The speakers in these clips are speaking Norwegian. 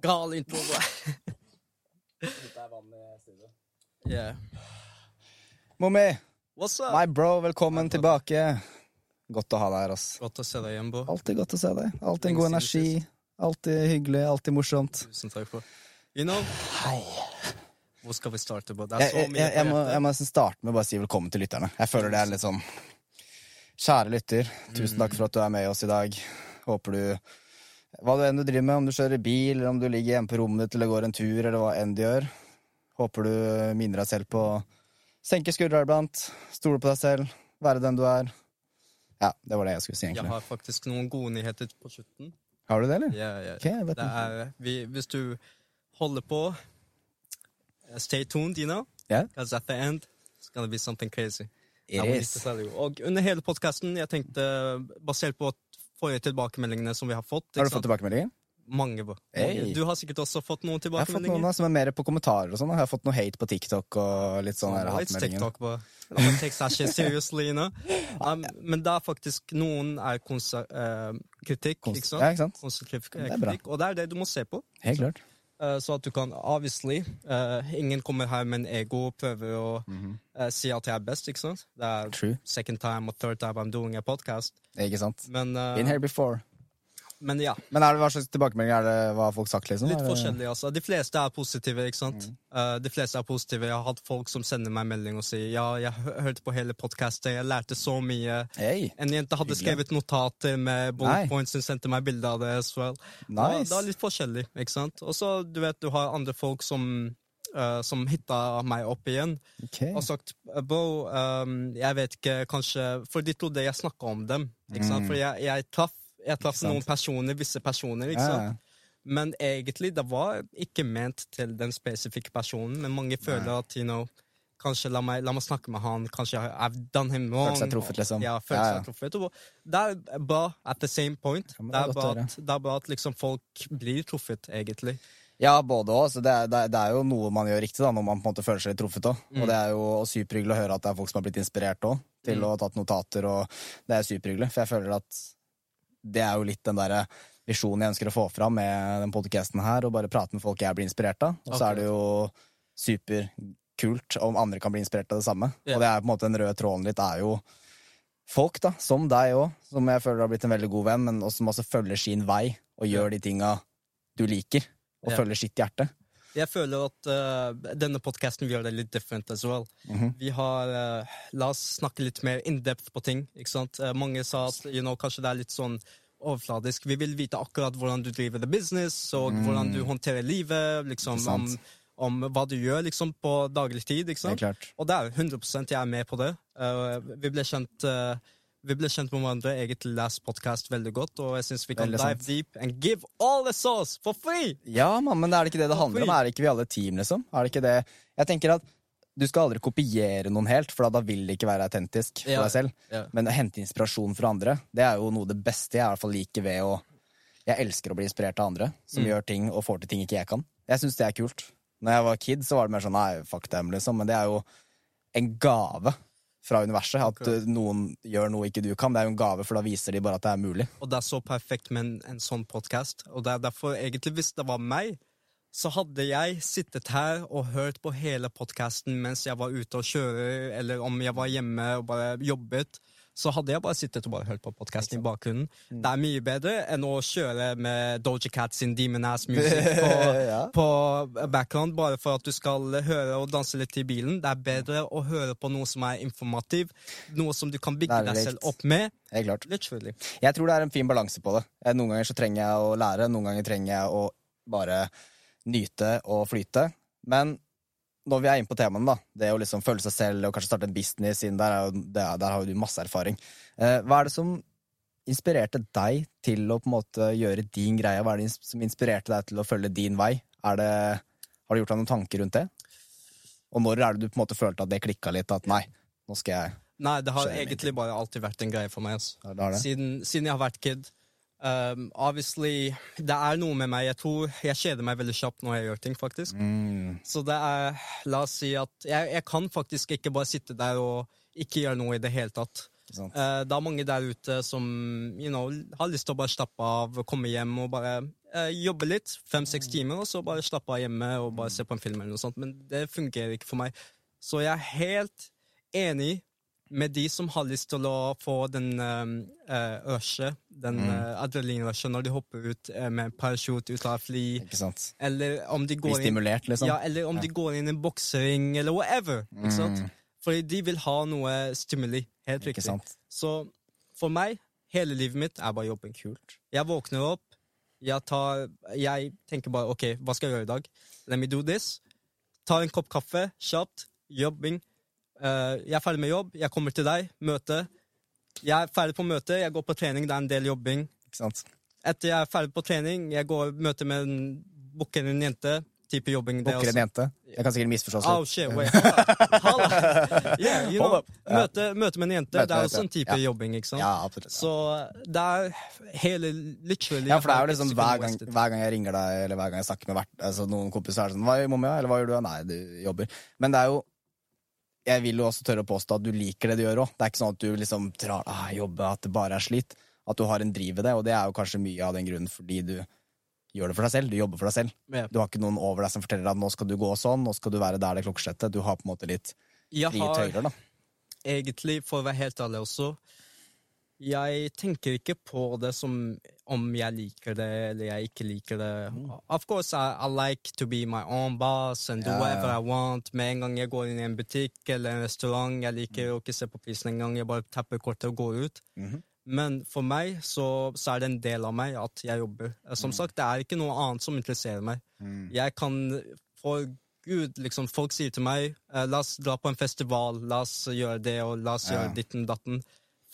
Gal intro. yeah. Mommi, What's up? my bro, velkommen tilbake. Godt å ha deg her, ass. Godt å se deg igjen, Bo. Alltid godt å se deg. Alltid en god energi. Alltid hyggelig, alltid morsomt. Tusen takk for You know, Hei. hvor skal vi starte, bro? Det er så jeg, mye jeg, jeg, må, på jeg må nesten starte med å bare si velkommen til lytterne. Jeg føler det er litt sånn Kjære lytter, tusen takk for at du er med oss i dag. Håper du Hva du enn du driver med, om du kjører bil, eller om du ligger hjemme på rommet ditt eller går en tur, eller hva enn du gjør, håper du minner deg selv på å senke skuldra iblant, stole på deg selv, være den du er. Ja, det var det jeg skulle si, egentlig. Jeg har faktisk noen gode nyheter på slutten. Har du det, eller? Ja, ja. Okay, vet Det er, vi, hvis du holder på eh, Stay tuned, you know? Yeah. Because at the end, it's gonna be something crazy. Jo. Og under hele podkasten, jeg tenkte, basert på forrige tilbakemeldingene som vi har fått Har du fått tilbakemeldinger? Mange. Hey. Du har sikkert også fått noen tilbakemeldinger. Jeg har fått noen som er mer på kommentarer og sånn. Jeg har fått noe hate på TikTok og litt sånn hatmeldinger. Know? Um, men det er faktisk Noen er konser, uh, kritikk, Konst- ikke sant? Ja, ikke sant? Konstruktiv Det bra. kritikk. Og det er det du må se på. Helt klart. Eh, så at du kan obviously eh, Ingen kommer her med en ego og prøver å eh, si at jeg er best, ikke sant? Det er True. second time og third time I'm doing a podcast. Ikke sant? Men, Been here before. Men ja. Men er det hva slags tilbakemeldinger er det hva folk sagt, liksom? Litt forskjellig, altså. De fleste er positive, ikke sant? Mm. Uh, de fleste er positive. Jeg har hatt folk som sender meg melding og sier ja, jeg hørte på hele podkastet, jeg lærte så mye. Hey, En jente hadde skrevet notater med bullet points, hun sendte meg bilde av det well. Nice. det er litt forskjellig, ikke sant? Og så, du vet, du har andre folk som Uh, som hitta meg opp igjen okay. og sagt Bo, um, jeg vet ikke, kanskje For de trodde jeg snakka om dem. Ikke sant? Mm. For jeg, jeg traff, jeg traff noen personer, visse personer. ikke sant? Men egentlig, det var ikke ment til den spesifikke personen. Men mange føler at you know, kanskje la meg, la meg snakke med han, kanskje I've done him wrong. Følt seg truffet, liksom. Ja, følt Ja, ja. seg truffet. Og det er bra at the same point. det, det er høre. at, det er bra at liksom folk blir truffet, egentlig. Ja, både òg. Det, det, er- jo noe man gjør riktig da, når man på en måte føler seg truffet òg. Mm. Og det er jo superhyggelig å høre at det er folk som har blitt inspirert òg, til Mm. å ha tatt notater. og Det er superhyggelig, for jeg føler at det er jo litt den derre visjonen jeg ønsker å få fram med den podcasten her, og bare prate med folk jeg blir inspirert av. Og så er det jo superkult om andre kan bli inspirert av det samme. Yeah. Og det er på en måte den røde tråden litt er jo folk, da, som deg òg, som jeg føler har blitt en veldig god venn, men som også følger sin vei og gjør de tinga du liker, og yeah. følger sitt hjerte. Jeg føler at uh, denne podkasten gjør det litt different as well. Mhm. Vi har uh, La oss snakke litt mer in-depth på ting. ikke sant? Uh, mange sa at you know, kanskje det er litt sånn overfladisk. Vi vil vite akkurat hvordan du driver the business, og hvordan du håndterer livet. liksom, om, om hva du gjør liksom på daglig tid. ikke sant? klart. Og det er 100% jeg er med på det. Vi ble kjent vi ble kjent med hverandre egentlig last podcast veldig godt, og jeg syns vi kan Veldig dive sant. deep and give all the sauce for free! Ja, man, men er det ikke det det handler om? Er det ikke vi alle team, liksom? Er det ikke det? Jeg tenker at du skal aldri kopiere noen helt, for da vil det ikke være autentisk for Ja. deg selv. Ja. Men å hente inspirasjon fra andre, det er jo noe av det beste jeg i hvert fall liker ved å Jeg elsker å bli inspirert av andre, som Mm. gjør ting og får til ting ikke jeg kan. Jeg syns det er kult. Når jeg var kid, så var det mer sånn nei, fuck dem, liksom. Men det er jo en gave fra universet. At Akkurat. uh, noen gjør noe ikke du kan. Det er jo en gave, for da viser de bare at det er mulig. Og det er så perfekt med en, en sånn podkast. Og det er derfor, egentlig, hvis det var meg, så hadde jeg sittet her og hørt på hele podkasten mens jeg var ute og kjører, eller om jeg var hjemme og bare jobbet. Så hadde jeg bare sittet og bare hørt på podkasten i bakgrunnen. Det er mye bedre enn å kjøre med Doja Cat sin Demon Ass Music på, Ja. på background bare for at du skal høre og danse litt i bilen. Det er bedre å høre på noe som er informativ, noe som du kan bygge deg selv opp med. Jeg tror det er en fin balanse på det. Eh, Noen ganger så trenger jeg å lære, noen ganger trenger jeg å bare nyte og flyte. Men når vi er inne på temaene, da, det å liksom føle seg selv og kanskje starte en business, siden der, er jo, det er, der har jo du masse erfaring. Eh, hva er det som inspirerte deg til å på en måte gjøre din greie? Hva er det som inspirerte deg til å følge din vei? Er det, har du gjort deg noen tanker rundt det? Og når er det du på en måte følte at det klikka litt? At nei, nå skal jeg Nei, det har egentlig bare alltid vært en greie for meg. Altså. Det det. Siden, siden jeg har vært kid. Um, obviously, det er noe med meg. Jeg tror jeg kjeder meg veldig kjapt når jeg gjør ting, faktisk. Mm, Så det er La oss si at jeg, jeg kan faktisk ikke bare sitte der og ikke gjøre noe i det hele tatt. Uh. Det er mange der ute som you know, har lyst til å bare slappe av, komme hjem og bare uh, jobbe litt, fem-seks timer, og så bare slappe av hjemme og bare se på en film eller noe sånt. Men det fungerer ikke for meg. Så jeg er helt enig med de som har lyst til å få den uh, rushet, den Mm. uh, adrenalinrushet, når de hopper ut uh, med parachute ut av fly, Ikke sant? eller om de går stimulert, liksom. ja, eller om de går inn i en boksering, eller whatever. Ikke sant? Mm. Fordi de vil ha noe stimuli. Helt Ikke riktig. sant? Så for meg, hele livet mitt er bare jobbing. Kult. Jeg våkner opp, jeg, tar, jeg tenker bare OK, hva skal jeg gjøre i dag? Let me do this. Tar en kopp kaffe, kjapt. Jobbing. Eh, jeg er ferdig med jobb, jeg kommer til deg, møte. Jeg er ferdig på møte, jeg går på trening, det er en del jobbing. Etter jeg er ferdig på trening, jeg går møter med en booker en jente. Type jobbing. det en jente. Jeg kan sikkert misforstås Oh shit, wait. Hold up. Yeah, you know, møte, møte med en jente, Møte det er også en type Ja. jobbing, ikke sant? Ja, absolutt. Så det er hele literally Ja, for det er jo liksom hver gang, hver gang jeg ringer deg, eller hver gang jeg snakker med hvert, altså noen kompiser, er det sånn Hva gjør mamma? Eller hva gjør du? Nei, du jobber. Men det er jo Jeg vil jo også tørre å påstå at du liker det du gjør òg. Det er ikke sånn at du liksom drar ah, jobber, at det bare er slit. At du har en driv i det, og det er jo kanskje mye av den grunnen fordi du gjør det for deg selv. Du jobber for deg selv. Ja. Du har ikke noen over deg som forteller at nå skal du gå sånn, nå skal du være der det klokkeslettet. Du har på en måte litt Jeg frie tøyler, da. egentlig, for å være helt ærlig også Jeg tenker ikke på det som om jeg liker det eller jeg ikke liker det. Of course, I, I like to be my own boss and do Ja, whatever I want. Med en gang jeg går inn i en butikk eller en restaurant, jeg liker å ikke se på prisen engang. Jeg bare tapper kortet og går ut. Mhm. Men for meg så, så er det en del av meg at jeg jobber. Som sagt, det er ikke noe annet som interesserer meg. Mm. Jeg kan For Gud, liksom, folk sier til meg eh, La oss dra på en festival, la oss gjøre det, og la oss Ja. gjøre ditten datten.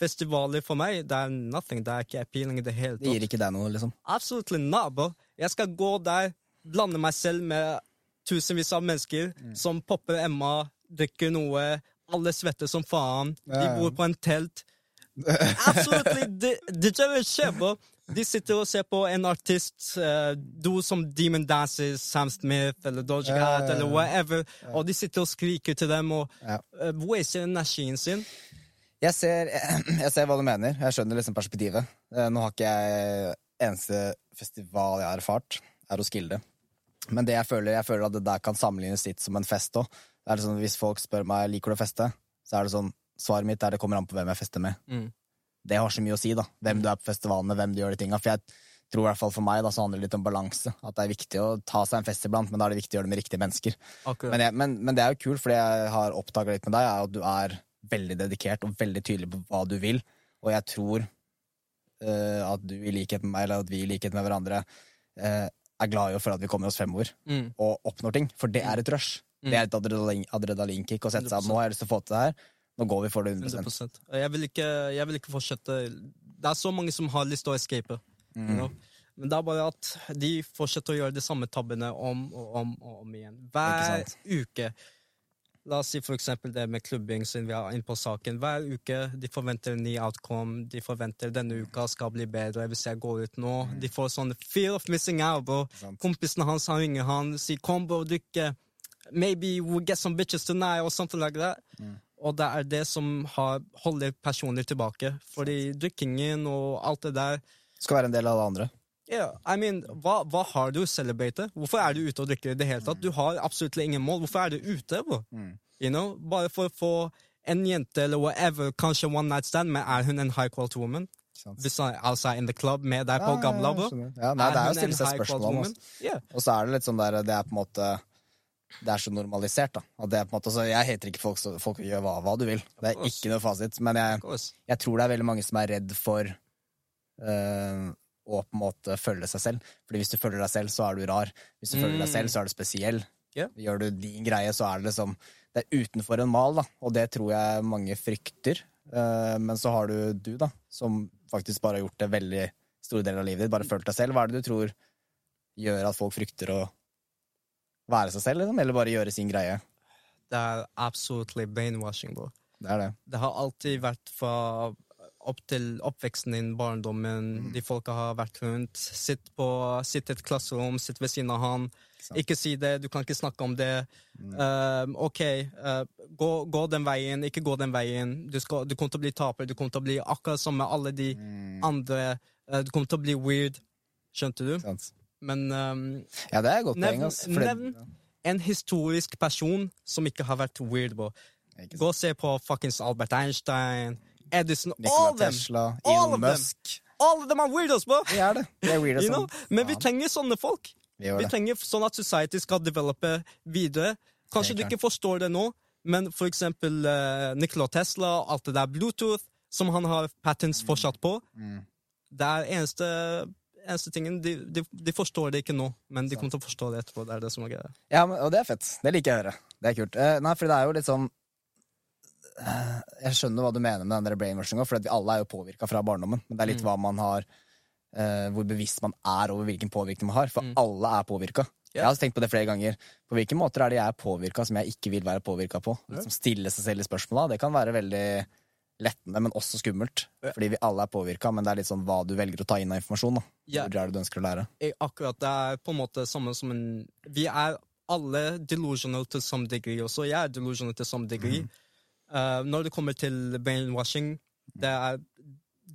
Festivaler for meg, det er nothing. Det er ikke appealing i det hele Det gir ikke deg noe, liksom. Absolutely not, bro. Jeg skal gå der, blande meg selv med tusenvis av mennesker Mm. som popper Emma, drikker noe, alle svetter som faen, de bor på en telt. Absolutely, det, det gjør skje, bro. De sitter og ser på en artist, uh, do som Demon Dances, Sam Smith eller Doja Ja, ja, Cat ja. eller whatever, og de sitter og skriker til dem og uh, waster energien sin. Jeg ser, jeg ser hva du mener. Jeg skjønner liksom perspektivet. Eh, Nå har ikke jeg Eneste festival jeg har erfart, er Roskilde. Men det jeg føler, jeg føler at det der kan sammenlignes litt som en fest òg. Sånn, hvis folk spør meg liker du å feste, så er det sånn Svaret mitt er det kommer an på hvem jeg fester med. Mm. Det har så mye å si, da. Hvem du er på festivalen med, hvem du gjør de tinga. For jeg tror i hvert fall for meg da, så handler det litt om balanse. At det er viktig å ta seg en fest iblant, men da er det viktig å gjøre det med riktige mennesker. Men, jeg, men, men det er jo kult, det jeg har oppdaga litt med deg, er at du er veldig dedikert og veldig tydelig på hva du vil. Og jeg tror uh, at du i likhet med meg, eller at vi i likhet med hverandre, uh, er glad i å at vi kommer oss fremover Mm. og oppnår ting. For det er et rush. Det er et adrenalin, adrenalinkick å sette seg at nå har jeg lyst til å få til det her. Nå går vi for det 100 100 jeg vil, ikke, jeg vil ikke fortsette Det er så mange som har lyst til å escape. Mm. You know? Men det er bare at de fortsetter å gjøre de samme tabbene om og om og om igjen. Hver uke. La oss si for eksempel det med klubbing, siden vi er inne på saken. Hver uke de forventer en ny outcome. De forventer denne uka skal bli bedre hvis jeg går ut nå. De får sånn fear of missing out, bro. Sant. Kompisen hans han ringer han, sier 'kom, bro, drikke'. Maybe we'll get some bitches tonight, og sånt. like that. Og det er det som har, holder personer tilbake. Fordi drikkingen og alt det der Skal være en del av det andre. Yeah, I mean, hva, hva har du å celebrate? Hvorfor er du ute og drikker i det hele tatt? Du har absolutt ingen mål. Hvorfor er du ute? Bro? You know? Bare for å få en jente eller whatever, kanskje one night stand, men er hun en high quality woman? Hvis han altså er in the club med deg på Ja, ja, Gamla, bro? Ja, nei, det er jo å hun stille seg spørsmål om. altså. Yeah. Og så er det litt sånn der, det er på en måte Det er så normalisert, da. At det er på en måte, altså, jeg hater ikke folk, så folk gjør hva, hva du vil. Det er ikke noe fasit. Men jeg, jeg tror det er veldig mange som er redd for eh, å på en måte følge seg selv. Fordi hvis du følger deg selv, så er du rar. Hvis du følger deg selv, så er du spesiell. Yeah. Gjør du din greie, så er det liksom Det er utenfor en mal, da. Og det tror jeg mange frykter. Eh, men så har du du, da, som faktisk bare har gjort det veldig store deler av livet ditt. Bare følt deg selv. Hva er det du tror gjør at folk frykter å være seg selv, liksom? Eller bare gjøre sin greie? Det er absolutely brainwashing, bro. Det er det. Det har alltid vært fra opp til oppveksten din, barndommen, de folka har vært rundt. Sitt, på, sitt i et klasserom, sitt ved siden av han. sant. Ikke si det, du kan ikke snakke om det. Um, OK, uh, gå, gå den veien, ikke gå den veien. Du, skal, du kommer til å bli taper, du kommer til å bli akkurat som med alle de andre. Uh, du kommer til å bli weird. Skjønte du? Sant? Men um, Ja, det er godt poeng. nevn, fordi- nevn en historisk person som ikke har vært weird, bro. Gå og se på fuckings Albert Einstein, Edison All Nikola them! Tesla, All Elon them. Musk. All of them are weirdos, bro! Vi er det. Vi er weirdos, You know? Men vi trenger sånne folk. Vi Vi trenger sånn at society skal develope videre. Kanskje du ikke forstår det nå, men for eksempel uh, Nikola Tesla, alt det der Bluetooth, som han har patents fortsatt på, Mm. det er eneste, eneste tingen de, de, de forstår det ikke nå, men de kommer til å forstå det etterpå. Det er det som er greia. Ja, men, og det er fett. Det liker jeg å høre. Det er kult. Eh, nei, for det er jo litt sånn Jeg skjønner hva du mener med den der brainwashinga, for vi alle er jo påvirka fra barndommen. Men det er litt hva man har Uh, Hvor bevisst man er over hvilken påvirkning man har. For alle er påvirka. Jeg har tenkt på det flere ganger. På hvilke måter er det jeg er påvirka som jeg ikke vil være påvirka på? Liksom stille seg selv i spørsmåla. Det kan være veldig lettende, men også skummelt. Yeah. Fordi vi alle er påvirka, men det er litt sånn hva du velger å ta inn av informasjon. da. Hvor er det du ønsker å lære? Eh, Akkurat, det er på en måte samme som en Vi er alle delusional til some degree også. Jeg er delusional til some degree. Eh, når det kommer til brainwashing, det er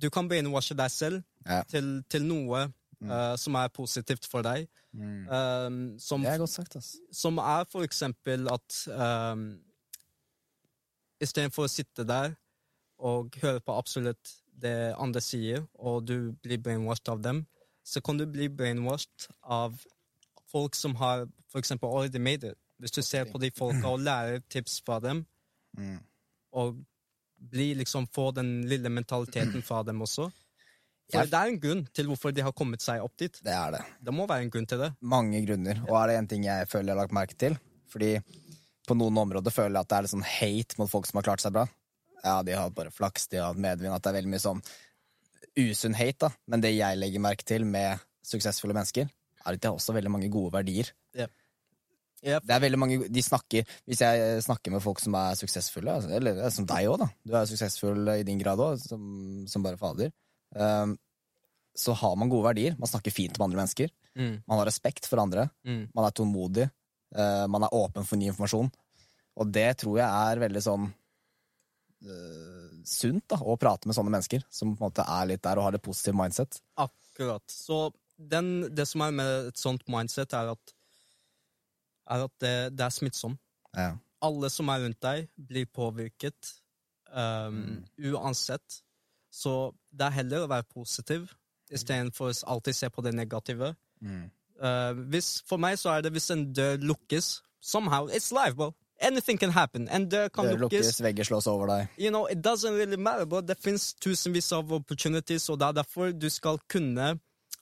Du kan brainwashe deg selv Ja. til, til noe uh, som er positivt for deg. Eh, som, Det er godt sagt, ass. som er for eksempel at um, Istedenfor å sitte der og høre på absolutt det andre sier, og du blir brainwashed av dem, så kan du bli brainwashed av folk som har for eksempel already made it. Hvis du ser på de folka og lærer tips fra dem, Mm. Og bli, liksom få den lille mentaliteten fra dem også. For Jeg- det er en grunn til hvorfor de har kommet seg opp dit. Det er det. Det må være en grunn til det. mange grunner. Og er det en ting jeg føler jeg har lagt merke til? Fordi på noen områder føler jeg at det er litt sånn hate mot folk som har klart seg bra. Ja, de har hatt bare flaks, de har hatt medvind, at det er veldig mye sånn usunn hate, da. Men det jeg legger merke til med suksessfulle mennesker, er at de har også veldig mange gode verdier. Ja, Det er veldig mange, de snakker, Hvis jeg snakker med folk som er suksessfulle, altså, eller som deg òg, da. Du er suksessfull i din grad òg, som, som bare fader. Um, så har man gode verdier. Man snakker fint om andre mennesker. Mm, Man har respekt for andre. mm. Man er tålmodig. Uh, man er åpen for ny informasjon. Og det tror jeg er veldig sånn uh, sunt, da, å prate med sånne mennesker som på en måte er litt der og har det positive mindset. Akkurat. Så den, det som er med et sånt mindset, er at, er at det, det er smittsom. Ja. Alle som er rundt deg, blir påvirket um, uansett. Så det er heller å være positiv istedenfor alltid se på det negative. Uh, hvis, for meg så er det hvis en dør lukkes Somehow, it's life, bro. Anything can happen. En dør kan dør lukkes. lukkes, vegger slås over deg. you know, it doesn't really matter, bro. det finnes tusenvis av opportunities, og det er derfor du skal kunne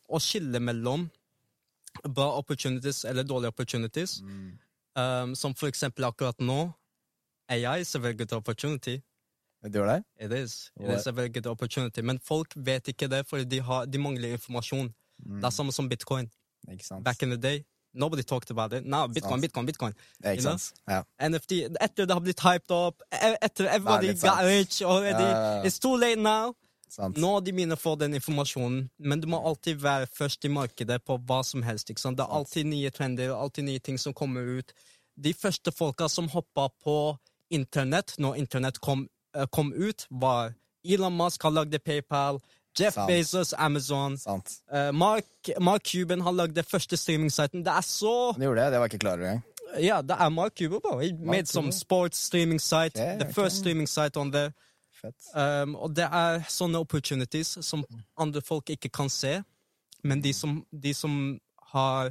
å skille mellom bra opportunities eller dårlige opportunities. Um, som for eksempel akkurat nå. AI is a very good opportunity. Det gjør det? It is. It is a very good opportunity. Men folk vet ikke det, fordi de, har, de mangler informasjon. Det er samme som bitcoin. Back in the day, nobody talked about it. Now, bitcoin, bitcoin, bitcoin. Ikke sant? Ja. NFT, etter det har blitt hyped opp, e- etter everybody got rich already. Ja. It's too late now. Sant. Nå de begynner å få den informasjonen, men du må alltid være først i markedet på hva som helst. Det er alltid nye trender, alltid nye ting som kommer ut. De første folka som hoppa på internett når internett kom, eh, kom ut, var Elon Musk har lagd PayPal, Jeff Sant. Bezos, Amazon, Sant. eh, Mark, Mark Cuban har lagd det første streamingsiten. Det er så Han gjorde det? Det var ikke klar engang. Ja, det er Mark Cuban. He made some sports streaming site, Okay, the first okay. streaming site on there. Fett. Um, og det er sånne opportunities som andre folk ikke kan se, men de som, de som har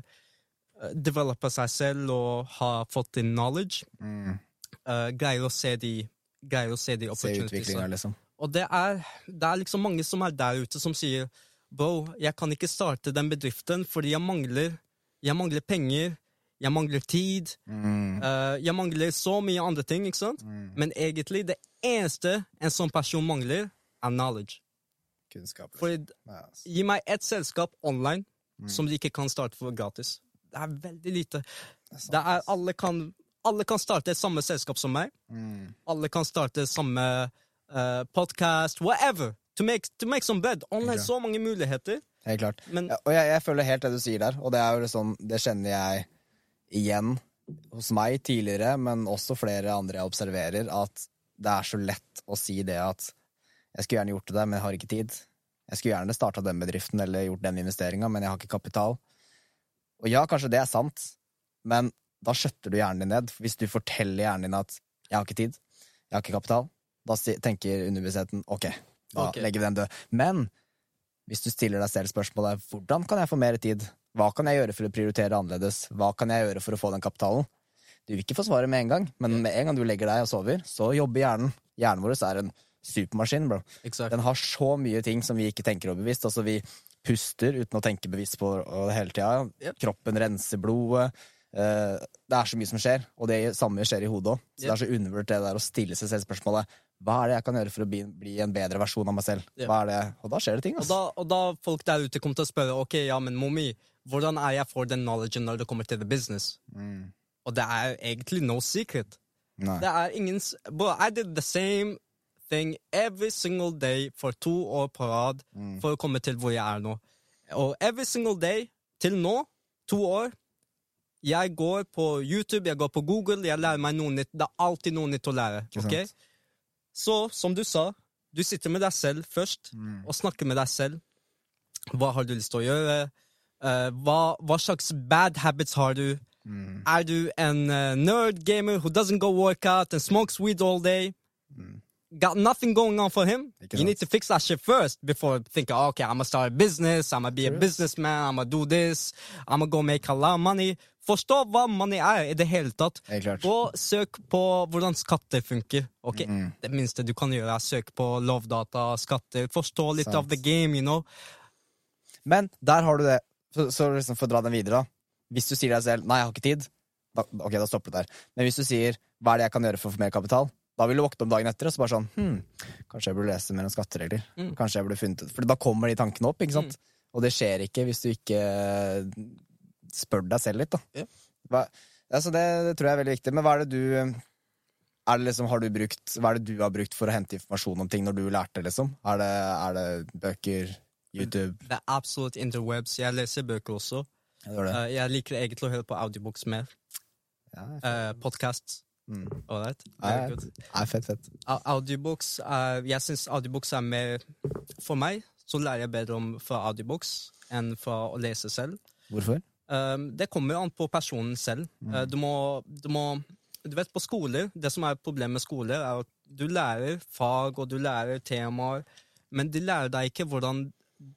developa seg selv og har fått in knowledge, Mm. uh, greier å se de, greier å se de opportunitiesene. opportunities. liksom. Og det er, det er liksom mange som er der ute som sier Bro, jeg kan ikke starte den bedriften fordi jeg mangler, jeg mangler penger, jeg mangler tid, Mm. Uh, jeg mangler så mye andre ting, ikke sant? Men egentlig, det eneste en sånn person mangler, er knowledge. Kunnskap. Liksom. For altså. gi meg ett selskap online som de ikke kan starte for gratis. Det er veldig lite. Det er, alle, kan, alle kan starte et samme selskap som meg. Mm. Alle kan starte samme uh, podcast, whatever. To make, to make some bread. Online, så mange muligheter. Helt klart. Men Ja, og jeg, jeg føler helt det du sier der, og det er jo liksom, det kjenner jeg igjen hos meg tidligere, men også flere andre jeg observerer, at det er så lett å si det at jeg skulle gjerne gjort det, men jeg har ikke tid. Jeg skulle gjerne starta den bedriften eller gjort den investeringa, men jeg har ikke kapital. Og ja, kanskje det er sant, men da skjøtter du hjernen din ned. Hvis du forteller hjernen din at 'jeg har ikke tid', 'jeg har ikke kapital', da tenker underbevisstheten 'ok, da okay. legger vi den død'. Men hvis du stiller deg selv spørsmålet 'hvordan kan jeg få mer tid', hva kan jeg gjøre for å prioritere annerledes, hva kan jeg gjøre for å få den kapitalen', du vil ikke få svaret med en gang, men med en gang du legger deg og sover, så jobber hjernen. Hjernen vår er en supermaskin, bro. Exakt. Den har så mye ting som vi ikke tenker over bevisst. Altså, vi puster uten å tenke bevisst på det hele tida. Yep. Kroppen renser blodet. Eh, det er så mye som skjer, og det samme skjer i hodet òg. Så det er så undervurdert det der å stille seg selv spørsmålet hva er det jeg kan gjøre for å bli, bli en bedre versjon av meg selv. Yep. Er? Og da skjer det ting. Og Altså. da, og da folk der ute kommer til å spørre ok, ja, men mommy, hvordan er jeg for den knowledgen når det kommer til the business? Mm. Og det er egentlig no secret. Nei. Det er ingen Bro, I did the same thing every single day for to år på rad Mm. for å komme til hvor jeg er nå. Og every single day til nå, to år Jeg går på YouTube, jeg går på Google, jeg lærer meg noe nytt. Det er alltid noe nytt å lære. Okay? ok? Så som du sa, du sitter med deg selv først Mm. og snakker med deg selv. Hva har du lyst til å gjøre? Eh, hva, hva slags bad habits har du? Mm. Er du en uh, nerd gamer who doesn't go work out and smokes weed all day? Got nothing going on for him. You need to fix that shit first before thinking, okay, I'm gonna start a business, I'm gonna be a businessman, I'm gonna do this, I'm gonna go make a lot of money. Forstå hva money er i det hele tatt. Og. Søk på hvordan skatter funker. Ok, Mm. Det minste du kan gjøre, er søk på lovdata, skatter. Forstå litt Sant. av the game, you know. Men der har du det. Så, så liksom for å dra den videre, da. Hvis du sier deg selv 'nei, jeg har ikke tid', da, ok, da stopper det der. Men hvis du sier 'hva er det jeg kan gjøre for å få mer kapital', da vil du våkne om dagen etter og så bare sånn hm, Kanskje jeg burde lese mer om skatteregler. Mm. Kanskje jeg burde funnet For da kommer de tankene opp, ikke sant? Og det skjer ikke hvis du ikke spør deg selv litt, da. Ja. Hva, altså det, det tror jeg er veldig viktig. Men hva er det du er det liksom, har du brukt, Hva er det du har brukt for å hente informasjon om ting når du lærte, liksom? Er det, er det bøker, YouTube? Det er absolutt interwebs. Jeg leser bøker også. Eh, jeg liker egentlig å høre på audiobooks mer. Ja, Uh, Podkast. Mm. Right. Ja, ja. fett, fett. Audiobooks uh, Jeg syns audiobooks er mer For meg så lærer jeg bedre om fra audiobooks enn fra å lese selv. Hvorfor? Um, det kommer an på personen selv. Uh, du, må, du må Du vet, på skoler Det som er problemet med skoler, er at du lærer fag og du lærer temaer, men de lærer deg ikke hvordan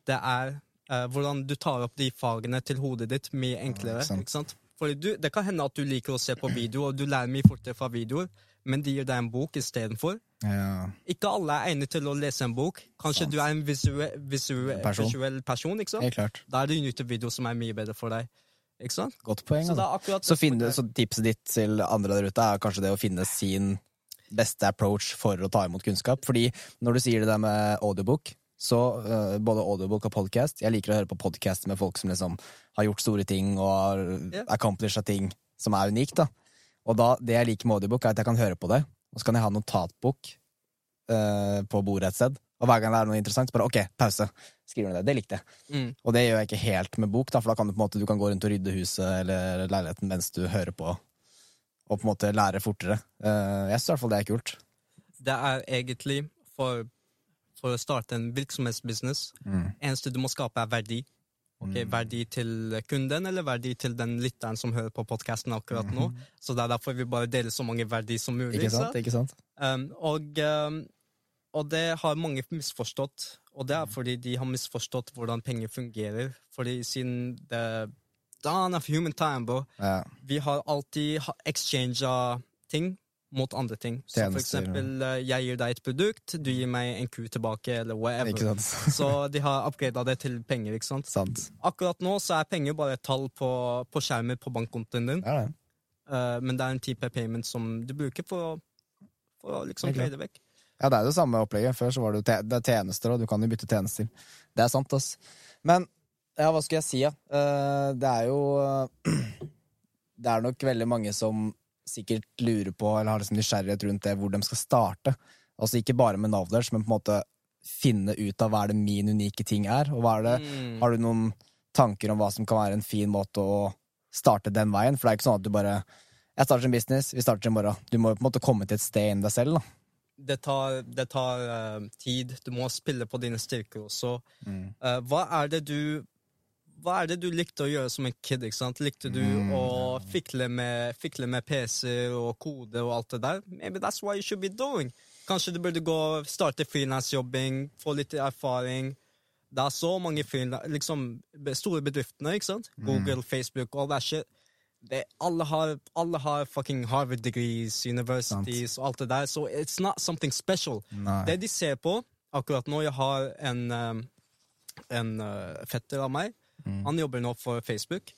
det er uh, Hvordan du tar opp de fagene til hodet ditt mye enklere. sant. ikke sant? Fordi du, Det kan hende at du liker å se på video, og du lærer mye fortere fra videoer, men de gir deg en bok istedenfor. Ja. Ikke alle er egnet til å lese en bok. Kanskje Sant. du er en visuell, visue, Person. visuell person. ikke sant? Da er det YouTube-video som er mye bedre for deg. Ikke sant? Godt poeng. Så, Altså. Så, finne, så tipset ditt til andre der ute er kanskje det å finne sin beste approach for å ta imot kunnskap. Fordi når du sier det der med audiobook, så uh, både audiobook og podcast Jeg liker å høre på podcast med folk som liksom har gjort store ting og har yeah. accomplished ting som er unikt. da. Og da, det jeg liker med audiobook, er at jeg kan høre på det, og så kan jeg ha notatbok uh, på bordet et sted. Og hver gang det er noe interessant, så bare ok, pause. Skriver ned det. Det likte jeg. Mm. Og det gjør jeg ikke helt med bok, da, for da kan du på en måte du kan gå rundt og rydde huset eller leiligheten mens du hører på, og på en måte lære fortere. Uh, jeg syns i hvert fall det er kult. Det er egentlig for, for å starte en virksomhetsbusiness eneste du må skape, er verdi. Okay, Mm. Verdi til kunden, eller verdi til den lytteren som hører på podkasten akkurat nå. Så det er derfor vi bare deler så mange verdi som mulig. Ikke sant? Ikke sant? Um, og, um, og det har mange misforstått. Og det er fordi de har misforstått hvordan penger fungerer. Fordi siden the dawn of human time, bro, Ja. vi har alltid ha- ting mot andre ting. Så for eksempel, eh, jeg gir deg et produkt, du gir meg en ku tilbake, eller whatever. Så de har upgrada det til penger, ikke sant. sant. Akkurat nå så er penger bare et tall på, på skjermen på bankkontoen din, Ja, eh, men det er en type payment som du bruker for for å liksom det vekk. Ja, det er det samme opplegget. Før så var det jo det er tjenester, og du kan jo bytte tjenester. Det er sant, ass. Men ja, hva skal jeg si, ja? Uh, det er jo uh, Det er nok veldig mange som sikkert lurer på, eller har liksom nysgjerrighet rundt det, hvor de skal starte. Altså ikke bare med knowledge, men på en måte finne ut av hva er det min unike ting er, og hva er det Mm. Har du noen tanker om hva som kan være en fin måte å starte den veien? For det er ikke sånn at du bare Jeg starter en business, vi starter i morgen. Du må jo på en måte komme til et sted innen deg selv, da. Det tar, det tar uh, tid. Du må spille på dine styrker også. Mm. Uh, hva er det du hva er det du likte å gjøre som en kid? ikke sant? Likte du Mm. å fikle med, fikle med PC-er og kode og alt det der? Maybe that's what you should be doing. Kanskje du burde gå starte frilansjobbing, få litt erfaring. Det er så mange liksom, store bedriftene, ikke sant? Mm. Google, Facebook, all that shit. Det, alle, har, alle har fucking Harvard degrees, universities og alt det der, så it's not something special. Nei. Det de ser på akkurat nå Jeg har en, um, en uh, fetter av meg. Mm. Han jobber nå for Facebook.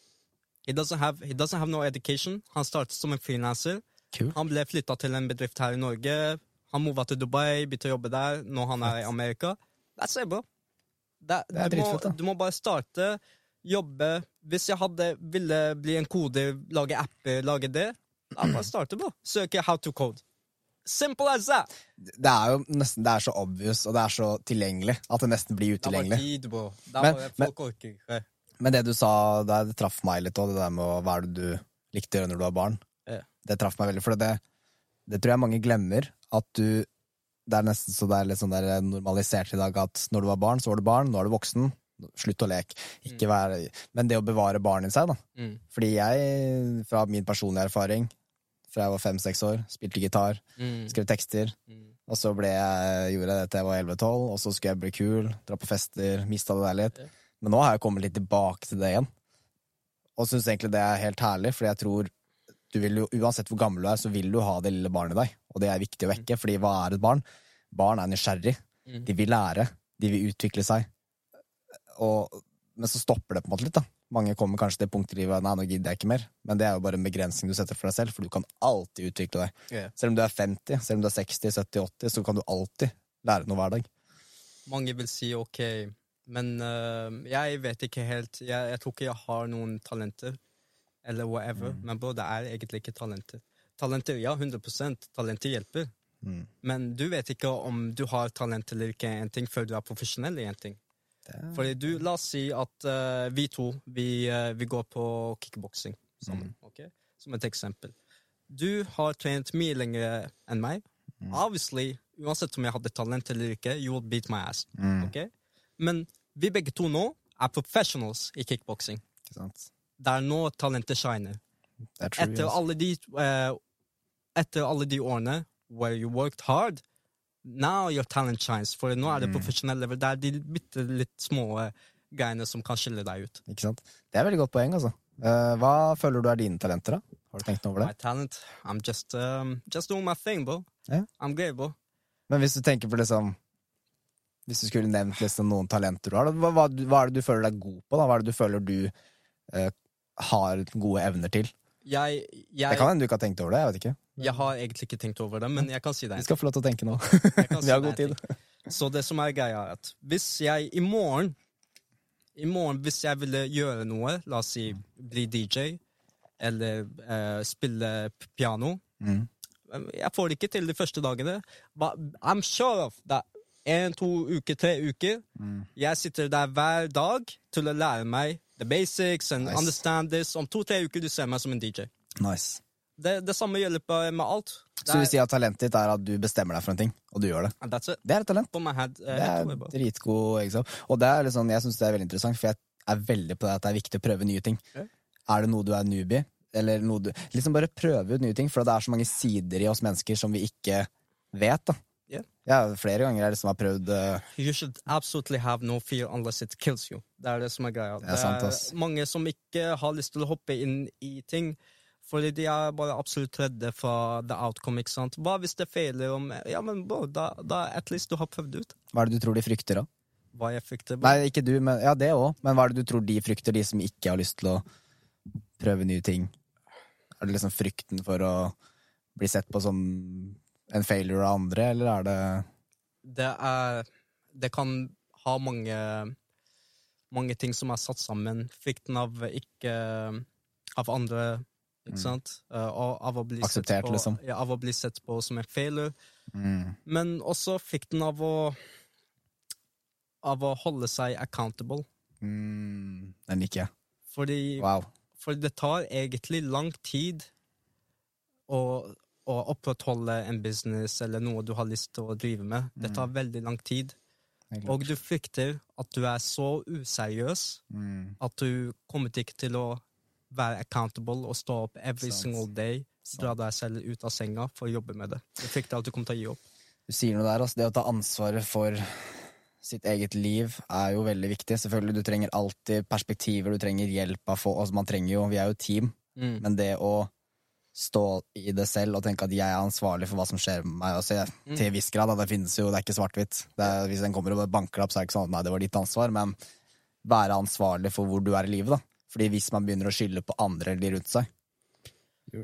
He doesn't have, he doesn't have no education. Han startet som en frilanser. Cool. Han ble flytta til en bedrift her i Norge. Han mova til Dubai, begynte å jobbe der. Nå han er i Amerika. That's it, bro. Det, Det er du, må, du må bare starte, jobbe. Hvis jeg hadde ville bli en koder, lage apper, lage det, da bare starte, bro. Søke how to code. Simple as that. Det er jo nesten Det er så obvious, og det er så tilgjengelig at det nesten blir Det er bare utilgjengelig. tid, bro. Det er Men- bare, men- folk orker ikke. Men det du sa, det, det traff meg litt òg, det der med å- hva er det du likte å gjøre når du var barn. Ja. Det traff meg veldig, for det, det tror jeg mange glemmer. At du Det er nesten så det er litt sånn der normalisert i dag at når du var barn, så var du barn, nå er du voksen. Slutt å leke. Ikke være Men det å bevare barnet i seg, da. Mm. Fordi jeg, fra min personlige erfaring, fra jeg var fem-seks år, spilte gitar, Mm. skrev tekster, Mm. og så ble jeg, gjorde jeg det til jeg var 11-12, og så skulle jeg bli kul, dra på fester, mista det der litt. Ja. Men nå har jeg kommet litt tilbake til det igjen. Og syns egentlig det er helt herlig, for jeg tror du vil jo, uansett hvor gammel du er, så vil du ha det lille barnet i deg. Og det er viktig å vekke, fordi hva er et barn? Barn er nysgjerrig. Mm. De vil lære. De vil utvikle seg. Og, men så stopper det på en måte litt, da. Mange kommer kanskje til punktet i livet nei, nå gidder jeg ikke mer. Men det er jo bare en begrensning du setter for deg selv, for du kan alltid utvikle deg. Yeah. Selv om du er 50, selv om du er 60, 70, 80, så kan du alltid lære noe hver dag. Mange vil si ok, men uh, jeg vet ikke helt. Jeg, jeg tror ikke jeg har noen talenter, eller whatever. Mm. Men bro, det er egentlig ikke talenter. Talenter, ja, 100% Talenter hjelper. Mm. Men du vet ikke om du har talent eller ikke en ting før du er profesjonell i en ting. Er... Fordi du, La oss si at uh, vi to vi, uh, vi går på kickboksing sammen. ok? Som et eksempel. Du har trent mye lenger enn meg. Obviously, uansett om jeg hadde talent eller ikke, you would beat my ass. Mm. ok? Men vi begge to nå er professionals i kickboksing. Det er nå talentet shiner. Er true, Etter yes. alle de, uh, etter alle de årene where you worked hard, now your talent shines. For nå er det profesjonell level. Det er de bitte litt små uh, greiene som kan skille deg ut. Ikke sant? Det er veldig godt poeng, altså. Uh, hva føler du er dine talenter, da? Har du tenkt noe over My det? talent, I'm just, um, just doing my thing, bro. Yeah. I'm great, bro. Men hvis du tenker på liksom Hvis du skulle nevnt liksom noen talenter du har, hva, hva, hva er det du føler deg god på? da? Hva er det du føler du eh, har gode evner til? Jeg, Det kan hende du ikke har tenkt over det. jeg vet ikke. jeg har egentlig ikke tenkt over det, men jeg kan si det. Vi skal få lov til å tenke nå. Vi har god tid. Så det som er greia, er at hvis jeg i morgen I morgen, hvis jeg ville gjøre noe, la oss si bli DJ, eller eh, spille piano Mm. Jeg får det ikke til de første dagene. But I'm sure of that. En, to uker, tre uker. Mm. Jeg sitter der hver dag til å lære meg the basics and Nice. understand this. Om to-tre uker du ser meg som en DJ. Nice. Det, det samme gjelder med alt. Det Så du sier at talentet ditt er at du bestemmer deg for en ting, og du gjør det? that's it. Det er et talent. Head. uh, Det er dritgod egenskap. Og det er sånn, jeg syns det er veldig interessant, for jeg er veldig på det at det er viktig å prøve nye ting. Okay. Er det noe du er newbie, eller noe du Liksom bare prøve ut nye ting, for det er så mange sider i oss mennesker som vi ikke vet, da. Ja. Ja, flere ganger er det som har prøvd uh... You should absolutely have no fear unless it kills you. Det er det som er greia. Det er sant, ass. mange som ikke har lyst til å hoppe inn i ting, fordi de er bare absolutt redde for the outcome. ikke sant? Hva hvis det feiler? om... Ja, men bro, da, da at least du har prøvd ut. Hva er det du tror de frykter, da? Hva jeg frykter. Nei, ikke du, men ja, det òg. Men hva er det du tror de frykter, de som ikke har lyst til å prøve nye ting? Er det liksom frykten for å bli sett på som en failure av andre, eller er det Det er Det kan ha mange mange ting som er satt sammen. Frykten av ikke Av andre, ikke sant? Eh, og av å bli Mm. Akseptert, sett på, liksom. Ja, av å bli sett på som en failure. mm. Men også frykten av å Av å holde seg accountable. Mm, Den liker jeg. Fordi, Wow. for det tar egentlig lang tid å, å opprettholde en business eller noe du har lyst til å drive med. Det tar veldig lang tid. og du frykter at du er så useriøs Mm. at du kommer ikke til å være accountable og stå opp every Sant. single day, dra deg selv ut av senga for å jobbe med det. Du frykter at du kommer til å gi opp. Du sier noe der, altså. Det å ta ansvaret for sitt eget liv er jo veldig viktig. Selvfølgelig, du trenger alltid perspektiver, du trenger hjelp av folk. Altså, man trenger jo, vi er jo team, Mm. men det å stå i det selv og tenke at jeg er ansvarlig for hva som skjer med meg, Også. jeg, Mm. til en viss grad, da, det finnes jo, det er ikke svart-hvitt. Hvis en kommer og banker opp, så er det ikke sånn at nei, det var ditt ansvar, men være ansvarlig for hvor du er i livet, da. Fordi hvis man begynner å skylde på andre eller de rundt seg,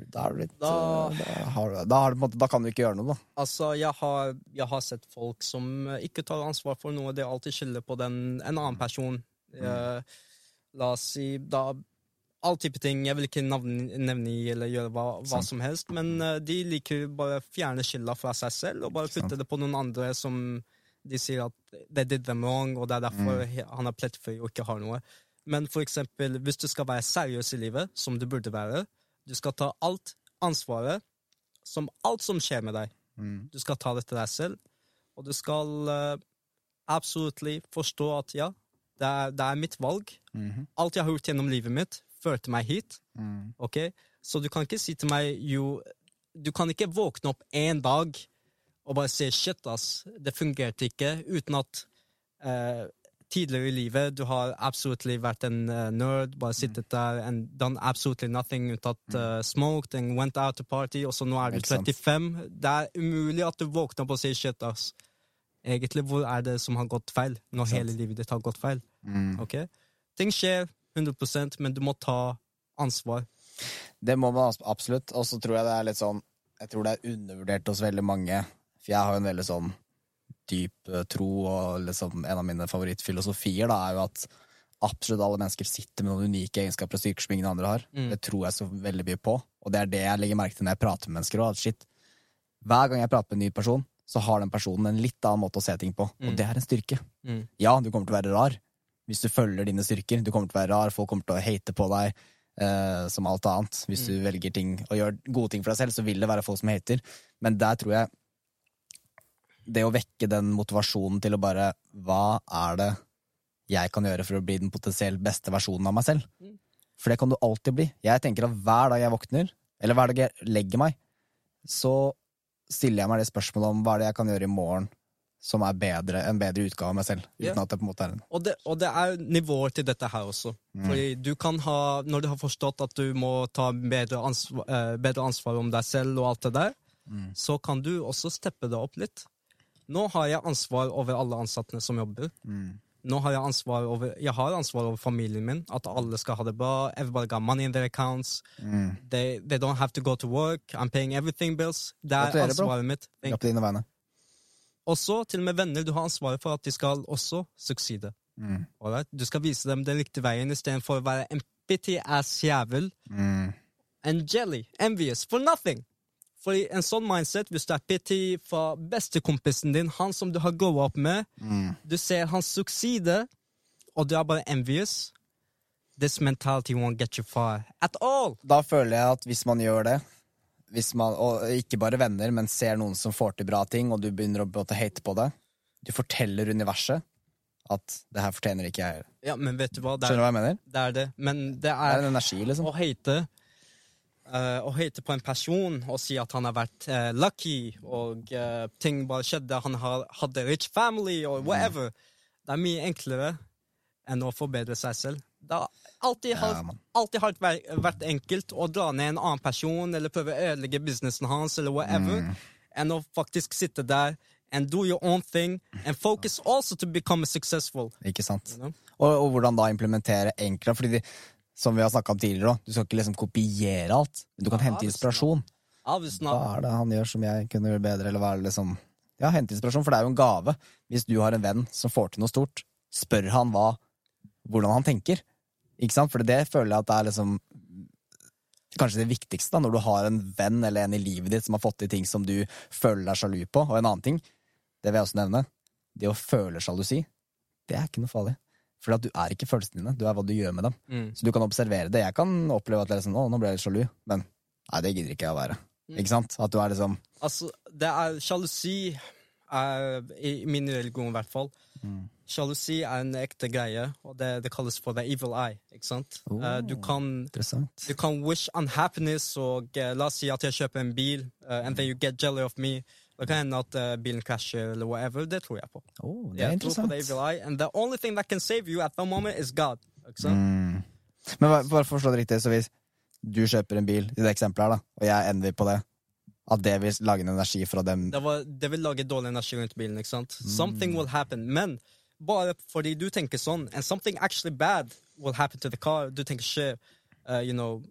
da, litt, Da- da, har, da, kan du ikke gjøre noe, da. Altså, jeg har, jeg har sett folk som ikke tar ansvar for noe, de alltid skylder på den, en annen person. Eh, la oss si da All type ting. Jeg vil ikke nevne i eller gjøre hva, hva som helst, men uh, de liker bare å fjerne skylda fra seg selv og bare putte det på noen andre som de sier at they did them wrong, og det er derfor Mm. han er plettfri og ikke har noe. Men for eksempel, hvis du skal være seriøs i livet, som du burde være, du skal ta alt ansvaret, som alt som skjer med deg. Mm. Du skal ta det til deg selv, og du skal uh, absolutt forstå at ja, det er, det er mitt valg. Mhm. Alt jeg har gjort gjennom livet mitt, førte meg hit. Mm. ok? Så du kan ikke si til meg jo Du kan ikke våkne opp en dag og bare si shit, ass, det fungerte ikke, uten at eh, tidligere i livet du har absolutely vært en uh, nerd, bare sittet der and done absolutely nothing unntatt uh, smoked and went out to party, og så nå er du Helt 35. Det er umulig at du våkner opp og sier shit, ass. Egentlig, hvor er det som har gått feil, når hele livet ditt har gått feil? Mm. ok? Ting skjer 100% men du må ta ansvar. Det må man abs- absolutt. Og så tror jeg det er litt sånn Jeg tror det er undervurdert hos veldig mange. For jeg har jo en veldig sånn dyp eh, tro, og liksom en av mine favorittfilosofier da er jo at absolutt alle mennesker sitter med noen unike egenskaper og styrker som ingen andre har. Mm. Det tror jeg så veldig mye på. Og det er det jeg legger merke til når jeg prater med mennesker At Shit. Hver gang jeg prater med en ny person, så har den personen en litt annen måte å se ting på. Mm. Og det er en styrke. Mm. Ja, du kommer til å være rar hvis du følger dine styrker. Du kommer til å være rar, folk kommer til å hate på deg eh, som alt annet. Hvis du velger ting og gjør gode ting for deg selv, så vil det være folk som hater. Men der tror jeg det å vekke den motivasjonen til å bare Hva er det jeg kan gjøre for å bli den potensielt beste versjonen av meg selv? Mm. For det kan du alltid bli. Jeg tenker at hver dag jeg våkner, eller hver dag jeg legger meg, så stiller jeg meg det spørsmålet om hva er det jeg kan gjøre i morgen som er bedre, en bedre utgave av meg selv. Uten yeah. at det på en måte er en Og det, og det er nivåer til dette her også. Fordi du kan ha, Når du har forstått at du må ta bedre ansvar, eh, bedre ansvar om deg selv, og alt det der, så kan du også steppe det opp litt. Nå har jeg ansvar over alle ansatte som jobber. Nå har jeg ansvar over Jeg har ansvar over familien min. At alle skal ha det bra. Everybody got money in their accounts. They, they don't have to go to work. I'm paying everything bills. Det er ansvaret mitt. Gratulerer dine vegne. Også til og med venner. Du har ansvaret for at de skal også sukside. Mm. Du skal vise dem den riktige veien istedenfor å være en bitty ass jævel. Mm. And jelly. Envious. For nothing. Fordi en sånn mindset, hvis du er pitty fra bestekompisen din, han som du har grow up med, Mm. du ser han sukside, og du er bare envious This mentality won't get you far at all. Da føler jeg at hvis man gjør det, hvis man, og ikke bare venner, men ser noen som får til bra ting, og du begynner å måte hate på det, du forteller universet at det her fortjener ikke jeg. Ja, men vet du hva? Det Skjønner du er hva jeg mener? det. Er det. Men det Det er er en energi, liksom. å hate uh, Å hate på en person og si at han har vært uh, lucky, og uh, ting bare skjedde, han har, hadde rich family, Mm. og whatever. Det er mye enklere enn å forbedre seg selv. Har alltid, har, Ja, alltid har vært, enkelt å dra ned en annen person eller prøve å ødelegge businessen hans, eller whatever, Mm. enn å faktisk sitte der and do your own thing and focus also to become successful. Ikke sant? You know? Og, og hvordan da implementere enklere, fordi de, som vi har snakka om tidligere du skal ikke liksom kopiere alt, men du kan Ja, hente inspirasjon. Hva er det han gjør som jeg kunne gjøre bedre, eller hva er det liksom Ja, hente inspirasjon, for det er jo en gave. Hvis du har en venn som får til noe stort, spør han hva hvordan han tenker. Ikke sant? For det føler jeg at det er liksom Kanskje det viktigste, da, når du har en venn eller en i livet ditt som har fått til ting som du føler deg sjalu på. Og en annen ting, det vil jeg også nevne, det å føle sjalusi, det er ikke noe farlig. For du er ikke følelsene dine, du er hva du gjør med dem. Mm. Så du kan observere det. Jeg kan oppleve at det er sånn, å, nå ble jeg litt sjalu, men nei, det gidder ikke jeg å være. Ikke sant? At du er liksom Altså, det er sjalusi I min religion, i hvert fall, Sjalusi er en ekte greie, og det, det kalles for the evil eye. ikke sant? Eh, du, kan, du kan wish unhappiness, og uh, la oss si at jeg kjøper en bil, uh, and then you get jelly of me. Det kan hende at bilen krasjer, eller whatever. Det tror jeg på. Oh, det er Jeg tror på interessant. the evil eye, and the only thing that can save you at the moment is God. ikke sant? Mm. Men bare forstå det riktig, så hvis du kjøper en bil, i det eksempelet her, da, og jeg ender på det, at det vil lage en energi fra dem Det, var, det vil lage dårlig energi rundt bilen. ikke sant? Mm. Something will happen. Men bare fordi du tenker sånn, and something actually bad will happen to the car, du tenker shit, uh, you know,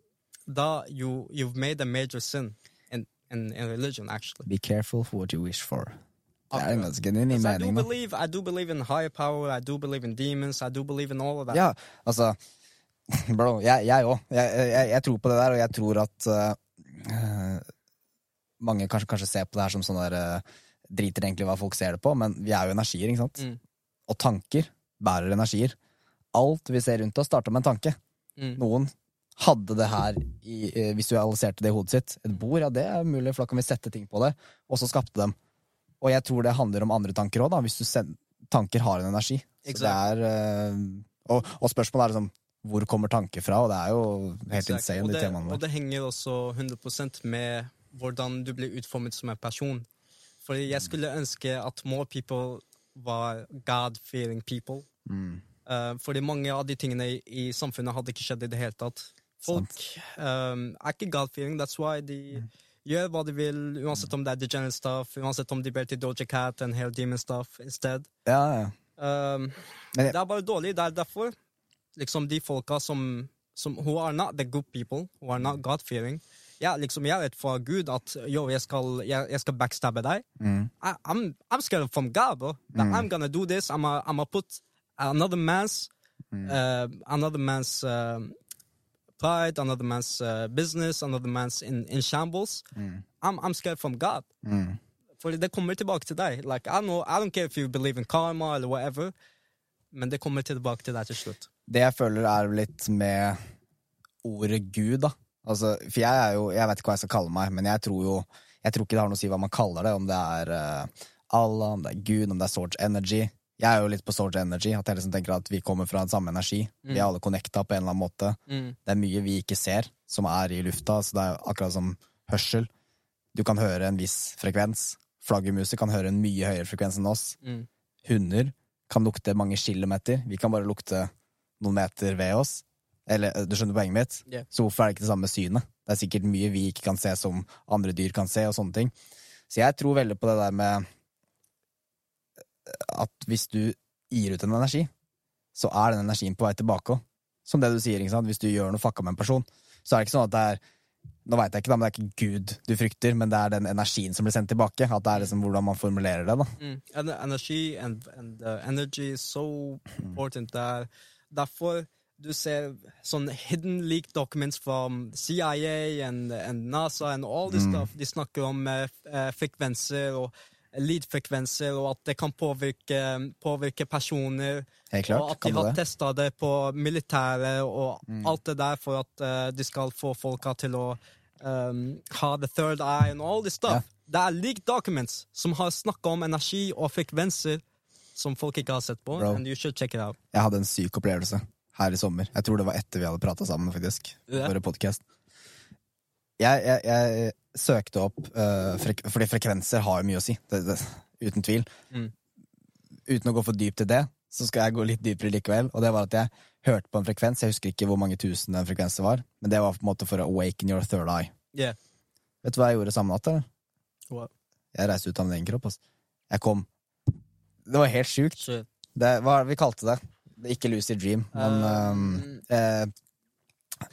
da you, you've made a major sin in, in, in religion, actually. Be careful for what you wish for. Ganske genuin I do believe, I do believe in higher power, I do believe in demons, I do believe in all of that. Ja, altså Bro, jeg òg. Jeg, jeg, jeg, jeg tror på det der, og jeg tror at uh, mange kanskje, kanskje ser på det her som sånn der uh, Driter egentlig hva folk ser det på, men vi er jo energier, ikke sant? Mm. Og tanker bærer energier. Alt vi ser rundt oss, starta med en tanke. Mm. Noen hadde det her i, eh, visualiserte det i hodet sitt. Et bord, ja, det er mulig, for da kan vi sette ting på det. Og så skapte dem. Og jeg tror det handler om andre tanker òg, hvis du send, tanker har en energi. Er eh, og, og spørsmålet er liksom hvor kommer tanker fra, og det er jo helt Exakt. insane, de temaene våre. og det henger også 100% med hvordan du blir utformet som en person. For jeg skulle ønske at more people var God-fearing people. Mm. Uh, fordi mange av de tingene i, i samfunnet hadde ikke skjedd i det hele tatt. Folk um, er ikke God-fearing, that's why de Mm. gjør hva de vil, uansett om det er degenerate stuff, uansett om de ber til Doja Cat and Hair Demon stuff instead. Ja, ja. Um, Men jeg- det er bare dårlig. Det er derfor liksom de folka som, som Who are not the good people, who are not God-fearing. Ja, liksom, jeg vet fra Gud at yo, jeg skal, jeg, jeg skal backstabbe deg. Mm. I, I'm, I'm scared from God, bro. That I'm gonna do this. I'm gonna I'm put another man's uh, another man's uh, pride, another man's uh, business, another man's in, in shambles. I'm, I'm scared from God. Mm. For det kommer tilbake til deg. Like, I, know, I don't care if you believe in karma eller whatever, men det kommer tilbake til deg til slutt. Det jeg føler er litt med ordet Gud, da. Altså, for jeg er jo Jeg vet ikke hva jeg skal kalle meg, men jeg tror jo Jeg tror ikke det har noe å si hva man kaller det, om det er uh, Allah, om det er Gud, om det er Sorge Energy. Jeg er jo litt på Sorge Energy, at jeg liksom tenker at vi kommer fra den samme energi. Vi er alle connecta på en eller annen måte. Mm. Det er mye vi ikke ser, som er i lufta, så det er akkurat som hørsel. Du kan høre en viss frekvens. Flaggermuser kan høre en mye høyere frekvens enn oss. Mm. Hunder kan lukte mange kilometer. Vi kan bare lukte noen meter ved oss. Eller, eh, du skjønner poenget mitt? Yeah. Så hvorfor er det ikke det samme synet? Det er sikkert mye vi ikke kan se som andre dyr kan se, og sånne ting. Så jeg tror veldig på det der med at hvis du gir ut en energi, så er den energien på vei tilbake òg. Som det du sier, ikke sant? hvis du gjør noe fucka med en person, så er det ikke sånn at det er Nå veit jeg ikke, da, men det er ikke Gud du frykter, men det er den energien som blir sendt tilbake. At det er liksom hvordan man formulerer det, da. Mm. En- Energi and, and uh, energy is so important. Mm. er derfor du ser sånn hidden leak documents fra CIA and, and NASA and all this stuff. De snakker om eh, frekvenser og lydfrekvenser, og at det kan påvirke, påvirke personer. Helt klart. og at de har testa det på militæret og alt det der for at uh, de skal få folka til å um, ha the third eye and all this stuff. Det er leaked documents som har snakka om energi og frekvenser som folk ikke har sett på. Bro. And you should check it out. Jeg hadde en syk opplevelse her i sommer. Jeg tror det var etter vi hadde prata sammen, faktisk. Ja. Våre podcast. Jeg, jeg, jeg søkte opp uh, frek Fordi frekvenser har jo mye å si. Det, det, uten tvil. Mm. Uten å gå for dypt til det, så skal jeg gå litt dypere likevel. Og det var at jeg hørte på en frekvens. Jeg husker ikke hvor mange tusen den frekvensen var, men det var på en måte for å awaken your third eye. Yeah. Vet du hva jeg gjorde samme natt? What? Jeg reiste ut av min egen kropp. Altså. Jeg kom Det var helt sjukt. Det, hva vi kalte det? Ikke Lucy Dream, men uh, uh,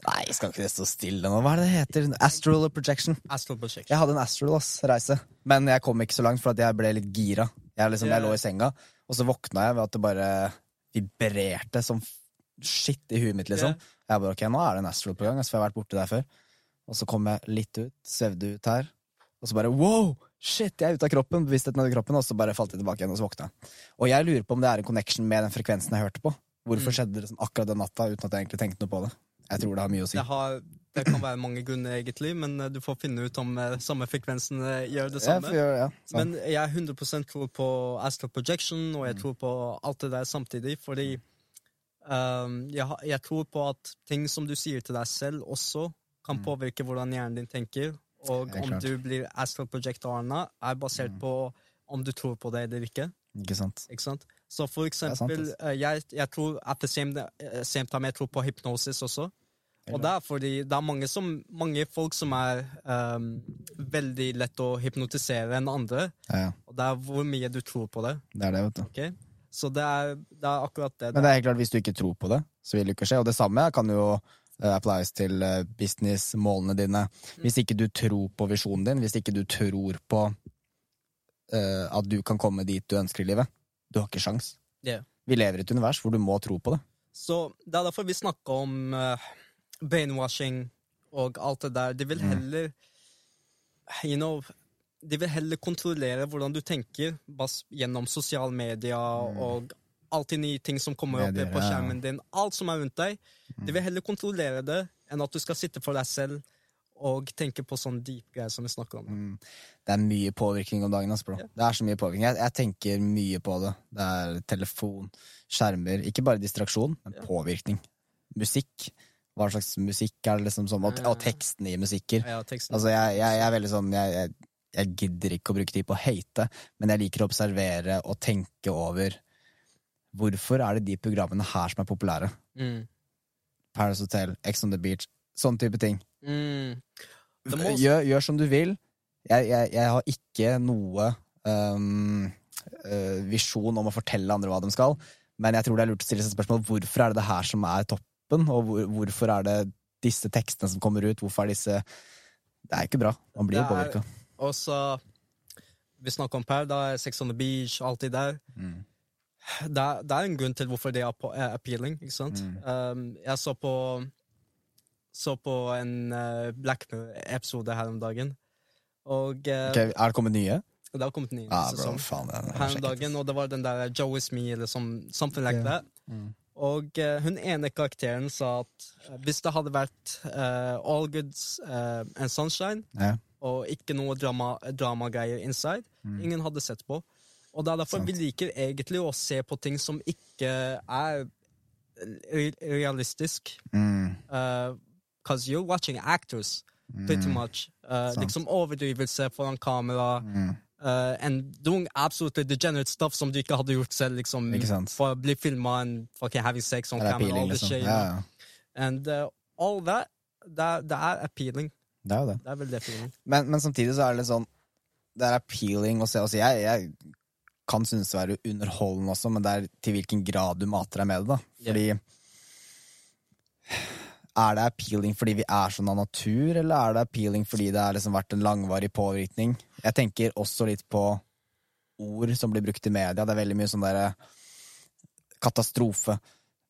Nei, jeg skal ikke det stå stille nå? Hva er det det heter? Astral projection. Astral projection. Jeg hadde en astral ass, reise, men jeg kom ikke så langt for jeg ble litt gira. Jeg, liksom, jeg lå i senga, og så våkna jeg ved at det bare vibrerte som shit i huet mitt, liksom. Jeg bare ok, nå er det en astral på gang, for jeg har vært borti der før. Og så kom jeg litt ut, svevde ut her, og så bare wow! Shit, jeg er ute av kroppen, bevisstheten av kroppen, og så bare falt jeg tilbake igjen, og så våkna. Og jeg lurer på om det er en connection med den frekvensen jeg hørte på. Hvorfor skjedde det liksom akkurat den natta uten at jeg egentlig tenkte noe på det? Jeg tror det har mye å si. Det har Det kan være mange grunner, egentlig, men eh, du får finne ut om eh, samme frekvensen eh, gjør det samme. Jeg gjøre, ja. Men jeg er 100% tror på astral projection, og Mm. jeg tror på alt det der samtidig, fordi um, jeg, jeg tror på at ting som du sier til deg selv, også kan påvirke hvordan hjernen din tenker. Og om du blir astral projectorene, er basert Mm. på om du tror på det eller ikke. Ikke sant? Ikke sant? Så for eksempel, sant, altså. eh, jeg, jeg tror at the same, eh, same time jeg tror på hypnosis også. Og det er fordi det er mange, som, mange folk som er um, veldig lett å hypnotisere enn andre. Ja, ja. Og det er hvor mye du tror på det. Det er det, vet du. Okay? Så det er, det er akkurat det. Men det er helt klart, hvis du ikke tror på det, så vil det ikke skje. Og det samme kan jo uh, applies til uh, businessmålene dine. Hvis ikke du tror på visjonen din, hvis ikke du tror på uh, at du kan komme dit du ønsker i livet, du har ikke sjans. Yeah. Vi lever i et univers hvor du må tro på det. Så det er derfor vi snakker om uh, brainwashing og alt det der. De vil heller You know De vil heller kontrollere hvordan du tenker bas gjennom sosiale medier og alltid nye ting som kommer opp på skjermen din. Alt som er rundt deg. De vil heller kontrollere det enn at du skal sitte for deg selv og tenke på sånn deep greier som vi snakker om. Mm. Det er mye påvirkning om dagen. Bro. Ja. Det er så mye påvirkning. Jeg, jeg tenker mye på det. Det er telefon, skjermer. Ikke bare distraksjon, men Ja. påvirkning. Musikk. Hva slags musikk er det liksom som Og, og tekstene i musikker. Ja, teksten. Altså, jeg, jeg, jeg er veldig sånn jeg gidder ikke å bruke tid på å hate, men jeg liker å observere og tenke over hvorfor er det de programmene her som er populære. Mm. Paris Hotel, Ex on the Beach, sånn type ting. Mm. Det Gjør, gjør som du vil. Jeg, jeg, jeg har ikke noe um, uh, visjon om å fortelle andre hva de skal, men jeg tror det er lurt å stille seg spørsmål hvorfor er det det her som er toppen, og hvor, hvorfor er det disse tekstene som kommer ut, hvorfor er disse Det er ikke bra. Man blir jo påvirka. Og så Vi snakker om Paradise, Sex on the Beach, alt det der. Mm. Det det er en grunn til hvorfor det er appealing, ikke sant? Mm. Um, jeg så på Så på en uh, Black Mirror-episode her om dagen, og uh, Ok, er det kommet nye? det har kommet nye ah, sesong. Er, her om dagen, og det var den der Joe is me, eller som, something like yeah. that. Mm. Og uh, hun ene karakteren sa at hvis det hadde vært all goods and sunshine, yeah. og ikke noe drama, dramagreier inside. Ingen hadde sett på. Og det er derfor Mm. Vi liker egentlig å se på ting som ikke er re realistisk. Mm. Uh, Cause you're watching actors, pretty much. Uh, liksom overdrivelse foran kamera. Mm. Uh, and doing absolutely degenerate stuff som du ikke hadde gjort selv. Liksom, For å bli filma and fucking having sex on er camera. appealing, all liksom. shit, ja. And uh, all that, det, det er appealing. Det er jo det. Det er det. Men, men samtidig så er det litt sånn Det er appealing å se. Altså, jeg, jeg kan synes å være underholdende også, men det er til hvilken grad du mater deg med det. da Fordi Er det appealing fordi vi er sånn av natur, eller er det appealing fordi det har liksom vært en langvarig påvirkning? Jeg tenker også litt på ord som blir brukt i media. Det er veldig mye sånn derre katastrofe.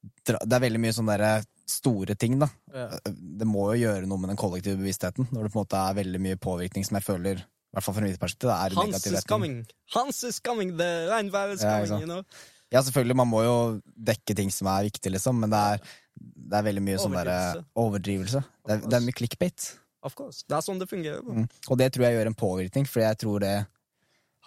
Det er veldig mye sånn derre store ting, da. Ja. Det må jo gjøre noe med den kollektive bevisstheten, når det på en måte er veldig mye påvirkning som jeg føler, i hvert fall fra mitt perspektiv, er Hans is coming! Hans is coming! The regnvær is Ja, coming! sant. you know? Ja, selvfølgelig, man må jo dekke ting som er viktig, liksom, men det er, det er veldig mye sånn derre overdrivelse. Det er, det er mye clickbait. Of course. Det er sånn det fungerer. Mm. Og det tror jeg gjør en påvirkning, for jeg tror det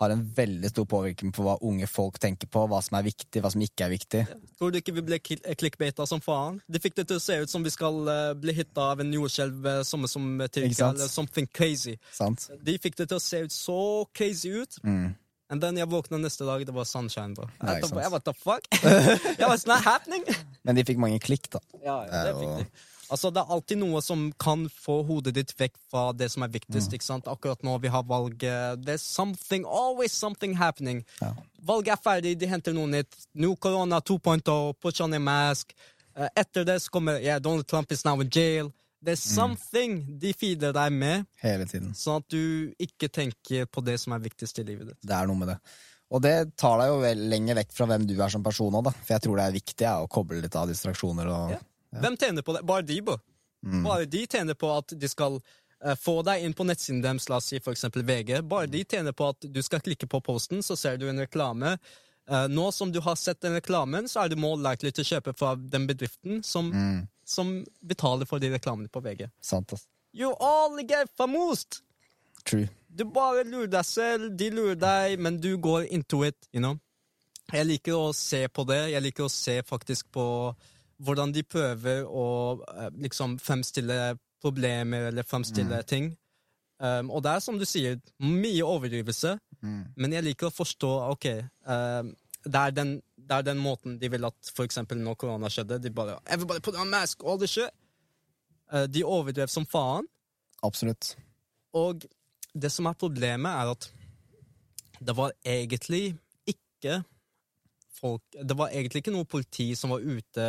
har en veldig stor påvirkning på hva unge folk tenker på, hva som er viktig, hva som ikke er viktig. Tror du ikke vi ble kli- som faen? De fikk det til å se ut som vi skal eh, bli hitta av en jordskjelv uh, samme som eh, Tyrkia, eller something crazy. Sant? De fikk det til å se ut så crazy ut. Mm. And then jeg våkna neste dag, det var sunshine, bro. Nei, Jeg tenkte, what the fuck? yeah, var not happening? Men de fikk mange klikk, da. Ja, det fikk de. Altså, det er alltid noe som kan få hodet ditt vekk fra det som er viktigst. Mm. ikke sant? Akkurat nå vi har valg. eh, There's something, always something happening. Ja. Valget er ferdig, de henter noe nytt. Nå korona 2.0, put on a mask. Eh, Etter det så kommer yeah, Donald Trump is now in jail. There's Mm. something de feeder deg med, Hele tiden. sånn at du ikke tenker på det som er viktigst i livet ditt. Det er noe med det. Og det tar deg jo lenger vekk fra hvem du er som person òg, da. For jeg tror det er viktig ja, å koble litt av distraksjoner og Ja. Hvem tjener på det? Bare de, bo. Mm. Bare de tjener på at de skal eh, få deg inn på nettsiden deres, la oss si eksempel VG. Bare de tjener på at du skal klikke på posten, så ser du en reklame. Eh, nå som du har sett den reklamen, så er du more likely til å kjøpe fra den bedriften som Mm. som betaler for de reklamene på VG. Sant, ass. You all get famost! True. Du bare lurer deg selv, de lurer deg, men du går into it, you know. Jeg liker å se på det. Jeg liker å se faktisk på hvordan de prøver å eh, liksom fremstille problemer eller fremstille ting. Um, og det er som du sier, mye overdrivelse, men jeg liker å forstå ok, um, det, er den, det er den måten de vil at for eksempel når korona skjedde, de bare Everybody put on mask, all the shit. Uh, de overdrev som faen. Absolutt. Og det som er problemet, er at det var egentlig ikke folk Det var egentlig ikke noe politi som var ute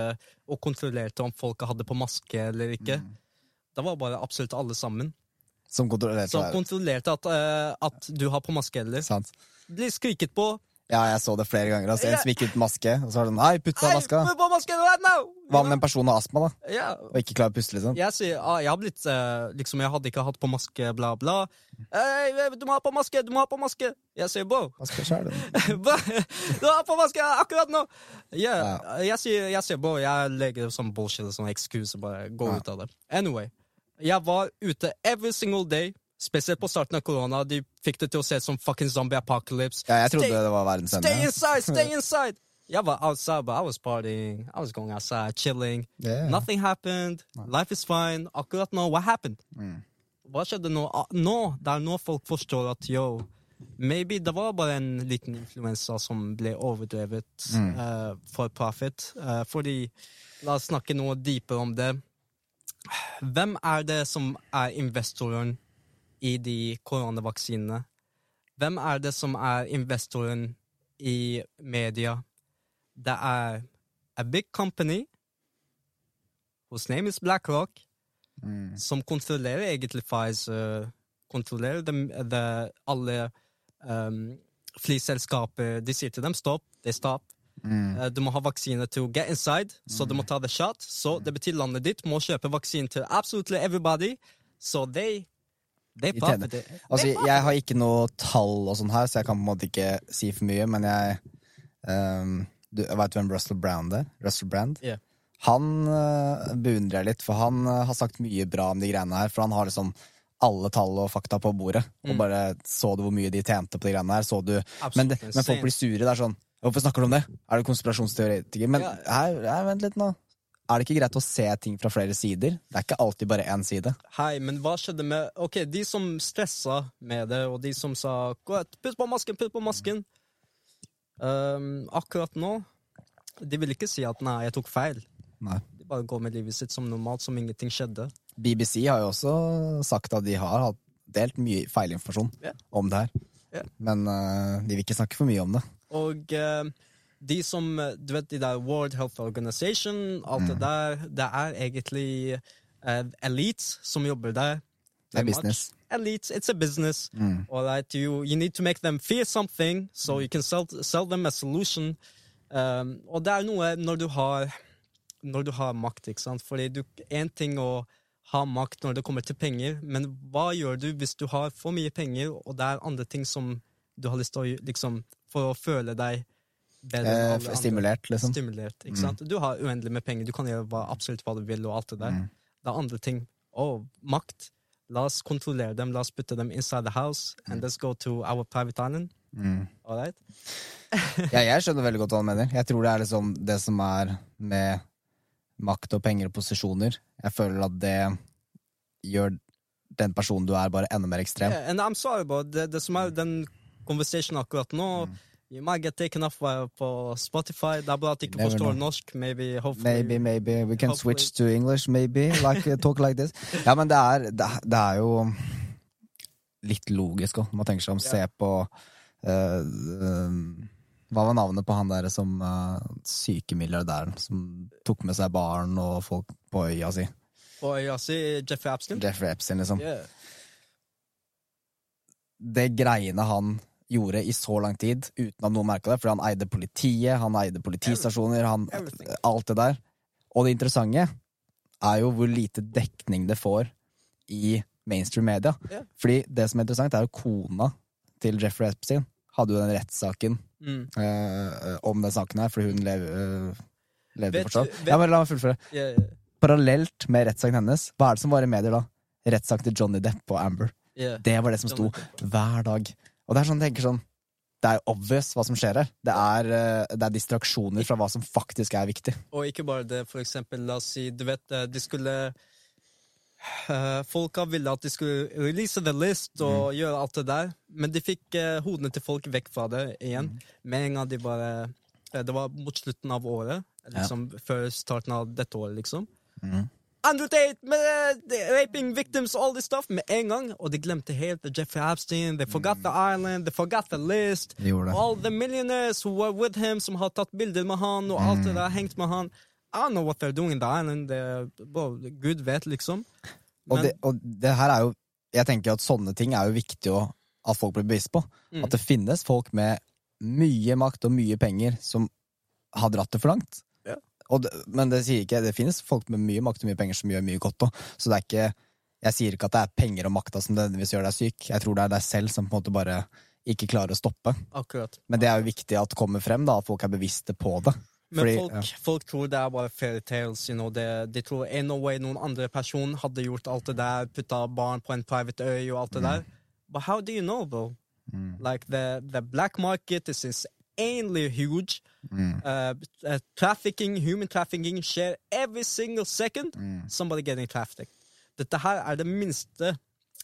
og kontrollerte om folka hadde på maske eller ikke. Det var bare absolutt alle sammen Som kontrollerte som kontrollerte at, uh, at du har på maske eller. Sant. Blir skriket på. Ja, jeg så det flere ganger. Altså. En som gikk ut maske, og så var det sånn Nei, putt på maska! på masken right now! Hva om en person har astma, da? Ja, Og ikke klarer å puste, liksom? jeg sier ah, Jeg har blitt eh, Liksom, jeg hadde ikke hatt på maske, bla, bla. Hey, du må ha på maske, du må ha på maske! Jeg sier bro. Maske sjæl, Hva? Du har på maske akkurat nå! Yeah. Ja. Jeg sier, jeg sier bro, jeg legger sånn bullshit sånn excuse bare går Ja. ut av det. Anyway. Jeg var ute every single day, spesielt på starten av korona. De fikk det til å se ut som fucking zombie apocalypse. Ja, jeg trodde Stay- det var verdens Stay inside, stay inside! Jeg var outside, but I was partying. I was going outside, chilling. Yeah. Nothing happened. Life is fine. Akkurat nå, what happened? Mm. Hva skjedde nå? Ah, Nå, Det er nå folk forstår at yo, maybe det var bare en liten influensa som ble overdrevet Mm. uh, for profit. Uh, fordi, la oss snakke noe dypere om det. Hvem er det som er investoren i de koronavaksinene? Hvem er det som er investoren i media? Det er a big company whose name is BlackRock, Mm. som kontrollerer egentlig Pfizer, kontrollerer dem, de, alle um, flyselskaper. De sier til dem stopp, det er stopp. Mm. Eh, Du må ha vaksine to get inside, så du må ta the shot. Så det betyr landet ditt må kjøpe vaksine til absolutely everybody. Så they, they De tjener. profit. Altså, jeg har ikke noe tall og sånn her, så jeg kan på en måte ikke si for mye, men jeg um, du, Vet du hvem Russell Brand er? Russell Brand? Yeah. Han uh, beundrer jeg litt, for han uh, har sagt mye bra om de greiene her. For han har liksom alle tall og fakta på bordet. Og Mm. bare Så du hvor mye de tjente på de greiene her? Så du men, det, men folk blir sure. Det er sånn Hvorfor snakker du om det? Er du konspirasjonsteoretiker? Men Ja. her, her, vent litt nå. Er det ikke greit å se ting fra flere sider? Det er ikke alltid bare én side. Hei, men hva skjedde med Ok, de som stressa med det, og de som sa 'putt på masken', putt på masken um, Akkurat nå De vil ikke si at 'nei, jeg tok feil'. Nei. De bare går med livet sitt som normalt, som ingenting skjedde. BBC har jo også sagt at de har hatt- delt mye feilinformasjon yeah. om det her. Yeah. Men uh, de vil ikke snakke for mye om det. Og eh, de som Du vet, de der World Health Organization, alt det der, det er egentlig uh, elites som jobber der. Det er much. business. Elites, it's a business. Mm. All right, you you need to make them fear something, so you can sell sell them a solution. Um, og det er noe når du har når du har makt, ikke sant? Fordi du én ting å ha makt når det kommer til penger, men hva gjør du hvis du har for mye penger, og det er andre ting som du har lyst til å liksom for å føle deg Eh, stimulert, liksom. Stimulert, ikke sant? Du har uendelig med penger, du kan gjøre absolutt hva du vil, og alt det der. Mm. Det er andre ting. Å, makt. La oss kontrollere dem, la oss putte dem inside the house, and let's go to our private island. Mm. All right? Ja, jeg skjønner veldig godt hva han mener. Jeg tror det er liksom det som er med makt og penger og posisjoner. Jeg føler at det gjør den personen du er, bare enda mer ekstrem. Yeah, and I'm sorry, but det, det som er den conversation akkurat nå Mm. You might get taken off uh, på Spotify. Det er bra at de ikke Never forstår know. norsk. Maybe, hopefully. Maybe, maybe we can Hopefully. switch to English, maybe. Like, uh, talk like this. Ja, men det er, det, det er jo litt logisk òg, man tenker seg om. Yeah. Se på uh, um, Hva var navnet på han der som uh, syke milliardæren som tok med seg barn og folk på øya si? På øya si Jeffrey Epstein. Jeffrey Epstein, liksom. Yeah. Det greiene han gjorde i så lang tid uten at noen merka det, fordi han eide politiet, han eide politistasjoner, han, alt det der. Og det interessante er jo hvor lite dekning det får i mainstream media. Yeah. Fordi det som er interessant, er jo kona til Jeffrey Epstein hadde jo den rettssaken Mm. eh, om den saken her, fordi hun lev, eh, levde fortsatt. Ja, men la meg fullføre. Yeah, yeah. parallelt med rettssaken hennes, hva er det som var i medier da? Rettssak til Johnny Depp og Amber. Det var det som sto hver dag. Og det er sånn, jeg tenker sånn Det er obvious hva som skjer her. Det er, eh, det er distraksjoner fra hva som faktisk er viktig. Og ikke bare det, for eksempel, la oss si, du vet, eh, de skulle uh, Folka ville at de skulle release the list og gjøre alt det der, men de fikk eh, hodene til folk vekk fra det igjen. Med en gang de bare eh, Det var mot slutten av året, liksom før starten av dette året, liksom. Mhm. Andrew Tate med uh, raping victims, all this stuff, med en gang. Og de glemte helt Jeffrey Epstein, they forgot the island, they forgot the list. De. All the millionaires who were with him, som har tatt bilder med han, og alt det der, hengt med han. I don't know what they're doing in the island. Det, bro, Gud vet, liksom. Og, det, og det her er jo Jeg tenker at sånne ting er jo viktig å, at folk blir bevisst på. Mm. At det finnes folk med mye makt og mye penger som har dratt det for langt. Det, men det sier ikke Det finnes folk med mye makt og mye penger som gjør mye godt òg. Så det er ikke Jeg sier ikke at det er penger og makta som nødvendigvis gjør deg syk. Jeg tror det er deg selv som på en måte bare ikke klarer å stoppe. Akkurat. Men det er jo viktig at det kommer frem, da, at folk er bevisste på det. Men Fordi- folk, ja. folk tror det er bare fairytales. You know? de, de tror in no way noen andre person hadde gjort alt det der, putta barn på en private øy og alt det der. But how do you know, bro? Mm. Like the, the black market is insanely huge. Mm. Uh, uh, trafficking, human trafficking skjer every single second. Mm. Somebody getting trafficked. Dette her er det minste.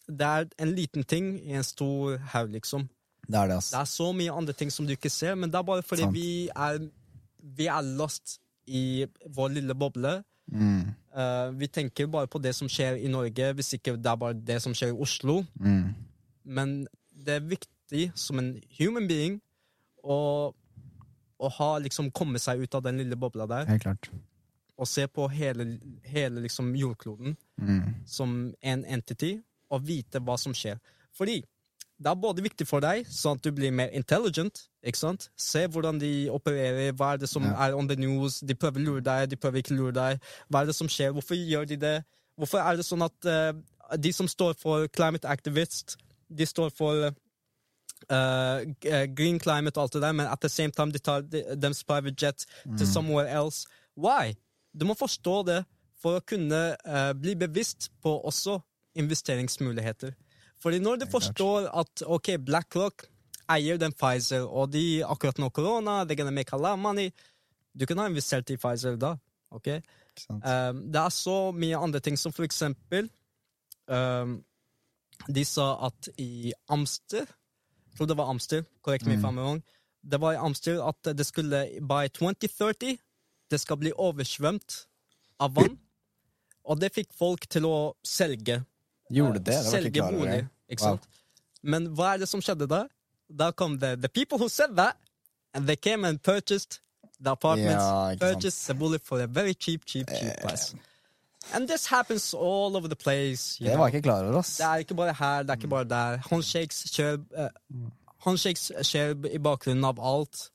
Det er en liten ting i en stor haug, liksom. Det er det, Det er så mye andre ting som du ikke ser, men det er bare fordi Sant. vi er, vi er lost i vår lille boble. Mm. Uh, vi tenker bare på det som skjer i Norge, hvis ikke det er bare det som skjer i Oslo. Mm. Men det er viktig som en human being å, å ha liksom komme seg ut av den lille bobla der Helt klart. og se på hele, hele liksom jordkloden Mm. som en entity og vite hva som skjer. Fordi det er både viktig for deg, sånn at du blir mer intelligent. ikke sant? Se hvordan de opererer, hva er det som Ja. er on the news. De prøver å lure deg, de prøver ikke å lure deg. Hva er det som skjer? Hvorfor gjør de det? Hvorfor er det sånn at uh, de som står for climate activists, de står for eh, green climate og alt det der, men at the same time de tar de- deres private jet To somewhere else. Why? Du må forstå det for å kunne uh, bli bevisst på også investeringsmuligheter. Fordi når du forstår at ok, BlackRock eier den Pfizer, og de akkurat nå korona, they're gonna make a lot of money Du kunne ha investert i Pfizer da. ok? Um, det er så mye andre ting, som for eksempel um, De sa at i Amster tror det var Amster, korrekt meg mm. Wrong. Det var i Amster at det skulle by 2030 det skal bli oversvømt av vann. Og det fikk folk til å selge. Gjorde det? Det var selge bolig. Ikke sant? Men hva er det som skjedde da? Da kom det The people who said that, and they came and purchased the apartments. Ja, purchased the bullet for a very cheap, cheap, cheap price. And this happens all over the place. you Det var jeg ikke klar over, ass. Det er ikke bare her, det er ikke bare der. Håndshakes skjer, uh, håndshakes skjer i bakgrunnen av alt.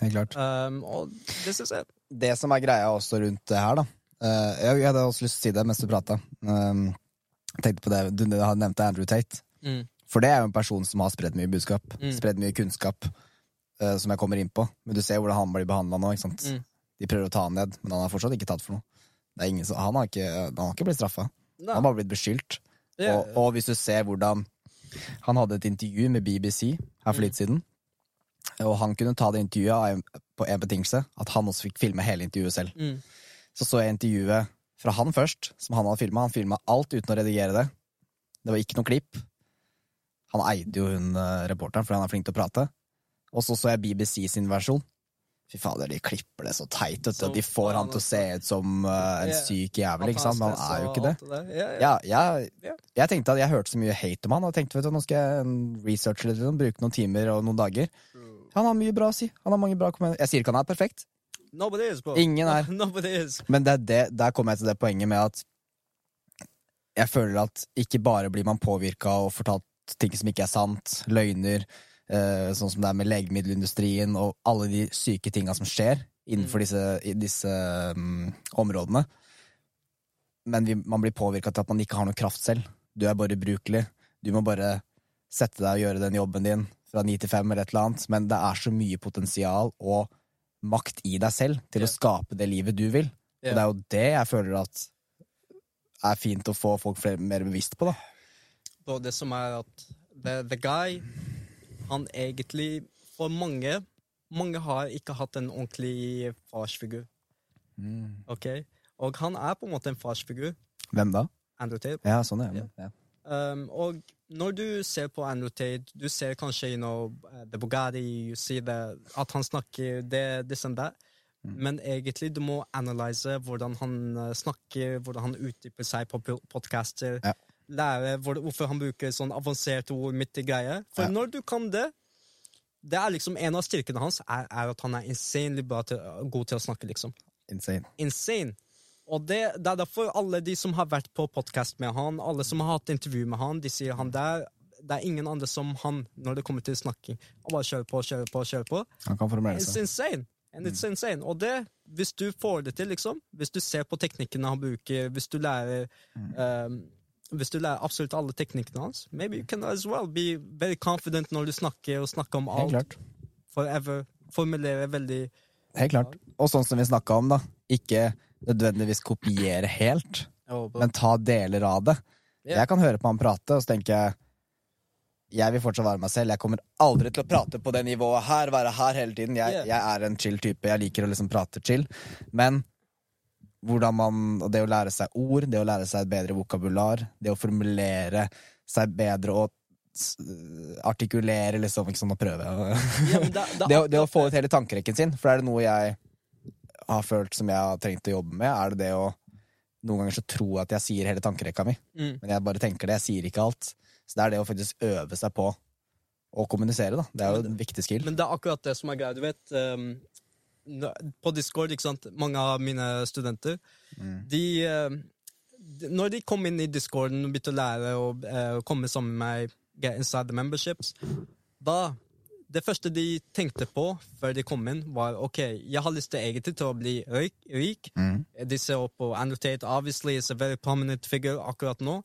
Helt klart. Um, og det synes jeg det som er greia også rundt det her, da uh, jeg, hadde også lyst til å si det mens du prata. Um, tenkte på det, Du hadde nevnt Andrew Tate. mm, For det er jo en person som har spredd mye budskap. Mm. Spredd mye kunnskap. uh, som jeg kommer inn på. Men du ser hvordan han blir behandla nå. ikke sant? Mm. De prøver å ta han ned, men han har fortsatt ikke tatt for noe. Som, han, har ikke, han har ikke blitt straffa. Han har bare blitt beskyldt. Ja, Og, og hvis du ser hvordan Han hadde et intervju med BBC her for litt siden. Og han kunne ta det intervjuet på en betingelse, at han også fikk filme hele intervjuet selv. mm, Så så jeg intervjuet fra han først, som han hadde filma. Han filma alt uten å redigere det. Det var ikke noe klipp. Han eide jo hun eh, reporteren, fordi han er flink til å prate. Og så så jeg BBC sin versjon. Fy fader, de klipper det så teit. Så De får han til å se ut som uh, en syk jævel, ikke sant? Men han er jo ikke det. Ja, ja. Ja, jeg, jeg tenkte at jeg hørte så mye hate om han, og tenkte vet du, nå skal jeg researche litt, liksom, bruke noen timer og noen dager. Han har mye bra å si. Han har mange bra kommentarer. Jeg sier ikke han er perfekt, is. Ingen er. Men det er det, der kommer jeg til det poenget med at jeg føler at ikke bare blir man påvirka og fortalt ting som ikke er sant, løgner, eh, sånn som det er med legemiddelindustrien og alle de syke tinga som skjer innenfor disse, disse um, områdene. Men vi, man blir påvirka til at man ikke har noe kraft selv. Du er bare ubrukelig. Du må bare sette deg og gjøre den jobben din fra ni til fem eller et eller annet. Men det er så mye potensial og makt i deg selv til yeah. å skape det livet du vil. Yeah. Og det er jo det jeg føler at er fint å få folk flere, mer bevisst på, da. Og det som er at the, the guy Han egentlig For mange Mange har ikke hatt en ordentlig farsfigur. Ok? Og han er på en måte en farsfigur. Hvem da? Andrew Tate. Ja, sånn, ja. ja. Um, og når du ser på Andrew Tate, du ser kanskje you know, uh, The Bugatti, you see the, at han snakker det, this and that. Men egentlig du må analyse hvordan han uh, snakker, hvordan han utdyper seg på po- podcaster. Ja. Lære hvorfor han bruker sånn avanserte ord midt i greia. For Ja. når du kan det det er liksom En av styrkene hans er, er at han er insanely bra til, god til å snakke. liksom Insane. insane. Og det, det er derfor alle de som har vært på podkast med han, alle som har hatt intervju med han, de sier han der det er ingen andre som han når det kommer til snakking. Han bare kjører på, kjører på, kjører på. Han kan formulere It's seg. insane. And it's insane. Og det, hvis du får det til, liksom, hvis du ser på teknikkene han bruker, hvis du lærer um, hvis du lærer absolutt alle teknikkene hans, maybe you can as well be very confident når du snakker og snakker om Helt alt. klart. Forever. Formulere veldig Helt klart. Og sånn som vi snakka om, da. Ikke nødvendigvis kopiere helt, men ta deler av det. Jeg kan høre på han prate, og så tenker jeg jeg vil fortsatt være meg selv. Jeg kommer aldri til å prate på det nivået her, være her hele tiden. Jeg, Yeah. jeg er en chill type. Jeg liker å liksom prate chill. Men hvordan man Det å lære seg ord, det å lære seg et bedre vokabular, det å formulere seg bedre og artikulere, liksom, ikke sånn å prøve. Ja, da, det, det, å, det å få ut hele tankerekken sin. For er det noe jeg har følt som jeg har trengt å jobbe med, er det det å Noen ganger så tror jeg at jeg sier hele tankerekka mi, Mm. men jeg bare tenker det. Jeg sier ikke alt. Så det er det å faktisk øve seg på å kommunisere, da. Det er jo en viktig skill. Men det er akkurat det som er greia. Du vet, nå- på Discord, ikke sant, mange av mine studenter, Mm. de, ehm, de Når de kom inn i discorden og begynte å lære og eh, komme sammen med meg, get inside the memberships, da Det første de tenkte på før de kom inn, var OK, jeg har lyst til egentlig til å bli rik. rik. Mm. De ser opp på Annotate, obviously is a very prominent figure akkurat nå.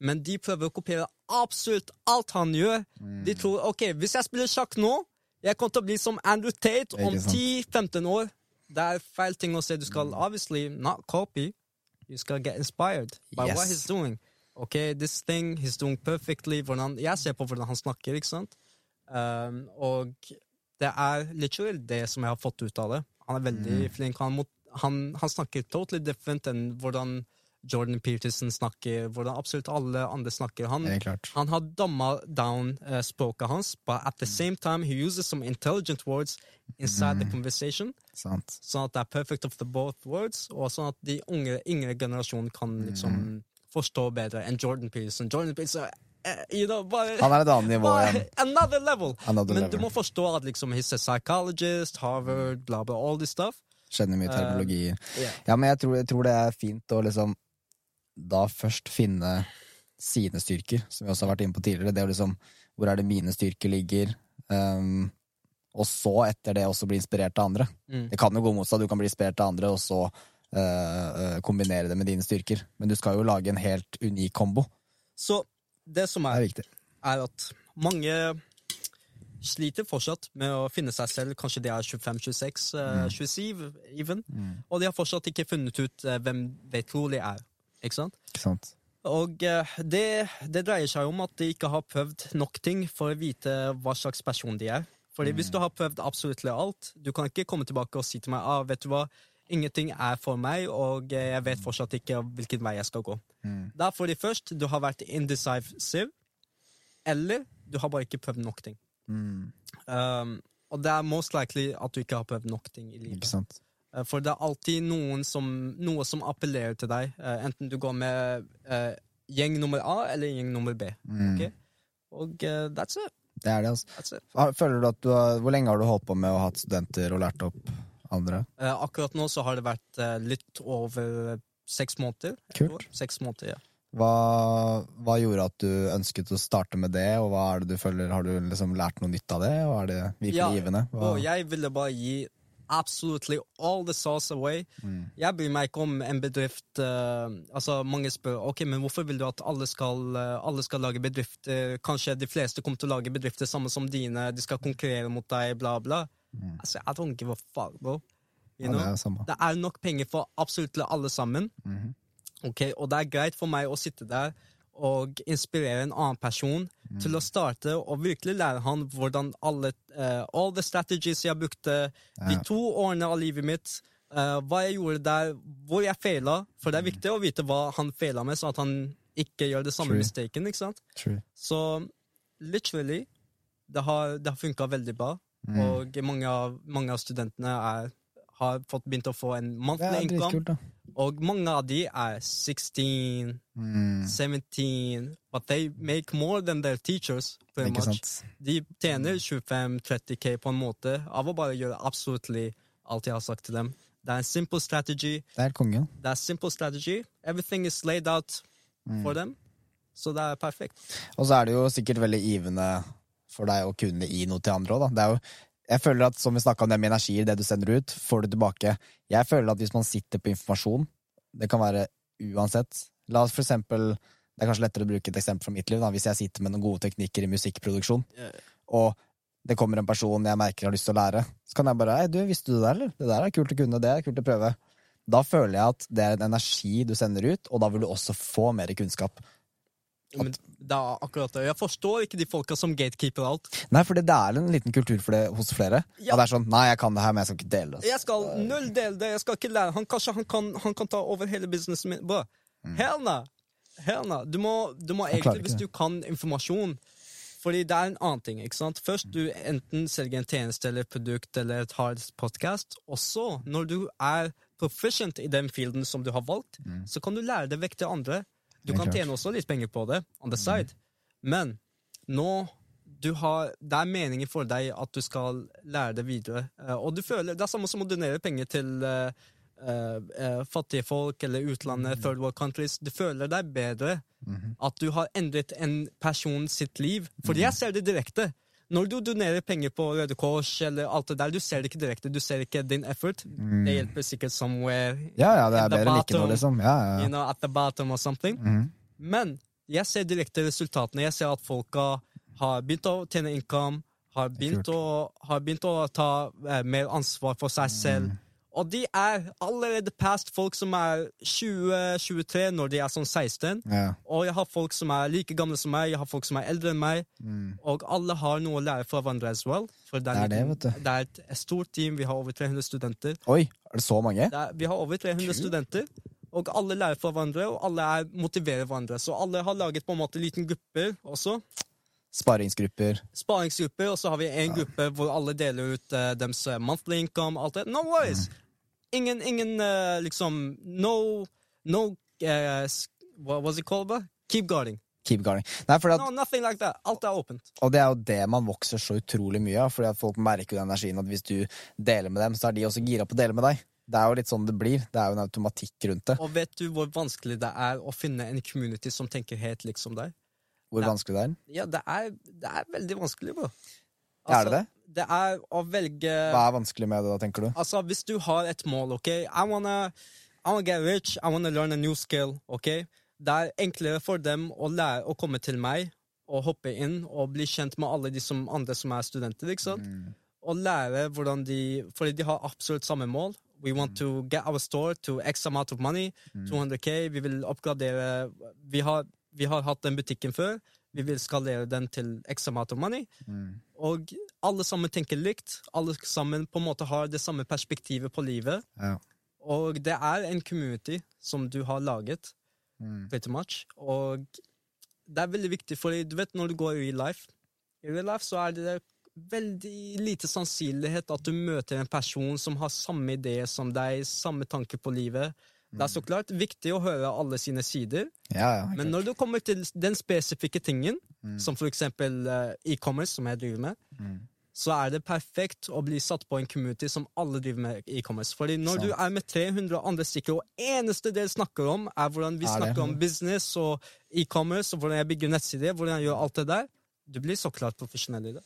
Men de prøver å kopiere absolutt alt han gjør. Mm. De tror ok, hvis jeg spiller sjakk nå, jeg kommer til å bli som Andrew Tate om 10-15 år. Det er feil ting å si. Du skal obviously not copy. You skal get inspired by what he's doing. Ok, this thing he's doing perfectly. Hvordan, jeg ser på hvordan han snakker, ikke sant? Um, og det er literally det som jeg har fått ut av det. Han er veldig Mm. flink. Han, mot, han, han snakker totally different enn hvordan Jordan Peterson snakker, hvordan absolutt alle andre snakker. Han, han har dumma down uh, språket hans, but at the same time he uses some intelligent words inside the conversation, Sant. sånn at det er perfect of the both words, og sånn at de unge, yngre generasjonen kan liksom forstå bedre enn Jordan Peterson. Jordan Peterson, eh, you know, bare, Han er et annet nivå igjen. another level. Another Men level. du må forstå at liksom he's a psychologist, Harvard, bla bla, all this stuff. Kjenner mye terminologi. yeah. Ja, men jeg tror, jeg tror det er fint å liksom da først finne sine styrker, som vi også har vært inne på tidligere. Det å liksom Hvor er det mine styrker ligger? Um, og så etter det også bli inspirert av andre. Mm. Det kan jo gå motsatt. Du kan bli inspirert av andre, og så uh, kombinere det med dine styrker. Men du skal jo lage en helt unik kombo. Så det som Det er er er at mange sliter fortsatt med å finne seg selv. Kanskje de er 25-26, mm. 27 even. Og de har fortsatt ikke funnet ut eh, hvem de tror de er. Ikke sant? Ikke sant? Og eh, det, det dreier seg om at de ikke har prøvd nok ting for å vite hva slags person de er. Fordi hvis du har prøvd absolutt alt, du kan ikke komme tilbake og si til meg ah, vet du hva, ingenting er for meg, og eh, jeg vet fortsatt ikke hvilken vei jeg skal gå. Da får de først du har vært indecisive, eller du har bare ikke prøvd nok ting. Um, og det er most likely at du ikke har prøvd nok ting i livet. Ikke sant? Eh, For det er alltid som, noe som appellerer til deg, eh, enten du går med uh, gjeng nummer A eller gjeng nummer B. ok? Og uh, that's it. Det er det, altså. Føler du at du har, Hvor lenge har du holdt på med å ha hatt studenter og lært opp andre? Uh, akkurat nå så har det vært litt over seks måneder. Kult. Seks måneder, ja. Hva, hva gjorde at du ønsket å starte med det, og hva er det du føler, har du liksom lært noe nytt av det, og er det virkelig Ja, givende? Hva, Og jeg ville bare gi absolutely all the sauce away. Jeg bryr meg ikke om en bedrift uh, Altså, mange spør ok, men hvorfor vil du at alle skal, uh, alle skal lage bedrifter Kanskje de fleste kommer til å lage bedrifter samme som dine, de skal konkurrere mot deg, bla, bla. Altså, I don't give a fuck, bro. You ja, det er. Det er nok penger for absolutt alle sammen. Ok, Og det er greit for meg å sitte der og inspirere en annen person til å starte og virkelig lære han hvordan alle uh, All the strategies jeg brukte de to årene av livet mitt, uh, hva jeg gjorde der, hvor jeg feila. For det er viktig å vite hva han feila med, så at han ikke gjør det samme True. mistaken. ikke sant? True. Så literally, det har, det har funka veldig bra. Mm. Og mange av, mange av studentene er, har fått begynt å få en income. dritkult, da. Og mange av de er 16, Mm. 17, but they make more than their teachers. pretty Ikke much. sant? De tjener 25-30K på en måte av å bare gjøre absolutt alt jeg har sagt til dem. Det er en simple strategy. Det er kongen. Det er simple strategy. Everything is laid out Mm. for dem. Så det er perfekt. Og så er det jo sikkert veldig givende for deg å kunne gi noe til andre òg, da. Det er jo, jeg føler at, som vi snakka om det med energier, det du sender ut, får du tilbake. Jeg føler at hvis man sitter på informasjon, det kan være uansett La oss for eksempel Det er kanskje lettere å bruke et eksempel fra mitt liv, da, hvis jeg sitter med noen gode teknikker i musikkproduksjon, og det kommer en person jeg merker har lyst til å lære, så kan jeg bare Hei, du, visste du det, eller? Det der er kult å kunne, det er kult å prøve. Da føler jeg at det er en energi du sender ut, og da vil du også få mer kunnskap. Men det er akkurat det. Jeg forstår ikke de folka som gatekeeper alt. Nei, for det er en liten kultur for det hos flere. Ja. Det er sånn, nei, jeg kan det her, men jeg skal ikke dele det. Jeg skal null dele det. Jeg skal ikke lære. Han, kanskje han kan, han kan ta over hele businessen min. Bro, hell no. Hell. Du må, du må Mm. Egentlig, hvis du kan informasjon Fordi det er en annen ting. ikke sant? Først du enten selger en tjeneste eller et produkt eller et hard podcast, og så, når du er proficient i den fielden som du har valgt, så kan du lære det vekk til andre. Du Mm. Kan. Mm. tjene også litt penger på det, on the side. Men nå du har, Det er meningen for deg at du skal lære det videre. Eh, og du føler, Det er samme som å donere penger til uh, eh, fattige folk eller utlandet, third world countries. Du føler deg bedre at du har endret en person sitt liv. Fordi jeg ser det direkte. Når du donerer penger på Røde Kors, eller alt det der, du ser det ikke direkte. Du ser ikke din effort. Det hjelper sikkert somewhere Ja, ja, det er bedre enn like noe, liksom. Ja, ja, you know, at the bottom or something. Mm. Men jeg ser direkte resultatene. Jeg ser at folka har begynt å tjene income, har begynt, å, har begynt å ta eh, mer ansvar for seg selv. Og de er allerede past folk som er 20-23 når de er sånn 16. ja. Og jeg har folk som er like gamle som meg, jeg har folk som er eldre enn meg. Mm. Og alle har noe å lære fra hverandre as well. Det er, Det det, vet du. det er et, stort team, vi har over 300 studenter. Oi, er det så mange? Det er, vi har over 300 studenter, og alle lærer fra hverandre, og alle er, motiverer hverandre. Så alle har laget på en måte liten grupper også. Sparingsgrupper. Sparingsgrupper, og så har vi en gruppe hvor alle deler ut uh, deres eh, monthly income. alt det. No worries! Ingen, ingen uh, liksom No, no uh, What was it called? But? Keep guarding. Keep guarding. Nei, at, No, nothing like that. Alt er åpent. og det er jo det man vokser så utrolig mye av, fordi at folk merker jo den energien at hvis du deler med dem, så er de også gira på å dele med deg. Det er jo litt sånn det blir. Det er jo en automatikk rundt det. Og vet du hvor vanskelig det er å finne en community som tenker helt liksom deg? Hvor Ja. vanskelig det er. Ja, det er, det er veldig vanskelig, bro. Er det det? Det er å velge Hva er vanskelig med det, da, tenker du? Altså, hvis du har et mål, ok I wanna, I wanna get rich, I wanna learn a new skill, ok Det er enklere for dem å lære å komme til meg og hoppe inn og bli kjent med alle de som, andre som er studenter, ikke sant? Og lære hvordan de Fordi de har absolutt samme mål. We want to get our store to X amount of money. 200K. Vi vil oppgradere Vi har, vi har hatt den butikken før. Vi vil skalere den til X amount of money. Og alle sammen tenker likt. Alle sammen på en måte har det samme perspektivet på livet. Ja. Og det er en community som du har laget, Mm. pretty much. Og det er veldig viktig, for du vet når du går i real life I real life så er det veldig lite sannsynlighet at du møter en person som har samme idé som deg, samme tanke på livet. Det er så klart viktig å høre alle sine sider, Ja, ja. men når du kommer til den spesifikke tingen, Mm. som for eksempel eh, e-commerce, som jeg driver med, så er det perfekt å bli satt på en community som alle driver med e-commerce. Fordi når du er med 300 andre stykker, og eneste dere snakker om, er hvordan vi Er snakker om business og e-commerce, og hvordan jeg bygger nettsider, hvordan jeg gjør alt det der, du blir så klart profesjonell i det.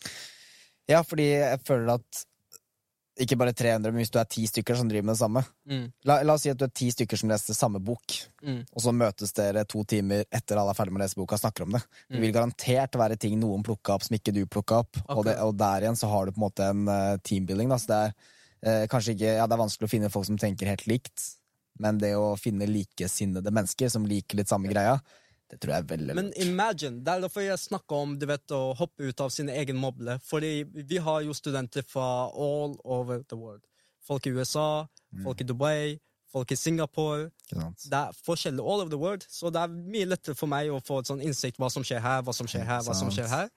ja, fordi jeg føler at ikke bare 300, men hvis du er ti stykker som driver med det samme Mm, La, la oss si at du er ti stykker som leser samme bok, mm, og så møtes dere to timer etter alle er ferdig med å lese boka og snakker om det. Det Mm. vil garantert være ting noen plukka opp som ikke du plukka opp, og, det, og der igjen så har du på en måte en uh, teambuilding. Da. Så det er uh, kanskje ikke Ja, det er vanskelig å finne folk som tenker helt likt, Men det å finne likesinnede mennesker som liker litt samme greia, det tror jeg er veldig Men imagine, det er derfor jeg snakker om du vet, å hoppe ut av sin egen moble. Fordi vi har jo studenter fra all over the world. Folk i USA, Mm. folk i Dubai, folk i Singapore. Det er forskjellig all over the world, så det er mye lettere for meg å få et sånn innsikt hva som skjer her, hva som skjer her, hva som skjer her.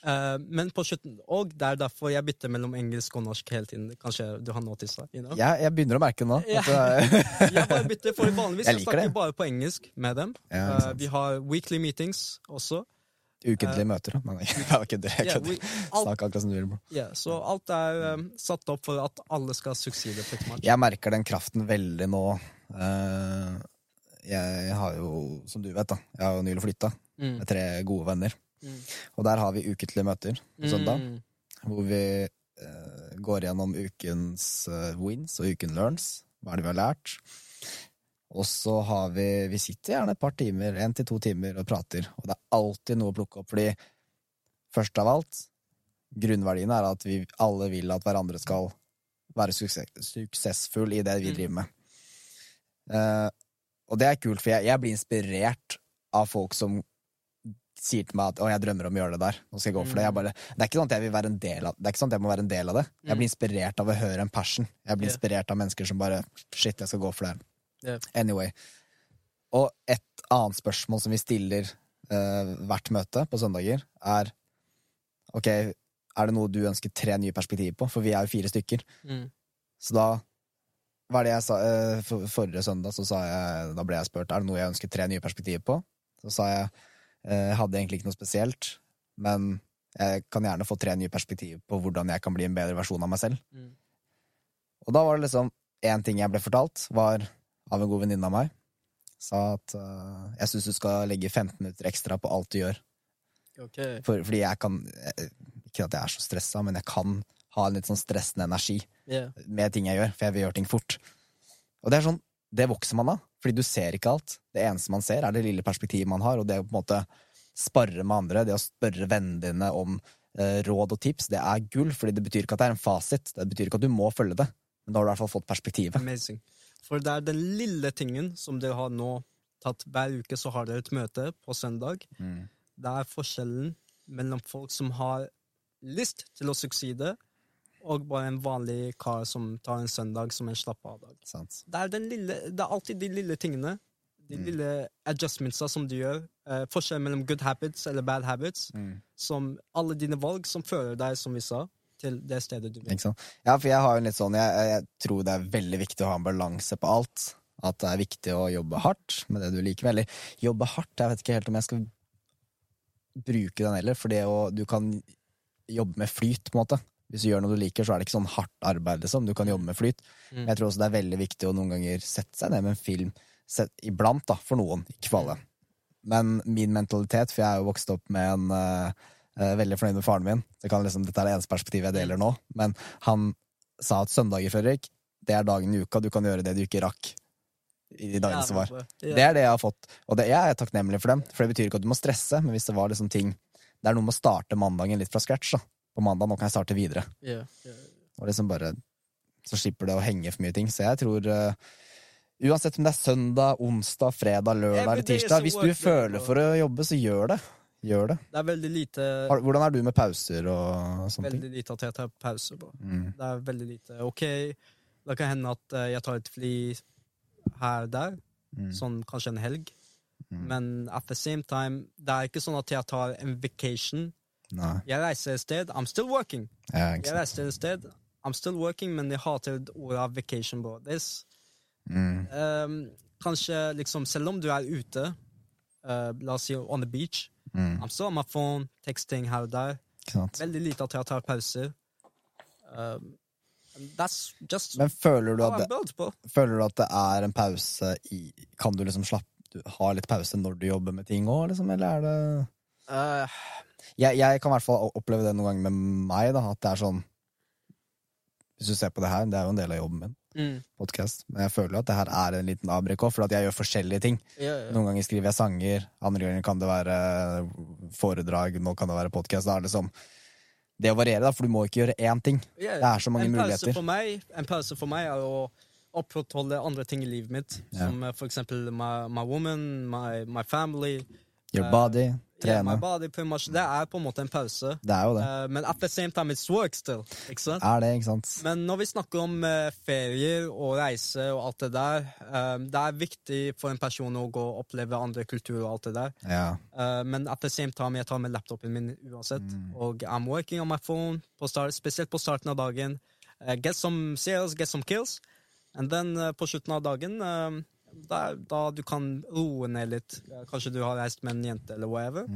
Eh, men på slutten, og det er derfor jeg bytter mellom engelsk og norsk hele tiden. Kanskje du har notis? You know? Jeg, jeg begynner å merke det nå. Jeg bare bytter, for vanligvis Jeg jeg snakker det. bare på engelsk med dem. Ja, uh, vi har weekly meetings også. ukentlige møter, da. Nei, jeg. Jeg kødder. akkurat som du bro. ja, så alt er um, satt opp for at alle skal sukside. Jeg merker den kraften veldig nå. Uh, jeg har jo, som du vet, da, jeg har jo nylig flytta Mm. med tre gode venner. Mm. Og der har vi ukentlige møter på søndag, Mm. hvor vi eh, går gjennom ukens eh, wins og uken learns. Hva er det vi har lært? Og så har vi Vi sitter gjerne et par timer, én til to timer, og prater. Og det er alltid noe å plukke opp, fordi først av alt Grunnverdien er at vi alle vil at hverandre skal være suksess, suksessfull i det vi Mm. driver med. Uh, og det er kult, for jeg, jeg blir inspirert av folk som sier til meg at 'å, jeg drømmer om å gjøre det der'. Nå skal jeg gå for Det jeg Mm. bare, det er ikke sånn at jeg vil være en del av Det er ikke sånn at jeg må være en del av det. Jeg Mm. blir inspirert av å høre en passion. Jeg blir inspirert av mennesker som bare 'shit, jeg skal gå for det her'. Anyway. Og et annet spørsmål som vi stiller uh, hvert møte på søndager, er Ok, er det noe du ønsker tre nye perspektiver på? For vi er jo fire stykker. Mm. Så da Hva er det jeg sa uh, for, Forrige søndag så sa jeg Da ble jeg spurt Er det noe jeg ønsker tre nye perspektiver på. Så sa jeg jeg hadde egentlig ikke noe spesielt, men jeg kan gjerne få tre nye perspektiver på hvordan jeg kan bli en bedre versjon av meg selv. Mm. Og da var det liksom én ting jeg ble fortalt, var av en god venninne av meg. Sa at uh, jeg syns du skal legge 15 minutter ekstra på alt du gjør. Okay. For, fordi jeg kan eh, Ikke at jeg er så stressa, men jeg kan ha en litt sånn stressende energi Yeah. med ting jeg gjør, for jeg vil gjøre ting fort. Og det er sånn, det vokser man av, fordi du ser ikke alt. Det eneste man ser, er det lille perspektivet man har, og det å på en måte sparre med andre, det å spørre vennene dine om eh, råd og tips, det er gull, fordi det betyr ikke at det er en fasit. Det betyr ikke at du må følge det, men da har du i hvert fall fått perspektivet. Amazing. For det er den lille tingen som dere har nå tatt hver uke, så har dere et møte på søndag. Mm. Det er forskjellen mellom folk som har lyst til å sukside, og bare en vanlig kar som tar en søndag som en slapp-av-dag. Det er, det er alltid de lille tingene, de Mm. lille adjustmentsa som du gjør. Eh, forskjellen mellom good habits eller bad habits, Mm. som alle dine valg som fører deg, som vi sa, til det stedet du vil. Ja, for jeg har jo litt sånn jeg, jeg tror det er veldig viktig å ha en balanse på alt. At det er viktig å jobbe hardt med det du liker. Eller jobbe hardt, jeg vet ikke helt om jeg skal bruke den heller. For det å Du kan jobbe med flyt, på en måte. Hvis du gjør noe du liker, så er det ikke sånn hardt arbeid, liksom. Du kan jobbe med flyt. Mm. Men jeg tror også det er veldig viktig å noen ganger sette seg ned med en film. Sett, iblant, da, for noen. Ikke for alle. Men min mentalitet, for jeg er jo vokst opp med en uh, uh, veldig fornøyd med faren min. Det kan liksom, dette er det eneste perspektivet jeg deler nå. Men han sa at søndager, Fredrik, det er dagen i uka du kan gjøre det du ikke rakk i de dagene som var. Det er det jeg har fått, og det, jeg er takknemlig for dem. For det betyr ikke at du må stresse, men hvis det var liksom ting Det er noe med å starte mandagen litt fra scratch. da. På mandag nå kan jeg starte videre. Yeah, yeah. Og liksom bare Så slipper det å henge for mye ting. Så jeg tror uh, Uansett om det er søndag, onsdag, fredag, lørdag eller tirsdag Hvis du føler for å jobbe, så gjør det. Gjør det. Det er veldig lite Hvordan er du med pauser og sånne ting? Veldig lite at jeg tar pauser. Mm. Det er veldig lite. Ok, det kan hende at eh, jeg tar et fly her og der, Mm. sånn kanskje en helg. Mm. Men at the same time, det er ikke sånn at jeg tar en vacation. Nei. Jeg reiser et sted, I'm still working. Ja, Jeg reiser et sted, I'm still working, men jeg hater ordet vacation. This, Mm. Um, kanskje liksom, selv om du er ute, uh, la oss si on the beach, Mm. I'm still on my phone, texting her og der. Veldig lite at jeg tar pauser. Um, that's just Men føler du at det, føler du at det er en pause i Kan du liksom slappe du, Ha litt pause når du jobber med ting òg, liksom, eller er det Uh, jeg, jeg kan i hvert fall oppleve det noen ganger med meg, da, at det er sånn Hvis du ser på det her, det er jo en del av jobben min, mm, podcast, men jeg føler jo at det her er en liten avbrekk òg, for at jeg gjør forskjellige ting. ja, ja. Noen ganger skriver jeg sanger, andre ganger kan det være foredrag, nå kan det være podkast. Da er det liksom Det å variere, da, for du må ikke gjøre én ting. Yeah. Det er så mange en muligheter. For meg, en pause for meg er å opprettholde andre ting i livet mitt. yeah. Som eh, for eksempel my, my woman, my, my family. Your Eh, body, Yeah, my body, pretty much. Det er på en måte en pause. Det er jo det. Uh, men at the same time it's work still. Ikke sant? Er det, ikke sant? Men når vi snakker om uh, ferier og reise og alt det der, eh, det er viktig for en person å gå og oppleve andre kulturer og alt det der. Ja. Men at the same time, jeg tar med laptopen min uansett. Og I'm working on my phone, på start, spesielt på starten av dagen. Get some sales, get some kills. And then på slutten av dagen, da, da du kan roe ned litt. Kanskje du har reist med en jente eller whatever.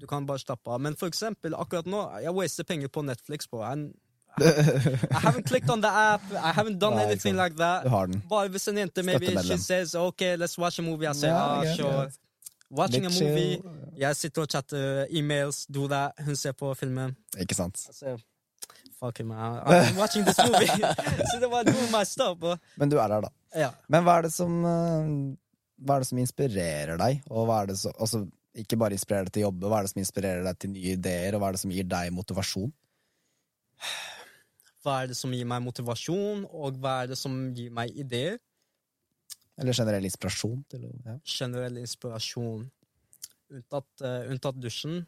Du kan bare slappe av. Men for eksempel, akkurat nå, jeg waster penger på Netflix på en I haven't clicked on the app. I haven't done Nei, anything like that. Bare hvis en jente maybe she says OK, let's watch a movie, I say yeah, ah, ja, sure. Yeah. Watching Litt a movie. chill. Jeg sitter og chatter e-mails, do that. Hun ser på filmen. Ikke sant? Jeg ser Fuck him, man. I'm watching this movie. so they were doing my stuff. Og, Men du er her, da. ja. Men hva er det som eh, Hva er det som inspirerer deg? Og hva er det som, altså, ikke bare inspirerer deg til å jobbe, hva er det som inspirerer deg til nye ideer, og hva er det som gir deg motivasjon? Hva er det som gir meg motivasjon, og hva er det som gir meg ideer? Eller generell inspirasjon? Til, ja. Generell inspirasjon. Unntatt, uh, unntatt dusjen.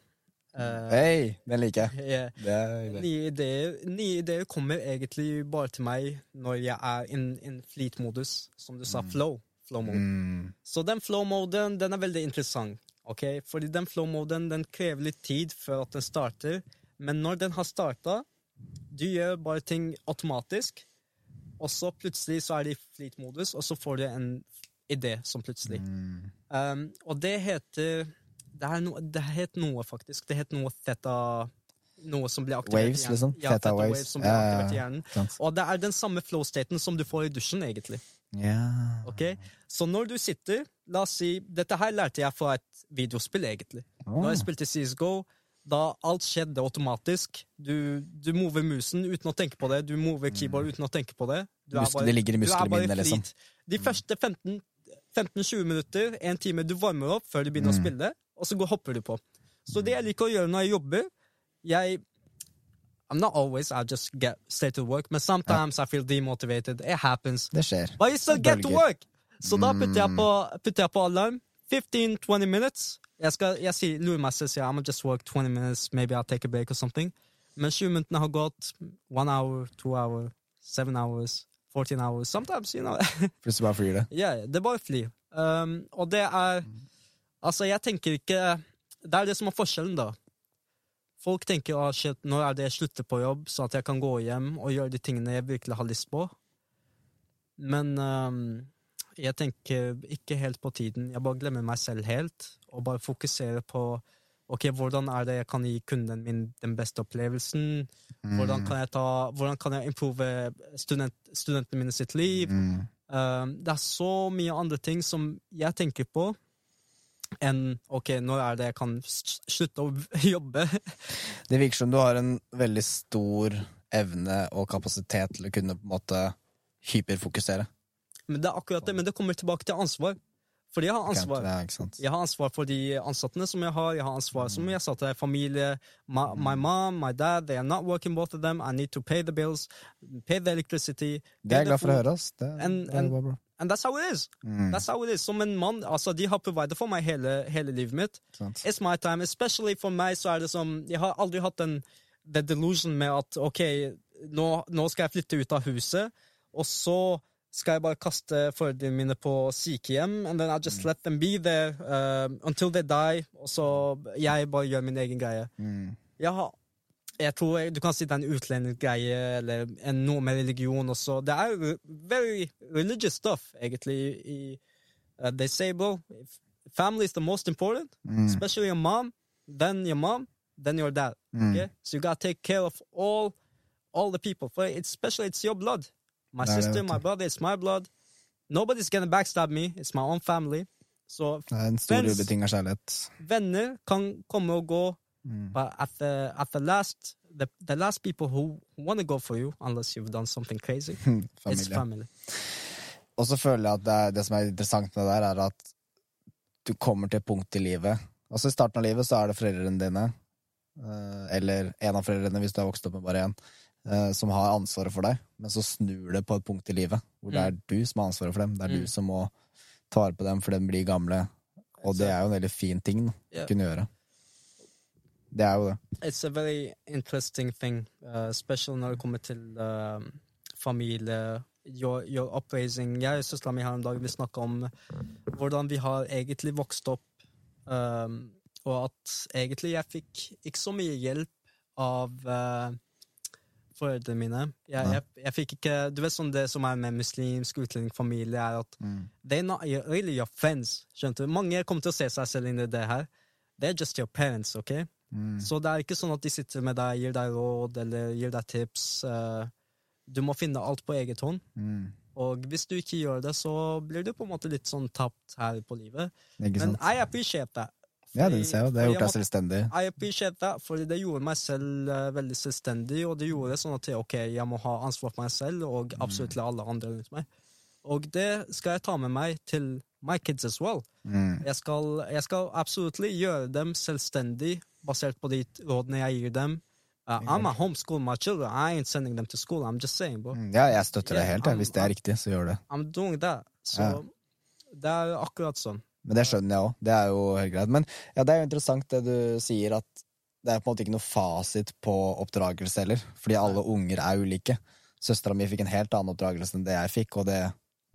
Eh, Hei, den liker jeg. yeah. Det det. Nye ideer, nye ideer kommer egentlig bare til meg når jeg er i en fleet-modus, som du sa, flow. Flow-mode. Mm. Så den flow-moden, den er veldig interessant. ok? Fordi den flow-moden, den krever litt tid før at den starter. Men når den har starta, du gjør bare ting automatisk, og så plutselig så er det i fleet-modus, og så får du en idé som plutselig. Mm. Um, og det heter det, no, det het noe, faktisk. Det het noe theta Noe som blir aktivert Waves, i hjernen. liksom? Ja, Theta theta waves. waves som blir Ja, aktivert i hjernen. Sant. Og det er den samme flow-staten som du får i dusjen, egentlig. Ja. Ok? Så når du sitter La oss si Dette her lærte jeg fra et videospill, egentlig. Når jeg spilte CSGO, da alt skjedde automatisk. Du, du mover musen uten å tenke på det. Du mover keyboard uten å tenke på det. Du er Muskler- bare- det ligger i muskelminnet, liksom. De første 15 15-20 minutter, en time, du varmer opp før du begynner Mm. å spille, og så går, hopper du på. Så det jeg liker å gjøre når jeg jobber jeg I'm not always, I just get stay to work, but sometimes I feel demotivated. It happens. Det skjer. But you still get to work! Så da putter jeg Mm. på, putter jeg på alarm. 15-20 minutes. Jeg, skal, jeg sier, lurer meg selv, sier I'm just work 20 minutes, maybe I'll take a break or something. Men 20 minuttene har gått. One hour, two hour, seven hours, 14 hours. Sometimes, you know. Plutselig bare flyr det. Ja, det bare flyr. Um, og det er Altså, jeg tenker ikke Det er det som er forskjellen, da. Folk tenker ah, shit, når er det jeg slutter på jobb, så at jeg kan gå hjem og gjøre de tingene jeg virkelig har lyst på. Men um, jeg tenker ikke helt på tiden. Jeg bare glemmer meg selv helt, og bare fokuserer på ok, hvordan er det jeg kan gi kunden min den beste opplevelsen. Hvordan kan jeg, ta, hvordan kan jeg improve student, studentene mine sitt liv? Mm. Um, det er så mye andre ting som jeg tenker på enn ok, nå er det jeg kan slutte å jobbe? Det virker som du har en veldig stor evne og kapasitet til å kunne på en måte hyperfokusere. Men det er akkurat det, men det kommer tilbake til ansvar. Fordi jeg har ansvar. Jeg har ansvar for de ansatte som jeg har. Jeg har ansvar som jeg sa til familie. My, my mom, my dad, they are not working, both of them. I need to pay the bills, pay the electricity. Det er jeg glad for å høre. ass. Det, and, det er en- bra. And that's how it is. Mm. That's how it is. Som en mann, altså, de har providet for meg hele, hele livet mitt. Sant. It's my time. Especially for meg så er det som Jeg har aldri hatt den the delusion med at ok, nå, nå skal jeg flytte ut av huset, og så skal jeg bare kaste foreldrene mine på sykehjem, and then I just let them be there uh, until they die, og så jeg bare gjør min egen greie. Mm. Har jeg tror jeg, Du kan si det er en utlendingsgreie eller en, noe med religion også. Det er jo very religious stuff, egentlig. I, uh, they say, bro, family is the most important, Mm. especially your mom, then your mom, then your dad. Mm. Okay? So you gotta take care of all all the people. For especially it's your blood. My er sister, my brother, it's my blood. Nobody's gonna backstab me. It's my own family. Så Det er en stor ubetinga kjærlighet. venner kan komme og gå, Mm. but at the at the last the, the last people who want to go for you, unless you've done something crazy, it's family. Og så føler jeg at det, er, det som er interessant med det der, er at du kommer til et punkt i livet Altså I starten av livet så er det foreldrene dine, eh, eller en av foreldrene hvis du har vokst opp med bare én. Eh, som har ansvaret for deg, men så snur det på et punkt i livet hvor det er du som har ansvaret for dem. Det er Mm. du som må ta vare på dem for de blir gamle, og det er jo en veldig fin ting å yeah. kunne gjøre. Det er jo det. It's a very interesting thing, uh, special når det kommer til uh, familie, your, your uprising. Jeg og søstera mi her en dag vi snakka om hvordan vi har egentlig vokst opp, um, og at egentlig jeg fikk ikke så mye hjelp av uh, foreldrene mine. Jeg, jeg, jeg fikk ikke Du vet sånn det som er med muslimsk utlendingfamilie, er at They're not really your friends. Skjønte du? Mange kommer til å se seg selv inn i det her. They're just your parents, ok? Mm. Så det er ikke sånn at de sitter med deg, gir deg råd eller gir deg tips. eh, Du må finne alt på eget hånd. Mm. Og hvis du ikke gjør det, så blir du på en måte litt sånn tapt her på livet. Men? I appreciate that. Ja, den det ser jeg. Det har gjort deg selvstendig. I appreciate that, for det gjorde meg selv eh, veldig selvstendig, og det gjorde sånn at jeg, ok, jeg må ha ansvar for meg selv og absolutt til alle andre rundt meg. Og det skal jeg ta med meg til my kids as well. Mm. Jeg skal, jeg skal absolutt gjøre dem selvstendig, basert på de rådene jeg gir dem. Uh, I'm a homeschool my children. I ain't sending them to school. I'm just saying, bro. Mm. Ja, jeg støtter yeah, deg helt. jeg. Hvis det er riktig, så gjør det. I'm doing that. Så Ja. det er akkurat sånn. Men det skjønner jeg òg. Det er jo helt greit. Men ja, det er jo interessant det du sier, at det er på en måte ikke noe fasit på oppdragelse heller. Fordi alle unger er ulike. Søstera mi fikk en helt annen oppdragelse enn det jeg fikk, og det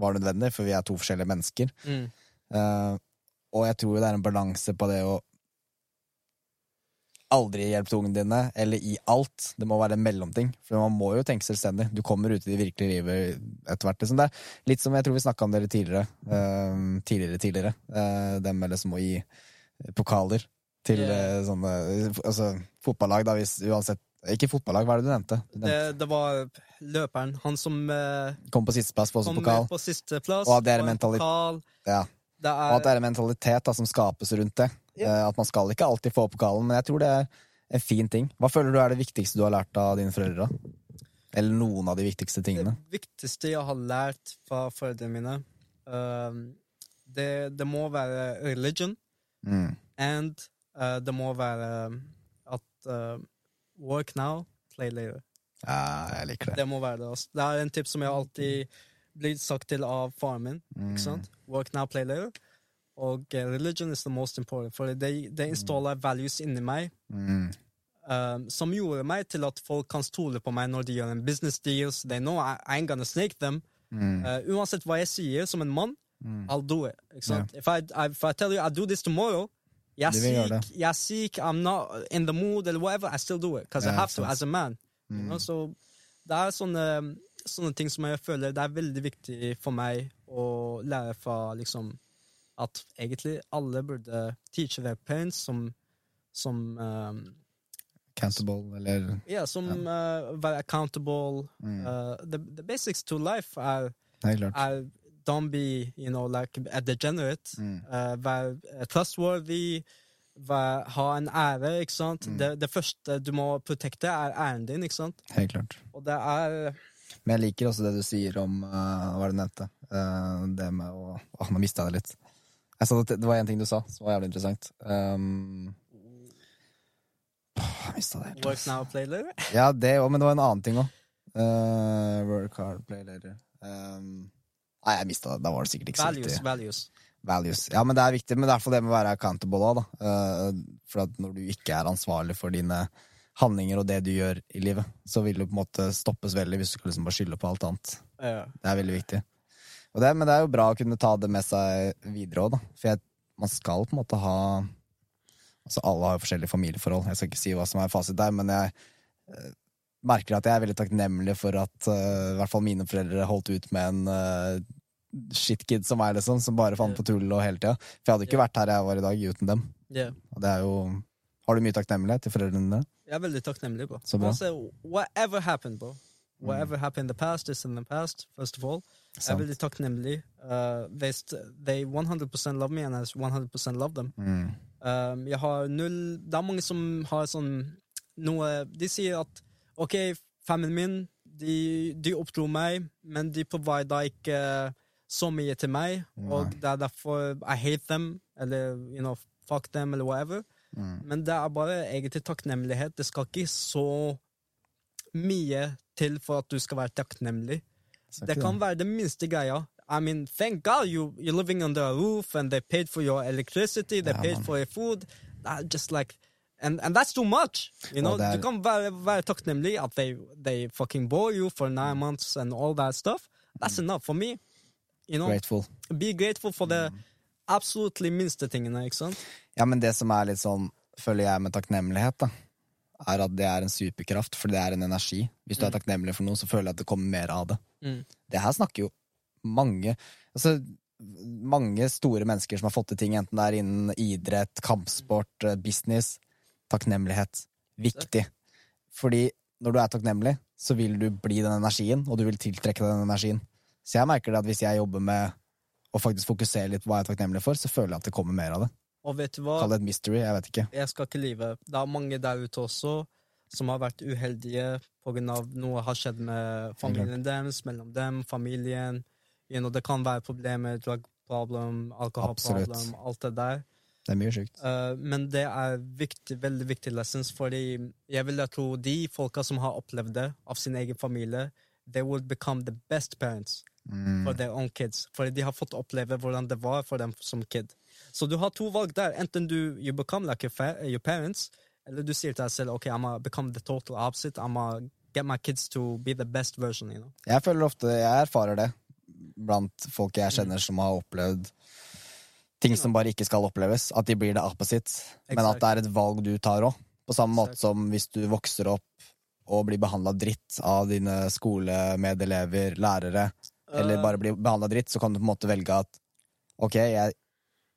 var nødvendig, for vi er to forskjellige mennesker. Mm. Uh, og jeg tror det er en balanse på det å aldri hjelp til ungene dine, eller i alt. Det må være en mellomting. For man må jo tenke selvstendig. Du kommer ut i det virkelige livet etter hvert. Liksom. Det er litt som jeg tror vi snakka om dere tidligere. Uh, tidligere, tidligere. Uh, det med liksom å gi pokaler til eh, sånne Altså fotballag, da, hvis uansett Ikke fotballag, hva er det du nevnte? Du nevnte Det, det var løperen, han som uh, kom på sisteplass, får også pokal. på sisteplass. Og at det er får mentali- pokal. Ja. Det Og at det er, er en mentalitet da, som skapes rundt det. Ja. Eh, At man skal ikke alltid få pokalen, men jeg tror det er en fin ting. Hva føler du er det viktigste du har lært av dine foreldre? Eller noen av de viktigste tingene? det viktigste jeg har lært fra foreldrene mine, uh, det, det må være religion. Mm. And uh, det må være at uh, work now, play later. Ja, jeg liker det. Det må være det. Altså. Det er en tips som jeg alltid blir sagt til av faren min. Mm. Work now, play later. Og uh, religion is the most important, for det de installer values inni meg Mm. um, som gjorde meg til at folk kan stole på meg når de gjør en business deals. They know I, I ain't gonna snake them. Mm. Uh, uansett hva jeg sier som en mann, Mm. I'll do it. Sant? If, I, I, if I tell you I do this tomorrow, jeg er syk, jeg er syk, I'm not in the mood, eller whatever, I still do it. Because I Ja, have to, as a man. You Mm. know? Så det er sånne, sånne ting som jeg føler det er veldig viktig for meg å lære fra liksom At egentlig alle burde teache their parents som, som um, Accountable, eller Ja, som uh, være accountable. Mm. Uh, the, the basics to life er, er don't be, you know, like a degenerate. Mm. Uh, vær uh, trustworthy. Vær, ha en ære, ikke sant? Mm. Det, det første du må protekte, er æren din, ikke sant? Helt klart. Og det er Men jeg liker også det du sier om uh, Hva du nevnte? Uh, det med å Å, nå mista jeg det litt. Jeg sa at det, var én ting du sa som var jævlig interessant. Um, jeg mista det work now, play later. Ja, det òg, men det var en annen ting òg. work hard, play later. Um, nei, jeg mista det. Da var det sikkert ikke så Values, viktig. values. Values. Ja, men det er viktig. Men det er for det med å være accountable òg, da. Uh, for at når du ikke er ansvarlig for dine handlinger og det du gjør i livet, så vil du på en måte stoppes veldig hvis du skal liksom bare skylde på alt annet. Ja. Det er veldig viktig. Og det, men det er jo bra å kunne ta det med seg videre òg, da. For jeg, man skal på en måte ha Altså, alle har jo forskjellige familieforhold. Jeg skal ikke si hva som er fasit der, men jeg eh, merker at jeg er veldig takknemlig for at eh, i hvert fall mine foreldre holdt ut med en uh, shitkid som meg, liksom, som bare fant på tull og hele tida. For jeg hadde ikke vært her jeg var i dag uten dem. Yeah. Og det er jo Har du mye takknemlighet til foreldrene dine? Jeg er veldig takknemlig, bro. Så bra. Altså, whatever happened, bro. Whatever happened in the past is in the past, first of all. Jeg er veldig takknemlig. Uh, they, they 100% love me, and I 100% love them. Mm. Um, jeg har null Det er mange som har sånn noe De sier at OK, familien min, de, de oppdro meg, men de provida ikke så mye til meg, og det er derfor I hate them, eller you know, fuck them, eller whatever. Mm. Men det er bare egentlig takknemlighet. Det skal ikke så mye til for at du skal være takknemlig. Det kan være den minste greia. I mean, thank God you, you're living under a roof and they paid for your electricity, they Ja, paid man. for your food. Just like, and, and that's too much. You know, er- du kan være, være takknemlig at they, they fucking bore you for nine months and all that stuff. That's enough for me. You know, Grateful. be grateful for Mm. the absolutely minste tingene, ikke sant? Ja, men det som er litt sånn, føler jeg med takknemlighet, da, er at det er en superkraft, for det er en energi. Hvis du er takknemlig for noe, så føler jeg at det kommer mer av det. Mm. Det her snakker jo mange Altså, mange store mennesker som har fått til ting, enten det er innen idrett, kampsport, eh, business. Takknemlighet. Viktig. Fordi når du er takknemlig, så vil du bli den energien, og du vil tiltrekke den energien. Så jeg merker det at hvis jeg jobber med å faktisk fokusere litt på hva jeg er takknemlig for, så føler jeg at det kommer mer av det. Og vet du hva? Kall det et mystery, jeg vet ikke. jeg skal ikke lyve. Det er mange der ute også som har vært uheldige pga. noe har skjedd med familien deres, mellom dem, familien. You know, det kan være problemer, drug problem, alkoholproblem, alt det der. Det er mye sjukt. Uh, men det er viktig, veldig viktig lessons, fordi jeg vil jeg tro de folka som har opplevd det av sin egen familie, they will become the best parents Mm. for their own kids. Fordi de har fått oppleve hvordan det var for dem som kid. Så du har to valg der. Enten du you become like your, your parents, eller du sier til deg selv ok, I'm gonna become the total opposite. I'm gonna get my kids to be the best version. you know? Jeg føler ofte, jeg erfarer det blant folk jeg kjenner som har opplevd ting som bare ikke skal oppleves. At de blir det opposite. Men at det er et valg du tar òg. På samme måte som hvis du vokser opp og blir behandla dritt av dine skolemedelever, lærere, eller Eh, bare blir behandla dritt, så kan du på en måte velge at ok, jeg,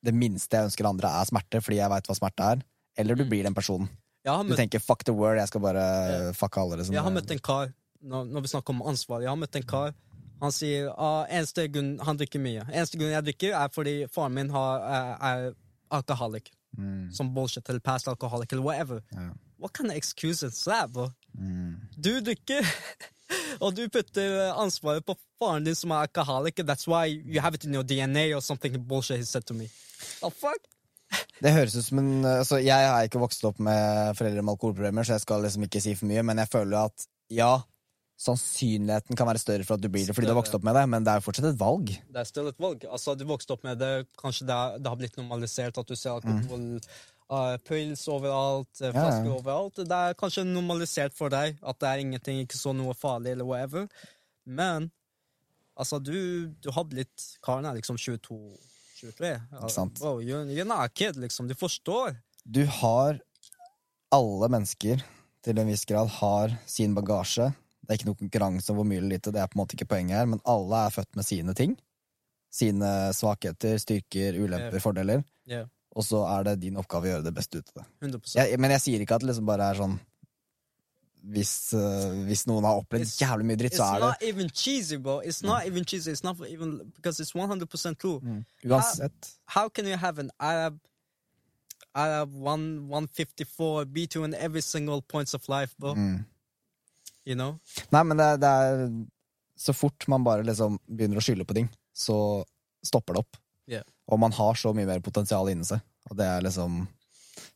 det minste jeg ønsker andre, er smerte, fordi jeg veit hva smerte er. Eller du Mm. blir den personen. har Du tenker 'fuck the world', jeg skal bare yeah. fucke alle. Liksom. jeg har møtt en kar, når, når vi snakker om ansvar, jeg har møtt en kar han sier ah, eneste grunn han drikker mye. Eneste grunn jeg drikker, er fordi faren min har, er, er alkoholik. Mm, Som bullshit eller past alcoholic eller whatever. Yeah. What kind of excuses is that, bro? Mm. Du drikker, og du putter ansvaret på faren din som er alkoholiker. That's why you have it in your DNA or something bullshit he said to me. The fuck? Det høres ut som en altså, Jeg har ikke vokst opp med foreldre med alkoholproblemer, så jeg skal liksom ikke si for mye, men jeg føler at ja, sannsynligheten kan være større for at du blir det fordi du har vokst opp med det, men det er jo fortsatt et valg. Det er still et valg. Altså, du vokste opp med det, kanskje det, er, det har blitt normalisert at du ser alkohol, uh, pils overalt, uh, flasker ja. overalt. Det er kanskje normalisert for deg at det er ingenting, ikke så noe farlig eller whatever. Men altså, du, du har blitt Karen er liksom 22 23. Ikke sant. Bro, you're, you're not kid, liksom. Du forstår. Du har Alle mennesker til en viss grad har sin bagasje. Det er ikke noe konkurranse om hvor mye eller lite, det er på en måte ikke poenget her, men alle er født med sine ting. Sine svakheter, styrker, ulemper, Ja. fordeler. Ja. Og så er det din oppgave å gjøre det beste ut av det. 100 Jeg, men jeg sier ikke at det liksom bare er sånn hvis, uh, hvis noen har opplevd It's- jævlig mye dritt, så er det It's not even cheesy, bro. It's not even cheesy. It's not even because it's 100% true. Mm. Uansett. How can you have an Arab, Arab one 154 B2 in every single points of life, bro? Mm. You know? Nei, men det, er- det er Så fort man bare liksom begynner å skylde på ting, så stopper det opp. Ja. Og man har så mye mer potensial inni seg, og det er liksom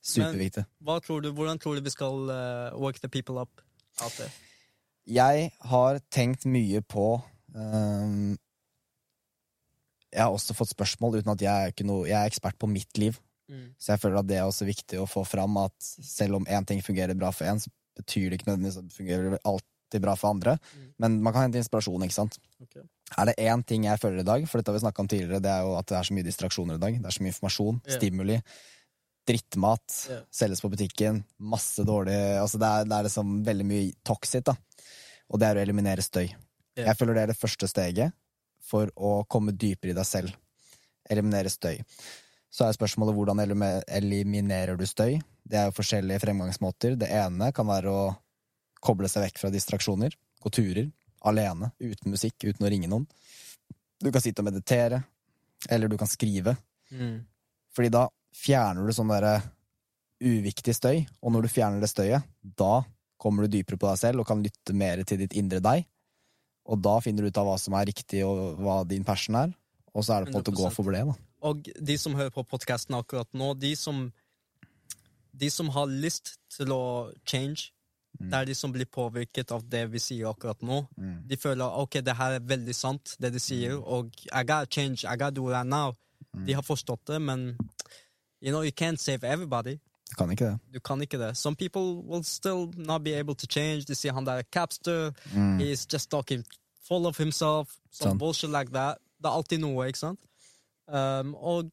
superviktig. Hva tror du, hvordan tror du vi skal uh, work the people up out? Jeg har tenkt mye på um, Jeg har også fått spørsmål uten at jeg er, ikke noe, jeg er ekspert på mitt liv. Mm. Så jeg føler at det er også viktig å få fram at selv om én ting fungerer bra for én, så betyr det ikke nødvendigvis at det fungerer alltid bra for andre. Mm. Men man kan hente inspirasjon, ikke sant. Ok. Er det én ting jeg føler i dag, for dette har vi snakka om tidligere, det er jo at det er så mye distraksjoner i dag. Det er så mye informasjon, yeah. stimuli, drittmat, yeah. selges på butikken, masse dårlig Altså det er, det er liksom veldig mye toxic, da. Og det er å eliminere støy. Yeah. Jeg føler det er det første steget for å komme dypere i deg selv. Eliminere støy. Så er spørsmålet hvordan eliminerer du støy? Det er jo forskjellige fremgangsmåter. Det ene kan være å koble seg vekk fra distraksjoner. Gå turer. Alene. Uten musikk. Uten å ringe noen. Du kan sitte og meditere. Eller du kan skrive. Mm. Fordi da fjerner du sånn derre uviktig støy, og når du fjerner det støyet, da kommer du dypere på deg selv og kan lytte mer til ditt indre deg. Og da finner du ut av hva som er riktig, og hva din passion er. Og så er det på en måte å gå for det, da. Og de som hører på podkasten akkurat nå, de som, de som har lyst til å change, Det er de som blir påvirket av det vi sier akkurat nå. Mm. De føler ok, det her er veldig sant, det de sier, og I gotta change, I gotta do that now. De har forstått det, men you know, you can't save everybody. Du kan ikke det. Du kan ikke det. Some people will still not be able to change. De sier han der er capster, he's just talking full of himself, some sånn. bullshit like that. Det er alltid noe, ikke sant? Um, og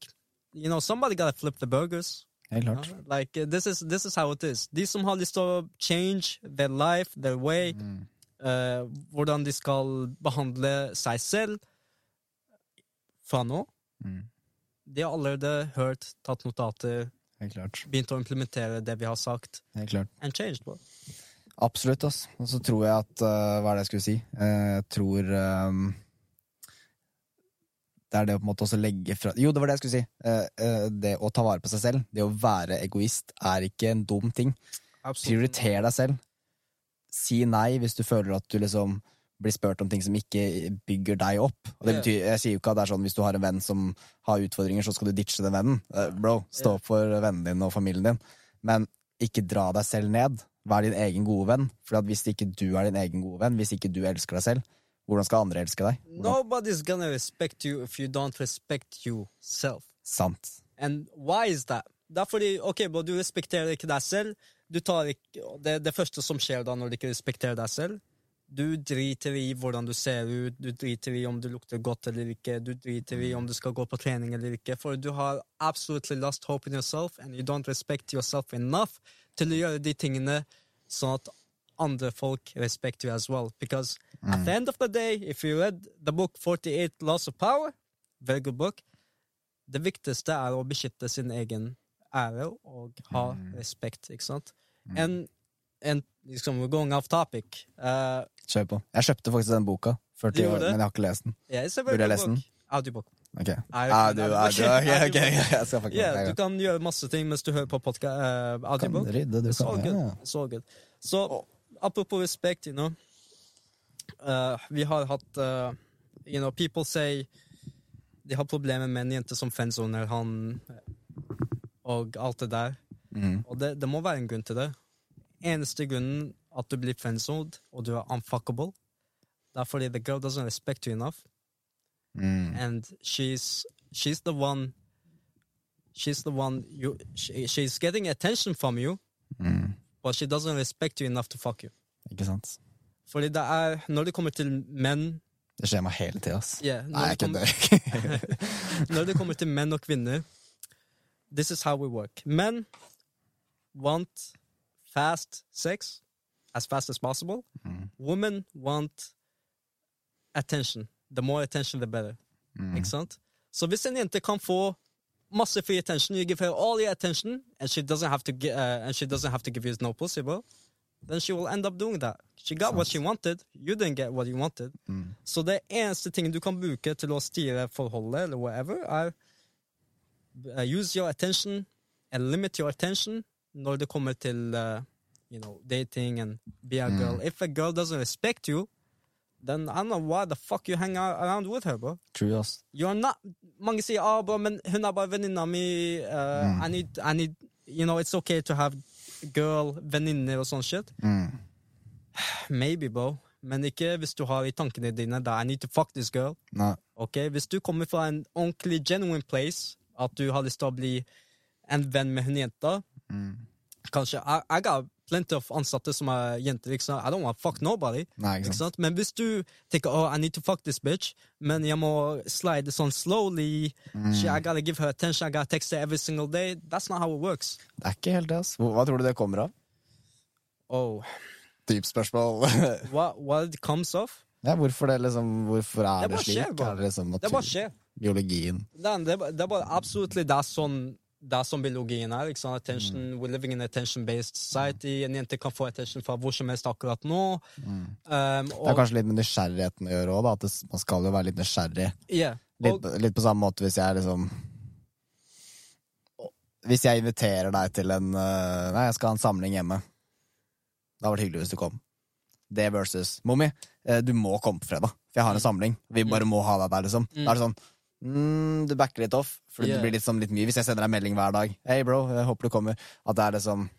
you know, somebody gotta flip the burgers. Helt klart. Ja, Like uh, this is this is how it is. De som har lyst til å change their life, their way, uh, hvordan de skal behandle seg selv fra nå, Mm. de har allerede hørt, tatt notater, Helt klart. begynt å implementere det vi har sagt, Helt klart. and changed. Bro. Absolutt, ass. Og så tror jeg at uh, Hva er det jeg skulle si? Eh, Jeg tror ehm, Det er det å på en måte også legge fra Jo, det var det jeg skulle si. Eh, eh, det å ta vare på seg selv, det å være egoist, er ikke en dum ting. Prioriter deg selv. Si nei hvis du føler at du liksom blir spurt om ting som ikke bygger deg opp. Og det betyr, Jeg sier jo ikke at det er sånn hvis du har en venn som har utfordringer, så skal du ditche den vennen. Eh, bro, stå opp for vennen din og familien din. Men ikke dra deg selv ned. Vær din egen gode venn. For hvis ikke du er din egen gode venn, hvis ikke du elsker deg selv, hvordan skal andre elske deg? Hvordan? Nobody's gonna respect you if you don't respect yourself. Sant. And why is that? Det er fordi, ok, bro, du respekterer ikke deg selv. Du tar ikke, det, det første som skjer da når du ikke respekterer deg selv, du driter i hvordan du ser ut, du driter i om du lukter godt eller ikke, du driter i om du skal gå på trening eller ikke, for du har absolutely lost hope in yourself, and you don't respect yourself enough til å gjøre de tingene sånn at andre folk respect you as well. Because at the end of the day, if you read the book 48 Laws of Power, very good book, det viktigste er å beskytte sin egen ære og ha respekt, ikke sant? En, en liksom, going off topic. Uh, Kjør på. Jeg kjøpte faktisk den boka, 40 Du år, men jeg har ikke lest den. yeah, Burde jeg lese den? book. Audiobook. Ok. Audio, audio, ah, du, ok, ok, ok, Audiobook. jeg skal faktisk Yeah, du kan gjøre masse ting mens du hører på podkast. uh, kan audiobook. rydde, du kan all good. Så apropos respekt, you know. Uh, vi har hatt uh, You know, people say de har problemer med en jente som friendzoner han og alt det der. Mm. Og det, det må være en grunn til det. Eneste grunnen at du blir friendzoned og du er unfuckable, det er fordi the girl doesn't respect you enough. Mm. and she's she's the one she's the one you she, she's getting attention from you Mm. But she doesn't respect you enough to fuck you Ikke sant? fordi det er når det kommer til menn Det skjer meg hele tida, ass. yeah, Nei, jeg kødder. når det kommer til menn og kvinner this is how we work men want fast sex as fast as possible Mm. women want attention the more attention the better Mm. Ikke sant? Så hvis en jente kan få masse free attention, you give her all your attention, and she doesn't have to get, uh, and she doesn't have to give you no pussy, bro, then she will end up doing that. She got what she wanted, you didn't get what you wanted. Mm. Så det eneste tingen du kan bruke til å styre forholdet, eller whatever, er uh, use your attention and limit your attention når det kommer til uh, you know, dating and be a girl. If a girl doesn't respect you, then I don't know why the fuck you hang around with her, bro. True, ass. You're not Mange sier ah, bro, men hun er bare venninna mi. Uh, I, need, I need You know, it's okay to have girl, venninner og sånn shit. Mm. Maybe, bro. Men ikke hvis du har i tankene dine da I need to fuck this girl. Nei. Ok, Hvis du kommer fra en ordentlig genuine place, at du har lyst til å bli en venn med hun jenta Mm. Kanskje I, I got plenty of ansatte som er jenter. Ikke sant? I don't want to fuck nobody. Nei, Ikke ikke sant? sant? Men hvis du tenker oh, I need to fuck this bitch, men jeg må slide sånn slowly Mm. I gotta give her attention, I gotta text her every single day. That's not how it works. Det er ikke helt det, ass. Hva, tror du det kommer av? Oh, Dypt spørsmål. what, what it comes of? ja, hvorfor det liksom Hvorfor er Det det, slik? skjer. Er det liksom Det bare skjer. biologien? Det det det er bare absolutt det er sånn det er som biologien er. Attention, Mm. We're living in an attention-based society. En jente kan få attention fra hvor som helst akkurat nå. Um, Det er kanskje litt med nysgjerrigheten å gjøre òg. At det, man skal jo være litt nysgjerrig. yeah, Litt, og, på- litt på samme måte hvis jeg liksom Hvis jeg inviterer deg til en øh, Nei, jeg skal ha en samling hjemme. Det hadde vært hyggelig hvis du kom. Det versus Mommy, eh, du må komme på fredag, for jeg har en samling. Vi bare må ha deg der, liksom. Er det sånn mm, Du backer litt off, for Yeah. det blir litt, sånn, litt mye. Hvis jeg sender deg melding hver dag Hei, bro, jeg håper du kommer. At det er liksom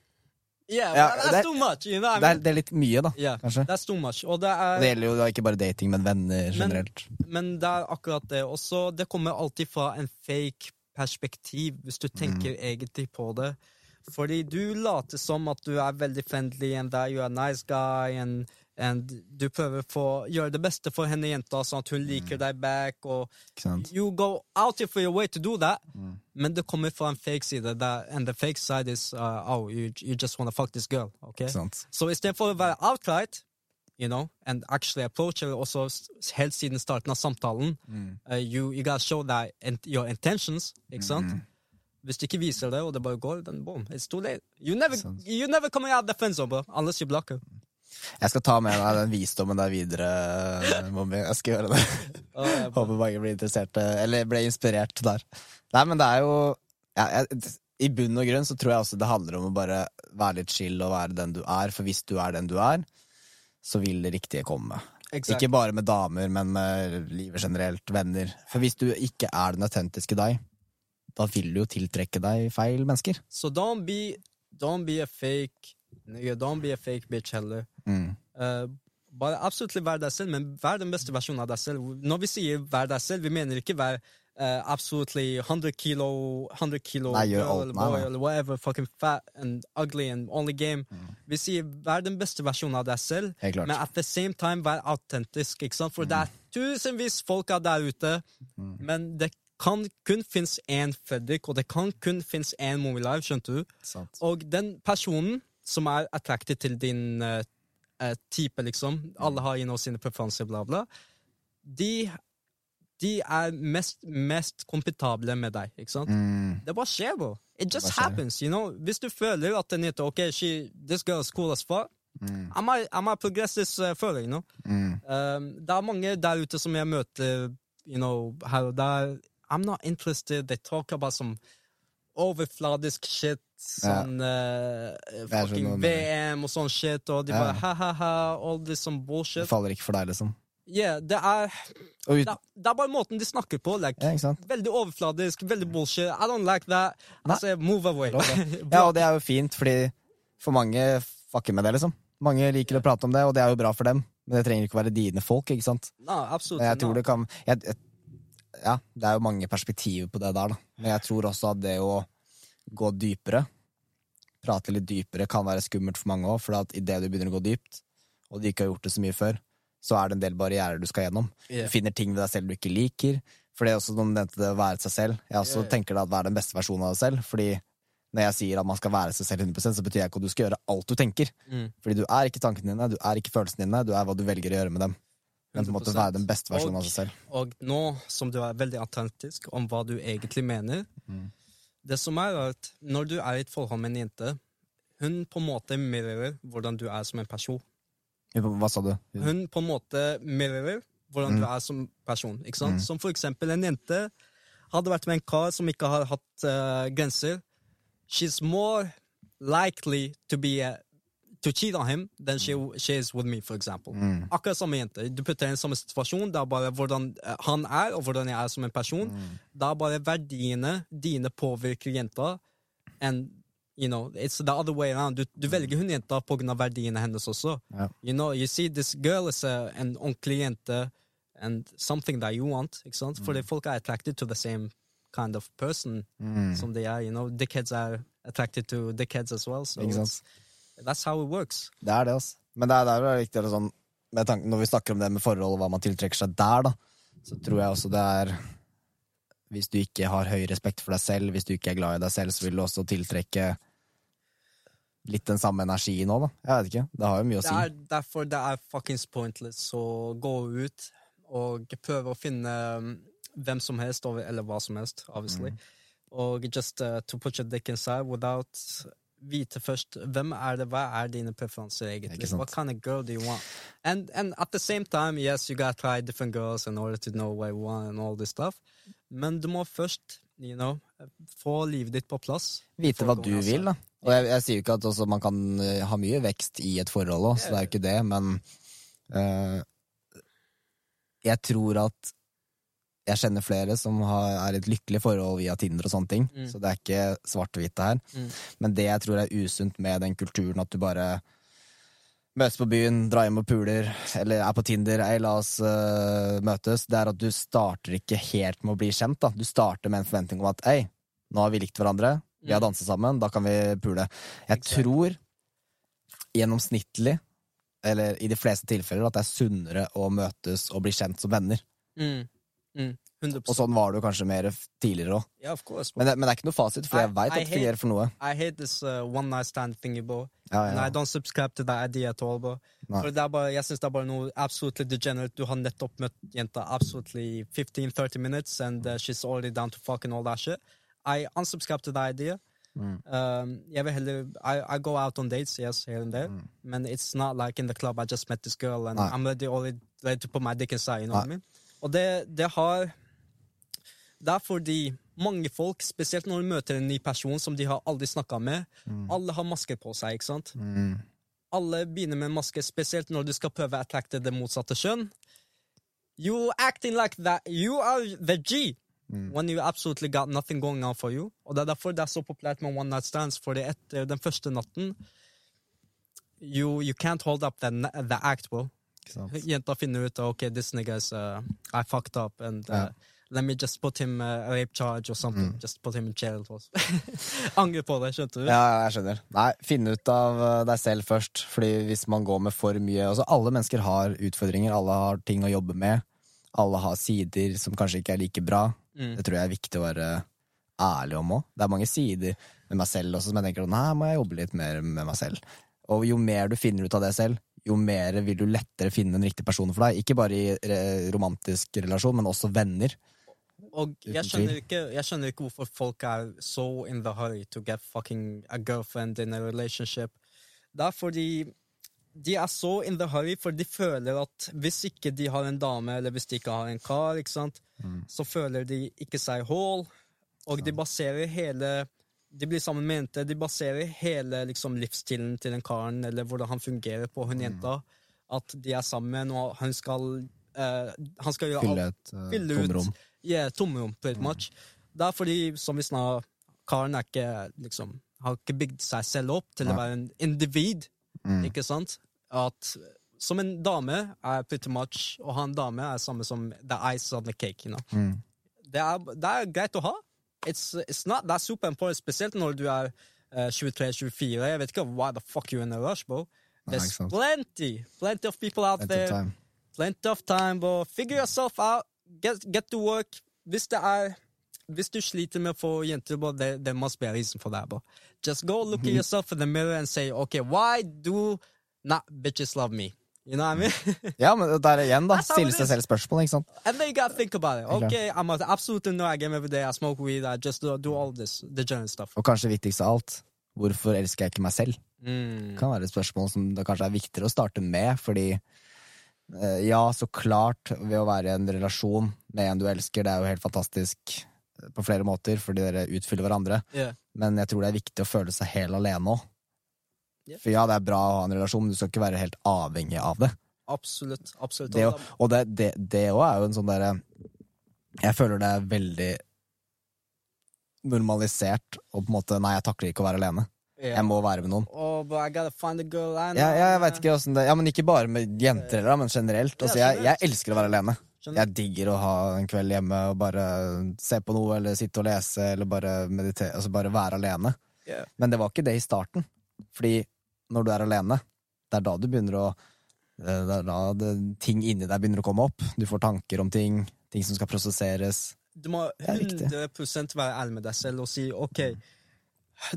Yeah, Ja, that's det- too much. You know what Det er, det er litt mye, da, Yeah, kanskje. that's too much. Og det er, Det gjelder jo da ikke bare dating, men venner generelt. men det er akkurat det også. Det kommer alltid fra en fake perspektiv, hvis du tenker egentlig på det. Fordi du later som at du er veldig friendly, and that you are a nice guy, and, and du prøver å gjøre det beste for henne jenta, sånn at hun liker deg back, og you go out of your way to do that, Mm. men det kommer fra en fake side, that, and the fake side is uh, oh, you, you just wanna fuck this girl, okay? Så istedenfor å være outright, you know, and actually approach her også helt siden starten av samtalen, Mm. uh, you, you gotta show that your intentions, ikke sant? Mm. Hvis du ikke viser det, og det bare går, then boom, it's too late. You never, you never coming out the friend zone, bro, unless you block her. Jeg skal ta med meg den visdommen der videre, Mommy. Jeg skal gjøre det. Oh, yeah. Håper mange blir interessert, eller ble inspirert der. Nei, men det er jo ja, jeg, I bunn og grunn så tror jeg også det handler om å bare være litt chill og være den du er, for hvis du er den du er, så vil det riktige komme. Exactly. Ikke bare med damer, men med livet generelt, venner. For hvis du ikke er den autentiske deg, da vil du jo tiltrekke deg feil mennesker. So don't be, don't be a fake, nigga, don't be a fake bitch heller. Mm. Eh, bare absolutt vær deg selv, men vær den beste versjonen av deg selv. Når vi sier vær deg selv, vi mener ikke vær uh, absolutely 100 kilo, 100 kilo Nei, girl eller boy eller whatever, fucking fat and ugly and only game. Vi sier vær den beste versjonen av deg selv, men at the same time vær autentisk. ikke sant? For det er tusenvis folk av der ute, men det kan kun finnes én Fredrik, og det kan kun finnes én Movie Live, skjønte du? Sant. Og den personen som er attracted til din eh, eh, type, liksom Alle har you sine preferanser, bla, bla. De, de er mest, mest kompetable med deg, ikke sant? Mm. Det bare skjer, bro. It just happens, you know? Hvis du føler at den heter Ok, she, this girl is cool as fuck, Mm. I might, I might progress this uh, further, you know? Mm. Um, det er mange der ute som jeg møter you know, her og der. I'm not interested. They talk about some overfladisk shit. Sånn uh, fucking sånn, VM og sånn shit. Og de Ja. bare ha-ha-ha, all this some Det faller ikke for deg, liksom. Yeah, det er det, det er bare måten de snakker på. Like, ja? Veldig overfladisk, veldig bullshit. I don't like that. Altså, move away. Ja, og det er jo fint, fordi for mange fucker med det, liksom. Mange liker å prate om det, og det er jo bra for dem. Men det trenger ikke å være dine folk, ikke sant? no, absolutt. Jeg tror no. det kan jeg, jeg, Ja, det er jo mange perspektiver på det der, da. Men jeg tror også at det å gå dypere, prate litt dypere, kan være skummelt for mange òg. For at idet du begynner å gå dypt, og du ikke har gjort det så mye før, så er det en del barrierer du skal gjennom. Yeah. Du finner ting ved deg selv du ikke liker. For det er også noen nevnte det å være seg selv. Jeg også Yeah. tenker det at være den beste versjonen av deg selv. Fordi når jeg sier at man skal være seg selv 100% så betyr jeg ikke at du skal gjøre alt du tenker. Mm. Fordi du er ikke tankene dine, du er ikke følelsene dine, du er hva du velger å gjøre med dem. Men på en måte være den beste versjonen av seg selv. Og nå som du er veldig autentisk om hva du egentlig mener Mm. Det som er at når du er i et forhold med en jente, hun på en måte mirrorer hvordan du er som en person. Hva sa du? Hun på en måte mirrorer hvordan Mm. du er som person. ikke sant? Som for eksempel en jente hadde vært med en kar som ikke har hatt uh, grenser. She's more likely to be eh, to cheat on him then she, she is with me, for example. Mm. Akkurat samme jente. Du putter henne i samme situasjon. Det er bare hvordan eh, han er, og hvordan jeg er som en person. Mm. Det er bare verdiene dine påvirker jenta. And you know, it's the other way around. Du, du velger hun jenta på grunn av verdiene hennes også. Yeah. You know, you see this girl is a, en ordentlig jente and something that you want. Ikke sant? Fordi folk er attracted to the same kind of person Mm. som de er. You know, dickheads are attracted to dickheads as well. So that's how it works. Det er det, altså. Men det er, det er viktig sånn, med tanken, Når vi snakker om det med forhold og hva man tiltrekker seg der, da, så tror jeg også det er Hvis du ikke har høy respekt for deg selv, hvis du ikke er glad i deg selv, så vil du også tiltrekke litt den samme energien òg, da. Jeg vet ikke. Det har jo mye å Det si. er derfor det er fuckings pointless å gå ut og prøve å finne um, hvem som helst, eller hva som helst, obviously. Mm. Og just uh, to put your dick inside without vite først hvem er det, hva er dine preferanser egentlig? What kind of girl do you want? And, and at the same time, yes, you gotta try different girls in order to know what you want and all this stuff. Men du må først, you know, få livet ditt på plass. Vite hva du vil, da. Og jeg, jeg sier jo ikke at også man kan eh, ha mye vekst i et forhold òg, så det er jo ikke det, men uh, jeg tror at jeg kjenner flere som har, er i et lykkelig forhold via Tinder og sånne ting, Mm. så det er ikke svart-hvitt det her. Mm. Men det jeg tror er usunt med den kulturen at du bare møtes på byen, drar hjem og puler, eller er på Tinder, ei, la oss uh, møtes, det er at du starter ikke helt med å bli kjent, da. Du starter med en forventning om at ei, nå har vi likt hverandre, vi har Mm. danset sammen, da kan vi pule. Jeg Exakt. tror gjennomsnittlig, eller i de fleste tilfeller, at det er sunnere å møtes og bli kjent som venner. Mm. Mm. 100 Og sånn var det jo kanskje mer tidligere òg. Yeah, of course. bro. Men, det- men det er ikke noe fasit, for I- jeg veit at det fungerer for noe. I hate this uh, one night stand thingy, bro. Ja, And. I don't subscribe to that idea at all, bro. Nei. For det er bare, jeg syns det er bare noe absolutely degenerate. Du har nettopp møtt jenta absolutely 15-30 minutes, and uh, she's already down to fucking all that shit. I unsubscribe to that idea. Mm. Um, jeg vil heller I, I go out on dates, yes, here and there. Mm. Men it's not like in the club I just met this girl, and Nei. I'm already, already ready to put my dick inside, you know Nei. what I mean? Og det, det har Det er fordi mange folk, spesielt når de møter en ny person som de har aldri snakka med, Mm. alle har masker på seg, ikke sant? Mm. alle begynner med maske, spesielt når du skal prøve å attracte det motsatte kjønn. You acting like that. You are the G. Mm. When you absolutely got nothing going on for you. Og det er derfor det er så populært med one night stands, fordi etter den første natten You, you can't hold up the, the act, bro. Jenta finner ut ok, this nigga is uh, I fucked up, and uh, let me just put him uh, a rape charge or something. Mm. Just put him in jail. Angre på det, skjønte du? Ja, jeg skjønner. Nei, finn ut av eh, deg selv først. Fordi hvis man går med for mye altså Alle mennesker har utfordringer, alle har ting å jobbe med. Alle har sider som kanskje ikke er like bra. Mm. Det tror jeg er viktig å være ærlig om òg. Det er mange sider med meg selv også som jeg tenker nei, må jeg jobbe litt mer med meg selv. Og jo mer du finner ut av det selv, jo mer vil du lettere finne den riktige personen for deg. Ikke bare i romantisk relasjon, men også venner. Og jeg skjønner, ikke, jeg skjønner ikke hvorfor folk er so in the hurry to get fucking a girlfriend in a relationship. Det er fordi de er så in the hurry, for de føler at hvis ikke de har en dame, eller hvis de ikke har en kar, ikke sant, så føler de ikke seg whole, og de baserer hele de blir sammen med jente, de baserer hele liksom, livsstilen til den karen, eller hvordan han fungerer på hun jenta, at de er sammen, og han skal, eh, han skal gjøre alt Fylle et uh, fylle ut tomrom. yeah, tomrom, pretty much. Det er fordi, som vi snakket, karen er ikke, liksom, har ikke bygd seg selv opp til å være en individ, Mm. ikke sant? At som en dame er pretty much, å ha en dame er samme som the ice on the cake, you know. Mm. Det er, det er greit å ha. It's, it's not that super important, spesielt når du er uh, 23-24. Jeg vet ikke why the fuck you're in a rush, bro. There's plenty, plenty of people out Plenty there. time. Plenty of time, bro. Figure yourself out. Get, get to work. Hvis det er Hvis du sliter med å få jenter, bro, there, there must be a reason for that, bro. Just go look at Mhm. yourself in the mirror and say, okay, why do not bitches love me? You know what I mean? Ja, men der igjen, da. Stille seg selv spørsmål, ikke sant? and then you gotta think about it. Okay, I'm absolutely no, I game every day. I smoke weed. I just do, do all this, the general stuff. Og kanskje viktigst av alt, hvorfor elsker jeg ikke meg selv? Mm. Det kan være et spørsmål som det kanskje er viktigere å starte med, fordi eh, ja, så klart, ved å være i en relasjon med en du elsker, det er jo helt fantastisk eh, på flere måter, fordi dere utfyller hverandre, Yeah. men jeg tror det er viktig å føle seg helt alene òg. Ja. For ja, det er bra å ha en relasjon, men du skal ikke være helt avhengig av det. Absolutt. absolutt. det og det, også er jo en sånn derre Jeg føler det er veldig normalisert og på en måte Nei, jeg takler ikke å være alene. Yeah. Jeg må være med noen. Oh. Ja, ja, jeg vet ikke det Ja, men ikke bare med jenter, heller, men generelt. Altså, jeg, jeg elsker å være alene. Jeg digger å ha en kveld hjemme og bare se på noe, eller sitte og lese, eller bare meditere. Altså bare være alene. Yeah. Men det var ikke det i starten. Fordi når du er alene, det er da du begynner å eh, Det er da det, ting inni deg begynner å komme opp. Du får tanker om ting, ting som skal prosesseres. Du må Det er 100 være ærlig med deg selv og si ok,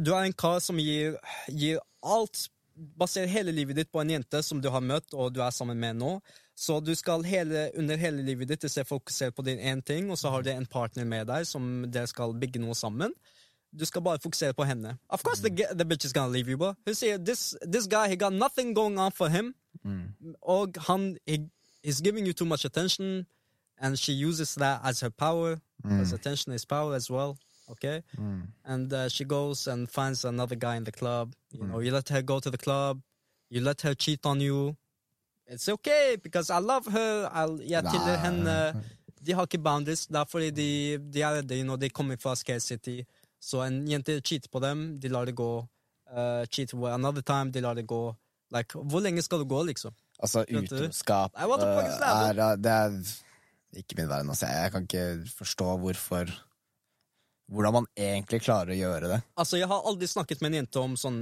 du er en kar som gir, gir alt Baserer hele livet ditt på en jente som du har møtt og du er sammen med nå. Så du skal hele, under hele livet ditt fokusere på din én ting, og så har du en partner med deg som dere skal bygge noe sammen. Du skal bare fokusere på henne. Of course the, the bitch is gonna leave you, bro. Hun sier this, this guy, he got nothing going on for him. Og han he, he's giving you too much attention, and she uses that as her power. As attention is power as well. Okay, and uh, she goes and finds another guy in the club. You know, you let her go to the club, you let her cheat on you. It's okay because I love her. I'll, jeg tilgir Nei. henne. De har ikke boundaries. Det er fordi de, de er redde når de kommer fra Scare City. Så en jente cheater på dem, de lar det gå. Uh, cheat for another time, de lar det gå. Like, hvor lenge skal det gå, liksom? Altså, utroskap uh, that, eh, er, Det er ikke min verden. Altså. Jeg kan ikke forstå hvorfor Hvordan man egentlig klarer å gjøre det. Altså, Jeg har aldri snakket med en jente om sånn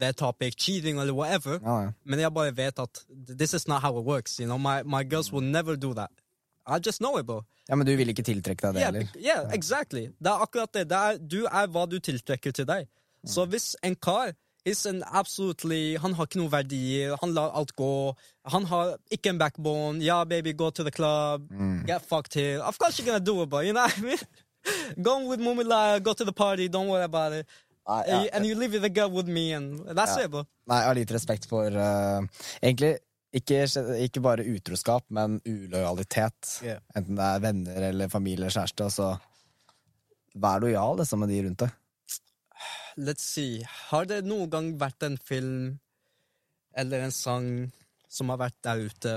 det topic, cheating eller whatever, Ja, ja. men jeg bare vet at this is not how it works. You know, My, my girls will never do that. I just know it, bro. ja, Men du vil ikke tiltrekke deg det Yeah, heller? Yeah, yeah, exactly. Det er akkurat det. det er, du er hva du tiltrekker til deg. Så hvis en kar is an absolutely, Han har ikke noen verdier, han lar alt gå. Han har ikke en backbone. Ja, baby, go to the club. Get fucked here. Of course you're gonna do it, bro. You know what I mean? Go with Mumila, go to the party, don't worry about it. And, ja, you, and you live with the girl with me, and that's Ja. it, bro. Nei, jeg har litt respekt for uh, Egentlig ikke, ikke bare utroskap, men ulojalitet. Yeah. Enten det er venner eller familie eller kjæreste. Altså, vær lojal liksom, med de rundt deg. Let's see. Har det noen gang vært en film eller en sang som har vært der ute?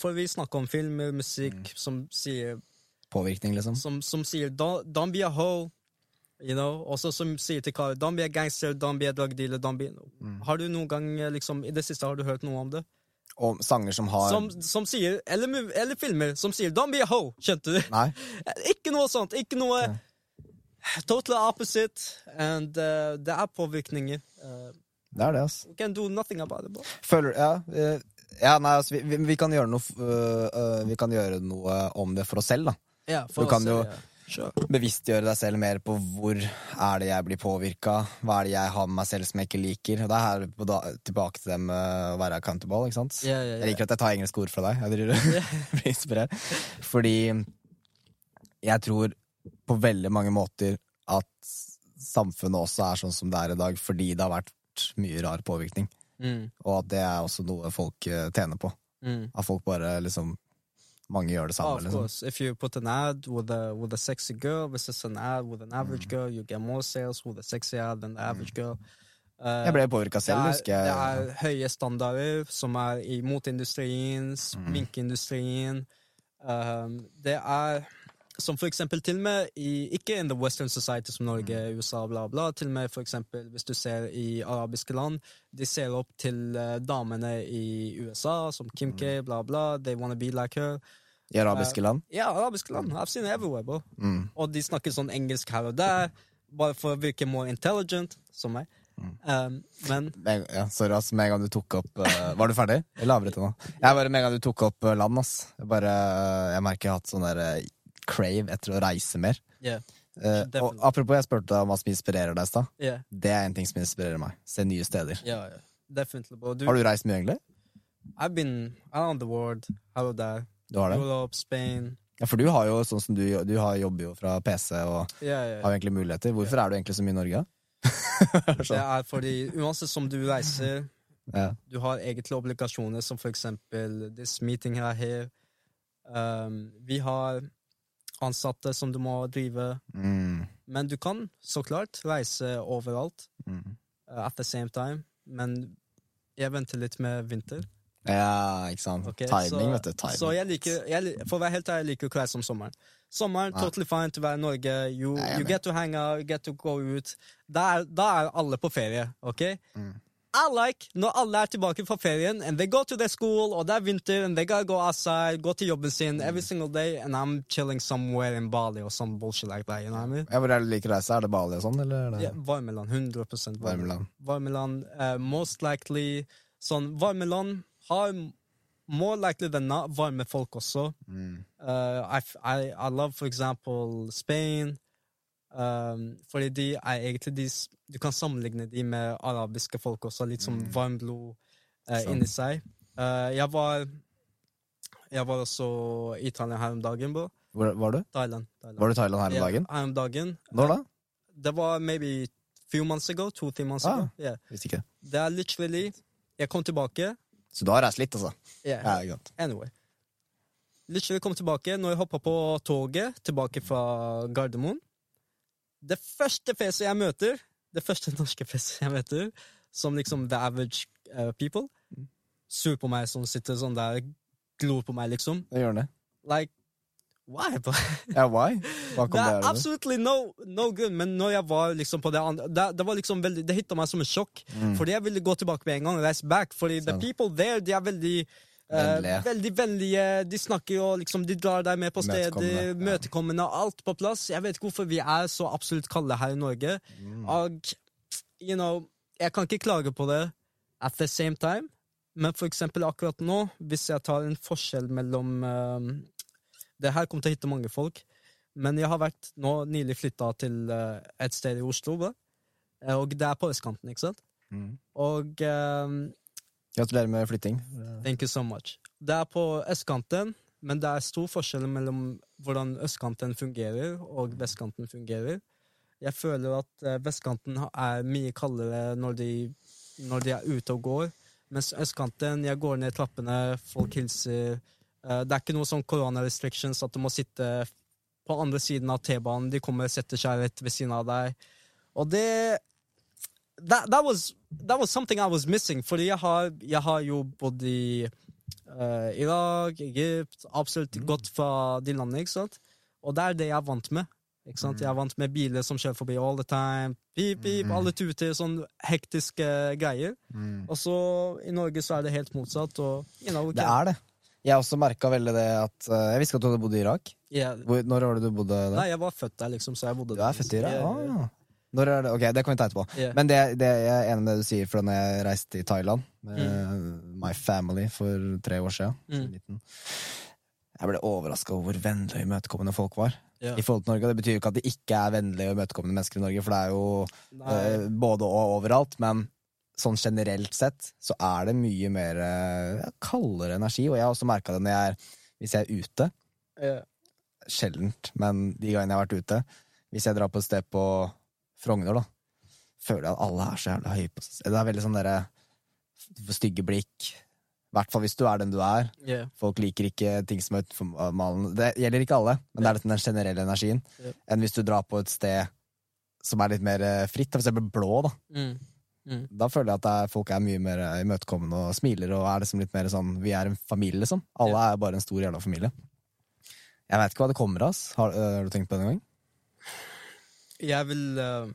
For vi snakker om film og musikk, som sier, Påvirkning, liksom. som, som sier don't, don't be a hoe. You know? Også som sier til karer don't be a gangster, don't be a drug dealer. Don't be... Har du noen gang liksom, I det siste har du hørt noe om det? Og sanger som har Som, som sier, eller, eller filmer som sier don't be a hoe. Skjønte du? Nei? Ikke noe sånt. Ikke noe Total opposite. And uh, det er påvirkninger. Uh, Det er det. We can do nothing about it, bro. Føler Ja, eh, ja nei, altså, vi, vi, vi kan gjøre noe uh, Vi kan gjøre noe om det for oss selv, da. Ja, Du kan jo- Sure. Bevisstgjøre deg selv mer på hvor er det jeg blir påvirka, hva er det jeg har med meg selv som jeg ikke liker. Og det er her på da, tilbake til det med å være accountable, ikke sant. Yeah, yeah, yeah. Jeg liker at jeg tar engelske ord fra deg. Jeg driver, blir inspirert. Fordi jeg tror på veldig mange måter at samfunnet også er sånn som det er i dag, fordi det har vært mye rar påvirkning. Mm, Og at det er også noe folk eh, tjener på. mm. At folk bare liksom Mange gjør det samme. of liksom. course, if you put an ad with a with a sexy girl versus an ad with an average Mm. girl, you get more sales with a sexy ad than the average girl. Uh, Jeg ble påvirka selv, er, husker jeg. det er høye standarder som er i moteindustrien, Mm. sminkeindustrien. Um, det er som for eksempel til og med i, ikke in the western society som Norge, Mm. USA, bla, bla. Til og med for eksempel hvis du ser i arabiske land, de ser opp til eh, damene i USA, som Kim Mm. K, bla, bla. They wanna be like her. I arabiske land. Ja, arabiske land. I've seen it everywhere, bro. Mm. Og de snakker sånn engelsk her og der, bare for å virke more intelligent, som meg. Mm. Um, men ja, sorry, ass. Med en gang du tok opp uh, Var du ferdig? Eller avbryter nå? Jeg bare, Med en gang du tok opp eh, land, ass. Jeg, bare, eh, jeg merker jeg har hatt sånn der eh, crave etter å reise mer. yeah, Uh, og apropos, jeg spurte deg om hva som inspirerer deg i stad. yeah, Det er en ting som inspirerer meg. Se nye steder. yeah. Du, Har du reist mye, egentlig? I've been around the world, Hello there. Du har det? Europe, Spain. Ja, For du har jo sånn som du, du har, jobber jo fra PC og har jo egentlig muligheter. Hvorfor er du egentlig så mye i Norge? Det er fordi uansett som du reiser, Ja. du har egentlig obligasjoner, som for eksempel this meeting her. her. Um, vi har ansatte som du må drive, Mm, men du kan så klart reise overalt mm. uh, at the same time. Men jeg venter litt med vinter. Ja, ikke sant. Okay, Timing, så, vet du. Timing. Så jeg liker, jeg, for å være helt ærlig, jeg liker ikke å reise om sommeren. Sommeren, totally fine til å være i Norge. You, you get to hang out, you get to go ut. Da er, da er alle på ferie, ok? Mm. I like når alle er tilbake fra ferien, and they go to their school, og det er vinter, and they gotta go outside, gå til jobben sin every single day, and I'm chilling somewhere in Bali or some bullshit like that, you know what I mean? Ja, hvor er det du liker å reise? Er det Bali og sånn, eller? Er. Ja, varmeland. 100 varmeland. Varmeland. Eh, most likely Sånn, varmeland har more likely than not varme folk også. Mm. Uh, I, I, I love for example Spain. Um, fordi de er egentlig de Du kan sammenligne de med arabiske folk også, litt som Mm. varmblod uh, inni seg. Uh, jeg var Jeg var også i Thailand her om dagen, bro. Hvor var du? Thailand. Thailand. Var du Thailand her om Ja, dagen? her om dagen. Når da? Det var maybe few months ago. Two-three months Ah. ago. Yeah. Visste ikke. Det er literally Jeg kom tilbake. Så du har reist litt, altså? Yeah. Ja, godt. Anyway. Literally kom tilbake når jeg hoppa på toget tilbake fra Gardermoen. Det første fjeset jeg møter, det første norske fjeset jeg møter, som liksom the average uh, people, sur på meg, som sitter sånn der, glor på meg, liksom. Det gjør det. Like, Why? Ja, why? Hva kom Det er absolutely no, no good, men når jeg var liksom på det andre Det, det var liksom veldig, det hitta meg som et sjokk. Fordi jeg ville gå tilbake med en gang reise back. Fordi the Mm. Sånn. people there, de er veldig Vennlige. veldig vennlige. De snakker og liksom De drar deg med på steder. Møtekommende. ja. Alt på plass. Jeg vet ikke hvorfor vi er så absolutt kalde her i Norge. Mm. Og you know, jeg kan ikke klage på det at the same time. Men for eksempel akkurat nå, hvis jeg tar en forskjell mellom uh, Det her kommer til å hitte mange folk. Men jeg har vært nå nylig flytta til uh, et sted i Oslo. Eh, og det er på østkanten, ikke sant? Mm. Og eh, Gratulerer med flytting. Thank you so much. Det er på østkanten, men det er stor forskjell mellom hvordan østkanten fungerer og vestkanten fungerer. Jeg føler at eh, vestkanten er mye kaldere når de, når de er ute og går, mens østkanten, jeg går ned trappene, folk hilser. Eh, det er ikke noe sånn koronarestrictions at du må sitte på andre siden av T-banen. De kommer og setter seg rett ved siden av deg. Og det that, that, was, that was something I was missing, fordi jeg har, jeg har jo bodd i uh, Irak, Egypt, absolutt gått fra de landene, ikke sant? Og det er det jeg er vant med. Ikke sant? Jeg er vant med biler som kjører forbi all the time. Pip, pip, alle tuter, sånn hektiske greier. Og så i Norge så er det helt motsatt. Og, you know, Det er det. Jeg også merka veldig det at uh, Jeg visste ikke at du hadde bodd i Irak. Yeah. Hvor, når var det du bodde der? Nei, jeg var født der, liksom, så jeg bodde Du er født i Irak? ja, yeah, Ah. Når er det? Ok, det kan vi ta etterpå. yeah. Men det, det jeg er enig med det du sier fra da jeg reiste til Thailand med my family for tre år siden. Mm. Jeg ble overraska over hvor vennlige og imøtekommende folk var. Ja. I forhold til Norge, Det betyr jo ikke at det ikke er vennlige og imøtekommende mennesker i Norge, for det er jo eh, både og overalt. Men sånn generelt sett så er det mye mer eh, ja, kaldere energi. Og jeg har også merka det når jeg er, hvis jeg er ute. Ja. Sjeldent, men de gangene jeg har vært ute. Hvis jeg drar på et sted på Frogner, da, føler jeg at alle er så jævla høye på seg. Det er veldig sånn derre stygge blikk. I hvert fall hvis du er den du er. Yeah. Folk liker ikke ting som er utenfor malen. Det gjelder ikke alle, men det er den generelle energien. Yeah. Enn hvis du drar på et sted som er litt mer eh, fritt, for eksempel blå, da. Mm. Mm. Da føler jeg at er, folk er mye mer eh, imøtekommende og smiler, og er liksom litt mer sånn Vi er en familie, liksom. Alle er bare en stor jævla familie. Jeg vet ikke hva det kommer av. Har, øh, har du tenkt på det en gang? Jeg vil eh,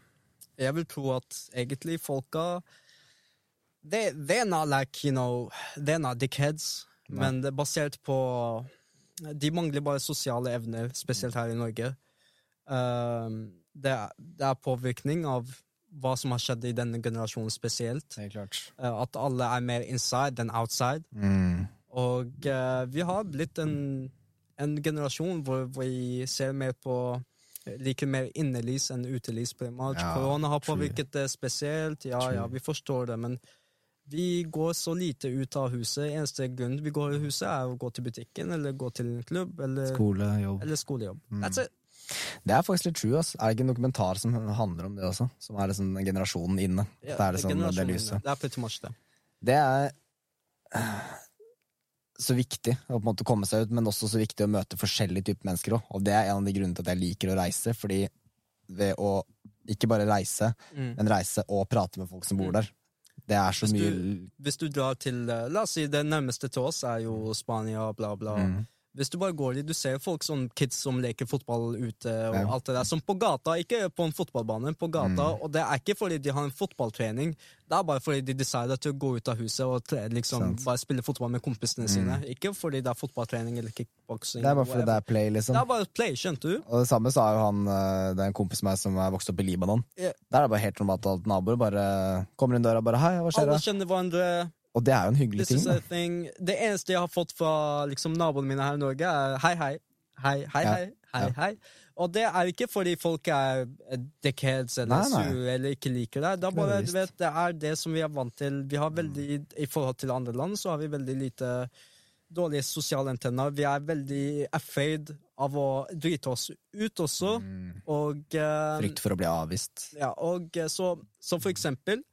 Jeg vil tro at egentlig folka they, They're not like, you know They're not dickheads, Nei. men det er basert på De mangler bare sosiale evner, spesielt her i Norge. Um, det, er, det er påvirkning av hva som har skjedd i denne generasjonen spesielt. Eh, at alle er mer inside than outside. Mm. Og uh, vi har blitt en, en generasjon hvor vi ser mer på Liker mer innelys enn utelys. pretty much. Ja, Korona har påvirket det spesielt. Ja, ja, vi forstår det, men vi går så lite ut av huset. Eneste grunn vi går i huset, er å gå til butikken eller gå til en klubb eller, skolejobb. eller skolejobb. Mm. That's it. Det er faktisk litt true. ass. Er det ikke en dokumentar som handler om det også? Som er liksom generasjonen inne. Ja, det er liksom det det lyset. Det er pretty much det. Det er så viktig å på en måte komme seg ut, men også så viktig å møte forskjellige typer mennesker òg. Og det er en av de grunnene til at jeg liker å reise, fordi ved å ikke bare reise, Mm. men reise og prate med folk som bor Mm. der. Det er så Hvis mye du- Hvis du drar til eh, La oss si det nærmeste til oss er jo Spania, bla, bla. Mm. Hvis du bare går dit, du ser folk som kids som leker fotball ute, og Ja. alt det der, som på gata, ikke på en fotballbane, på gata, Mm. og det er ikke fordi de har en fotballtrening, det er bare fordi de decider til å gå ut av huset og liksom bare spille fotball med kompisene Mm. sine. Ikke fordi det er fotballtrening eller kickboksing. Det er bare fordi det er play, liksom. Det er bare play, skjønte du? Og det samme sa jo han eh, Det er en kompis av meg som er vokst opp i Libanon. Yeah. Der er det bare helt normalt at naboer bare kommer inn døra og bare 'hei, hva skjer?' Alle da?» kjenner hverandre. Og det er jo en hyggelig ting. Det eneste jeg har fått fra liksom, naboene mine her i Norge, er hei, hei. Hei, hei, Ja. hei. hei, hei. Og det er ikke fordi folk er dickheads eller sure eller ikke liker deg. Det er, bare, du vet, det er det som vi er vant til. Vi har veldig, I forhold til andre land så har vi veldig lite dårlige sosiale antenner. Vi er veldig afraid av å drite oss ut også. Mm. Og uh, Frykt for å bli avvist. ja, og eh, så, så for eksempel,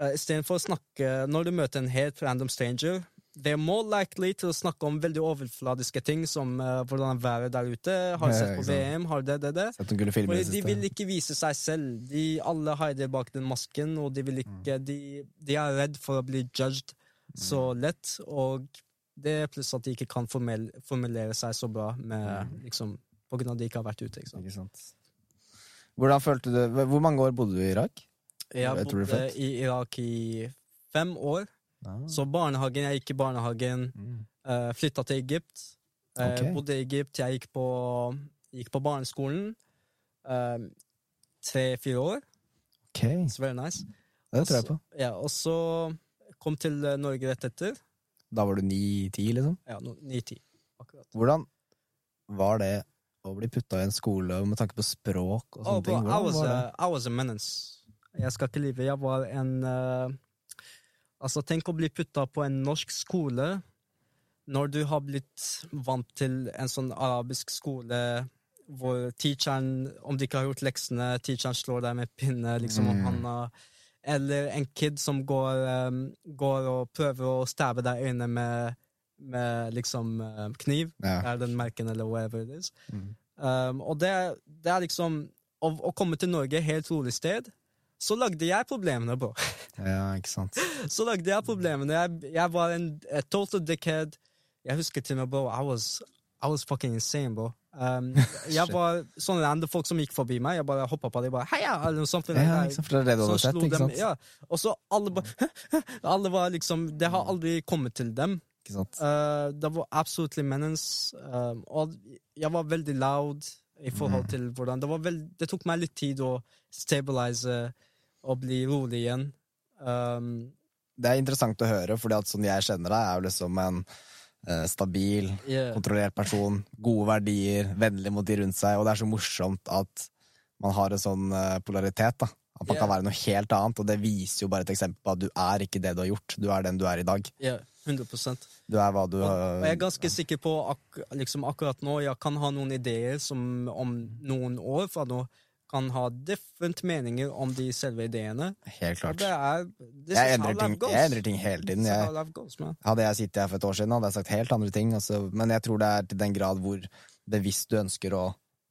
uh, istedenfor å snakke Når du møter en helt random stranger, they are more likely til å snakke om veldig overfladiske ting, som uh, hvordan er været der ute, har du sett på. VM, har du det, det, det. I Fordi de vil ikke vise seg selv. De alle hider bak den masken, og de vil ikke De, de er redd for å bli judged så lett, og Det pluss at de ikke kan formel, formulere seg så bra med, Mm. liksom, på grunn av at de ikke har vært ute. Ikke sant? Ikke sant. Du Hvor mange år bodde du i Irak? Jeg bodde i Irak i fem år. Så barnehagen, jeg gikk i barnehagen. Mm. Uh, flytta til Egypt. Okay. Uh, Bodde i Egypt. Jeg gikk på, gikk på barneskolen. Uh, Tre-fire år. Ok, Så veldig nice. det tror jeg på. Ja, og så kom til eh, Norge rett etter. Da var du ni-ti, liksom? Ja, ni-ti. Akkurat. Hvordan var det å bli putta i en skole med tanke på språk og sånne Oh, ting? Hvordan I was, a, I was a menace. Jeg skal ikke lyve. Jeg var en uh, Altså, tenk å bli putta på en norsk skole når du har blitt vant til en sånn arabisk skole hvor teacheren, om de ikke har gjort leksene, teacheren slår deg med pinne liksom om Mm. handa. Eller en kid som går, um, går og prøver å stæve deg i øynene med, med liksom eh, kniv. Ja. Er den merken, eller whatever it is. Mm. Um, og det, det er liksom å, å komme til Norge, helt rolig sted, så lagde jeg problemene, bro. ja, ikke sant. Så lagde jeg problemene. Jeg, jeg var en total dickhead. Jeg husker til og med, bro, I was, I was fucking insane, bro. Um, jeg var sånne andre folk som gikk forbi meg. Jeg bare hoppa på dem, bare heia! Eller noe sånt. Ja, sant, for det er det du Så hadde sett, ikke dem- sant? Ja. Og så alle bare Alle var liksom Det har aldri kommet til dem. Ikke sant? Uh, det var absolutely menace. Um, og jeg var veldig loud i forhold Mm. til hvordan Det, var veld, det tok meg litt tid å stabilise og bli rolig igjen. Um, Det er interessant å høre, for sånn jeg kjenner deg, er jo liksom en uh, stabil, yeah. kontrollert person. Gode verdier, vennlig mot de rundt seg, og det er så morsomt at man har en sånn uh, polaritet, da. At man yeah. kan være noe helt annet, og det viser jo bare et eksempel på at du er ikke det du har gjort. Du er den du er i dag. yeah, 100% Du er hva du og, og jeg er ganske sikker på ak liksom akkurat nå Jeg kan ha noen ideer som om noen år fra nå kan ha different meninger om de selve ideene. Helt klart. det er Jeg endrer, ting, jeg endrer ting hele tiden. Jeg, goes. Hadde jeg sittet her for et år siden, hadde jeg sagt helt andre ting. Altså, men jeg tror det er til den grad hvor bevisst du ønsker å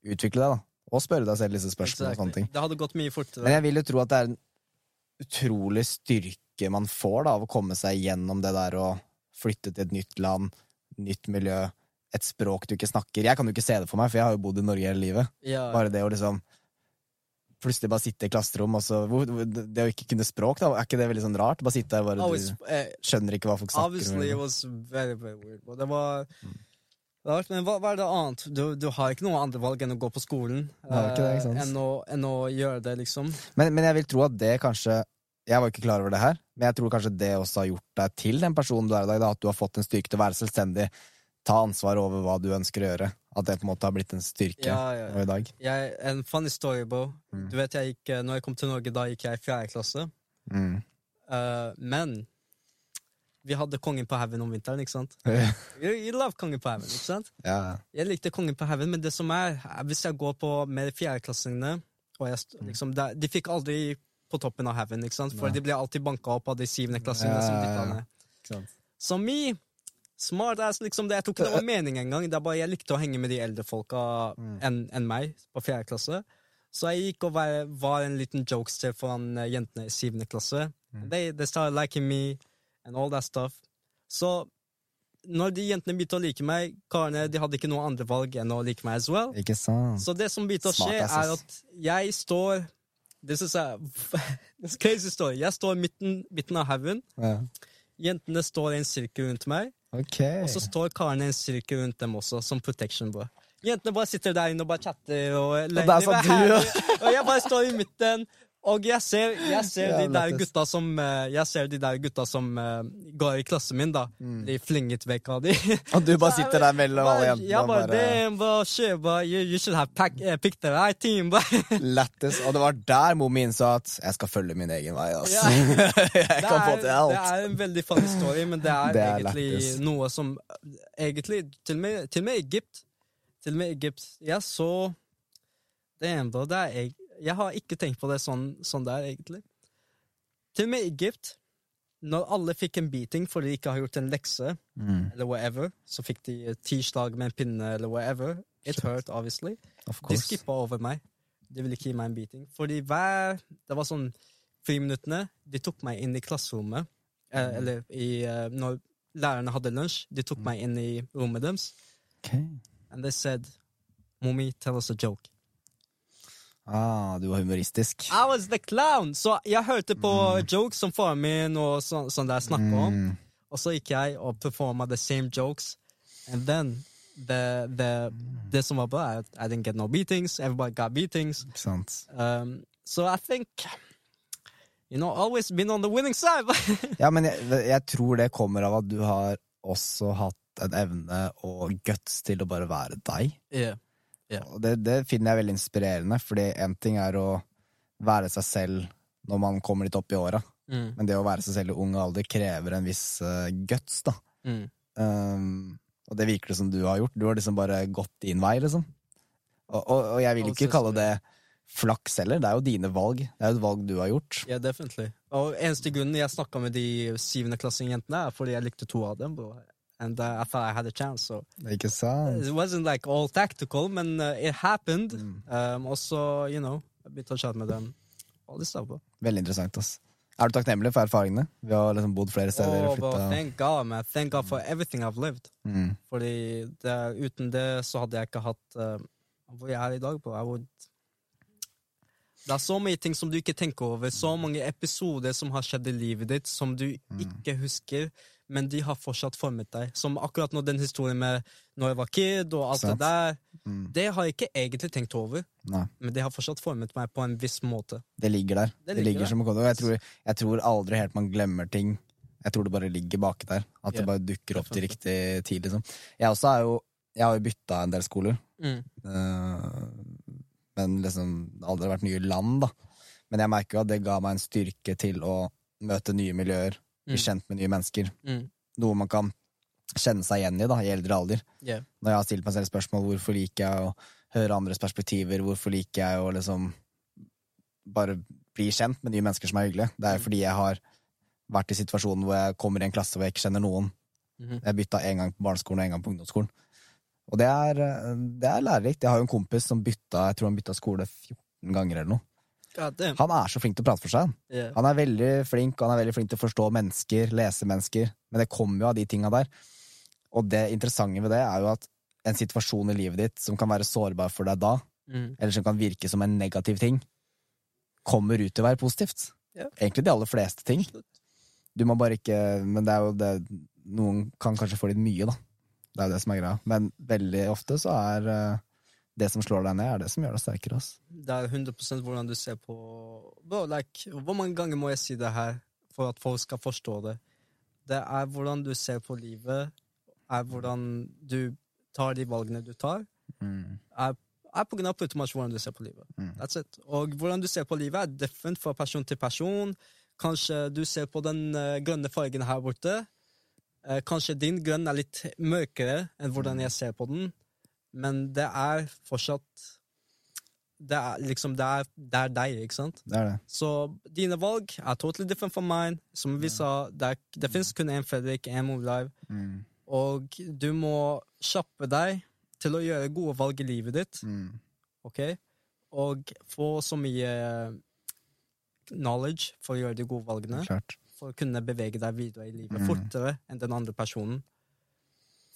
utvikle deg, da. Og spørre deg selv disse spørsmålene og sånne ting. Det hadde gått mye fortere. Men jeg vil jo tro at det er en utrolig styrke man får da, av å komme seg gjennom det der å flytte til et nytt land, nytt miljø, et språk du ikke snakker. Jeg kan jo ikke se det for meg, for jeg har jo bodd i Norge hele livet. ja. Bare det å liksom plutselig bare sitte i klasserom, så hvor- Det å ikke kunne språk, da, er ikke det veldig sånn rart? Bare sitte der bare du eh, skjønner ikke hva folk snakker om. was very, very weird. Og det var rart, men hva, hva er det annet? Du, du har ikke noe andre valg enn å gå på skolen. Det det, eh, enn, å, enn å gjøre det, liksom. Men, men jeg vil tro at det kanskje Jeg var ikke klar over det her, men jeg tror kanskje det også har gjort deg til den personen du er i dag. Da, at du har fått en styrke til å være selvstendig, ta ansvar over hva du ønsker å gjøre. At det på en måte har blitt en styrke Ja, ja, ja. i dag. Jeg, en funny story, bro. Mm. Du vet, jeg gikk, eh, når jeg kom til Norge, da gikk jeg i fjerde klasse. Mm. Uh, men vi hadde Kongen på haugen om vinteren, ikke sant? You, you love Kongen på haugen, ikke sant? ja. Jeg likte Kongen på haugen, men det som er, hvis jeg går på med fjerdeklassingene jeg, liksom, de, De fikk aldri på toppen av haugen, for de ble alltid banka opp av de syvendeklassingene. Ja, som de. Ikke? Så me, smart ass, liksom. Det, jeg tror ikke det var mening engang. Det er bare Jeg likte å henge med de eldre folka Mm. enn en meg på fjerde klasse. Så jeg gikk og var, var en liten jokester foran eh, jentene i syvende klasse. Mm. They, they started liking me and all that stuff. Så når de jentene begynte å like meg, karene de hadde ikke noe andre valg enn å like meg as well. Ikke sant? Så det som begynte å skje, Smart, er at jeg står This is a this crazy story. Jeg står midten, midten av haugen. Ja. Jentene står i en sirkel rundt meg. Ok. Og så står karene i en sirkel rundt dem også, som protection. Bro. Jentene bare sitter der inne og bare chatter. Og, satt du, ja. og jeg bare står i midten. Og jeg ser, jeg ser de der gutta som eh, Jeg ser de der gutta som uh, går i klassen min, da. Mm. De flinget vekk av de. Og du bare sitter der mellom alle jentene Jeg bare, Damn, bro, shit, bro. You, you should have pack, uh, picked the right team, bro. Lættis. Og det var der mommi innså at jeg skal følge min egen vei. ass. Ja. jeg Det er, få til alt. det er en veldig funny story, men det er, Det er egentlig lættis. noe som Egentlig, til og med, til og med Egypt Til og med Egypt Jeg så Damn, bro, det er jeg, jeg har ikke tenkt på det sånn, sånn der, egentlig. Til og med Egypt, når alle fikk en beating fordi de ikke har gjort en lekse, Mm, eller whatever, så fikk de ti slag med en pinne, eller whatever. It Shit. hurt, obviously. of De skippa over meg. De ville ikke gi meg en beating. Fordi hver Det var sånn friminuttene De tok meg inn i klasserommet. Eh, Mm. eller i eh, Når lærerne hadde lunsj. De tok meg inn i rommet deres, and they said, Mommy, tell us a joke. Ah, du var humoristisk. I was the clown! Så jeg hørte på jokes som faren min og så, sånn der snakka om, Mm. og så gikk jeg og performa the same jokes, and then the, the, det som var bra, er at I didn't get no beatings, everybody got beatings. Ikke sant. Um, so I think, you know, always been on the winning side. Ja, men jeg, jeg tror det kommer av at du har også hatt en evne og guts til å bare være deg. yeah. Ja. Og det, det finner jeg veldig inspirerende, fordi en ting er å være seg selv når man kommer litt opp i åra, Mm, men det å være seg selv i ung alder krever en viss uh, guts, da. mm. Um, og det virker det som du har gjort. Du har liksom bare gått din vei, liksom. Og, og, og jeg vil ikke kalle det flaks heller, det er jo dine valg. Det er jo et valg du har gjort. Yeah, definitely. Og eneste grunnen jeg snakka med de syvendeklassingene, er fordi jeg likte to av dem. Bro. And uh, I thought I had a chance. So Ikke sant? it wasn't like all tactical, men uh, it happened. Mm. Um, og så, you know, jeg begynte å chatte med dem. All this stuff, bro. Veldig interessant. ass. Er du takknemlig for erfaringene? Vi har liksom bodd flere steder Oh, bro, flytta thank God, man. Thank God for everything I've lived. mm. Fordi det, uten det så hadde jeg ikke hatt uh, hvor jeg er i dag, bro. I would det er så mye ting som du ikke tenker over, så mange episoder som har skjedd i livet ditt som du ikke husker, men de har fortsatt formet deg. Som akkurat nå den historien med når jeg var kid og alt Sant. det der. Mm. Det har jeg ikke egentlig tenkt over, Nei, men det har fortsatt formet meg på en viss måte. det ligger der. Det Det ligger der. som en kode. Jeg tror, jeg tror aldri helt man glemmer ting. Jeg tror det bare ligger baki der. At yeah. det bare dukker opp til riktig tid, liksom. Jeg også er jo Jeg har jo bytta en del skoler. Mm. Eh, men liksom det har aldri vært nye land, da. Men jeg merker jo at det ga meg en styrke til å møte nye miljøer, bli Mm. kjent med nye mennesker. Mm. Noe man kan kjenne seg igjen i da, i eldre alder. Yeah. Når jeg har stilt meg selv spørsmål hvorfor liker jeg å høre andres perspektiver, hvorfor liker jeg å liksom bare bli kjent med nye mennesker som er hyggelige. Det er Mm. fordi jeg har vært i situasjonen hvor jeg kommer i en klasse hvor jeg ikke kjenner noen. Mhm. Jeg bytta en gang på barneskolen og en gang på ungdomsskolen. Og det er, eh, det er lærerikt. Jeg har jo en kompis som bytta jeg tror han bytta skole 14 ganger eller noe. Han er så flink til å prate for seg. han. Yeah. Han er veldig flink, han er veldig flink til å forstå mennesker, lese mennesker. Men det kommer jo av de tinga der. Og det interessante ved det er jo at en situasjon i livet ditt som kan være sårbar for deg da, Mm. eller som kan virke som en negativ ting, kommer ut til å være positivt. Ja. Egentlig de aller fleste ting. Du må bare ikke Men det er jo det Noen kan kanskje få litt mye, da. Det er det som er greia. Men veldig ofte så er eh, det som slår deg ned, er det som gjør deg sterkere. ass. Det er 100% hvordan du ser på Bro, like, Hvor mange ganger må jeg si det her for at folk skal forstå det? Det er hvordan du ser på livet, er hvordan du tar de valgene du tar. Er, er på grunn av pretty much hvordan du ser på livet. Mm. That's it. Og hvordan du ser på livet, er different fra person til person. Kanskje du ser på den eh, grønne fargen her borte. Eh, kanskje din grønn er litt mørkere enn hvordan jeg ser på den, men det er fortsatt det er liksom, det er, det er deg, ikke sant? Det er det. Så dine valg er totally different from mine. Som vi sa, det, er, det finnes kun én Fredrik, én Move Mm. Og du må kjappe deg til å gjøre gode valg i livet ditt, Mm. ok? Og få så mye knowledge for å gjøre de gode valgene. Klart. For å kunne bevege deg videre i livet Mm. fortere enn den andre personen.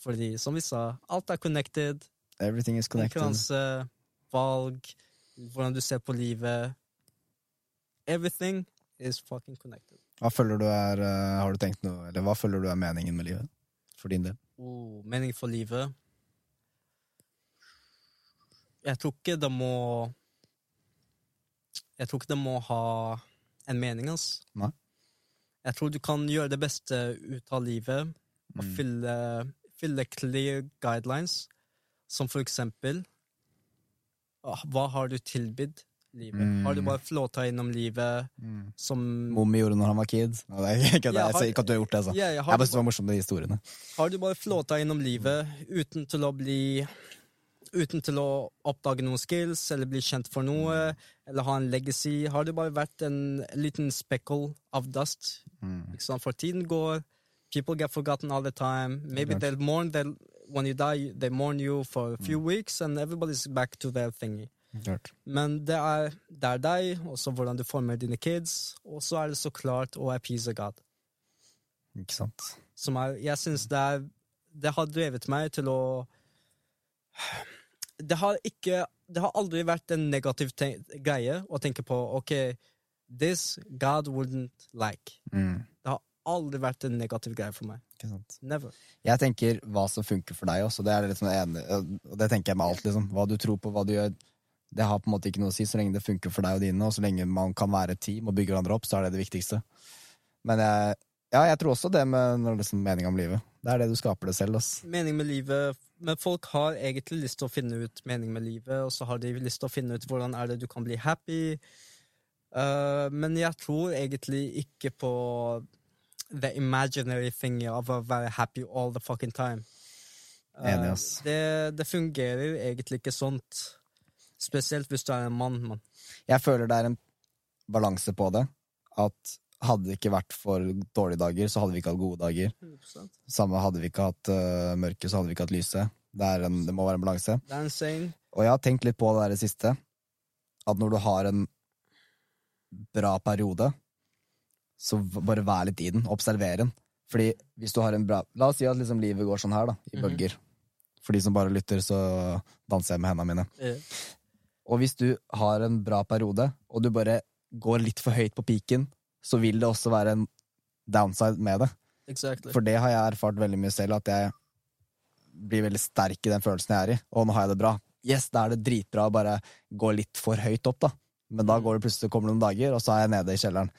Fordi, som vi sa, alt er connected. Everything is connected. Konkurranse, valg, hvordan du ser på livet. Everything is fucking connected. Hva føler du er eh, Har du tenkt noe Eller hva føler du er meningen med livet? For din del? Oh, meningen for livet. Jeg tror ikke det må Jeg tror ikke det må ha en mening, altså. Nei. Jeg tror du kan gjøre det beste ut av livet og Mm. fylle, fylle clear guidelines, som for eksempel ah, Hva har du tilbudt livet? Mm. Har du bare flåta innom livet som Mommy gjorde når han var kid. Er ikke, det. Ja, jeg sier ikke at du har gjort det, altså. Ja, Jeg har, bare du synes det var morsomt de historiene. Har du bare flåta innom livet uten til å bli Uten til å oppdage noen skills eller bli kjent for noe, eller ha en legacy, har det bare vært en liten speckle of dust. Sant? For tiden går, people get forgotten all the time. Maybe they'll mourn they'll, when you die, they mourn you for a few weeks, and everybody's back to their thingy. Klart. Men det er, det er deg, og så hvordan du former dine kids, og så er det så klart å appease God. Ikke sant? Som er Jeg syns det er Det har drevet meg til å Det har ikke Det har aldri vært en negativ greie å tenke på OK, this God wouldn't like. Mm. Det har aldri vært en negativ greie for meg. Never. Jeg tenker hva som funker for deg også. Det er liksom enig, og det tenker jeg med alt. liksom. Hva du tror på, hva du gjør. Det har på en måte ikke noe å si så lenge det funker for deg og dine, og så lenge man kan være et team og bygge hverandre opp, så er det det viktigste. Men jeg, ja, jeg tror også det med når det er mening om livet. Det er det du skaper det selv. ass. Mening med livet Men folk har egentlig lyst til å finne ut mening med livet, og så har de lyst til å finne ut hvordan er det du kan bli happy. Uh, men jeg tror egentlig ikke på the imaginary thing av å være happy all the fucking time. Uh, Enig, ass. det, det fungerer egentlig ikke sånt. Spesielt hvis du er en mann. mann. Jeg føler det er en balanse på det. At hadde det ikke vært for dårlige dager, så hadde vi ikke hatt gode dager. 100%. Samme hadde vi ikke hatt uh, mørket, så hadde vi ikke hatt lyset. Det, en, det må være en balanse. Og jeg har tenkt litt på det der det siste. At når du har en bra periode, så bare vær litt i den. Observer den. Fordi hvis du har en bra La oss si at liksom livet går sånn her, da, i Mhm. bølger. For de som bare lytter, så danser jeg med hendene mine. Yeah. Og hvis du har en bra periode, og du bare går litt for høyt på piken, så vil det også være en downside med det. Exactly. For det har jeg erfart veldig mye selv, at jeg blir veldig sterk i den følelsen jeg er i. Og nå har jeg det bra. Yes, da er det dritbra å bare gå litt for høyt opp, da. Men da går det plutselig kommer det noen dager, og så er jeg nede i kjelleren.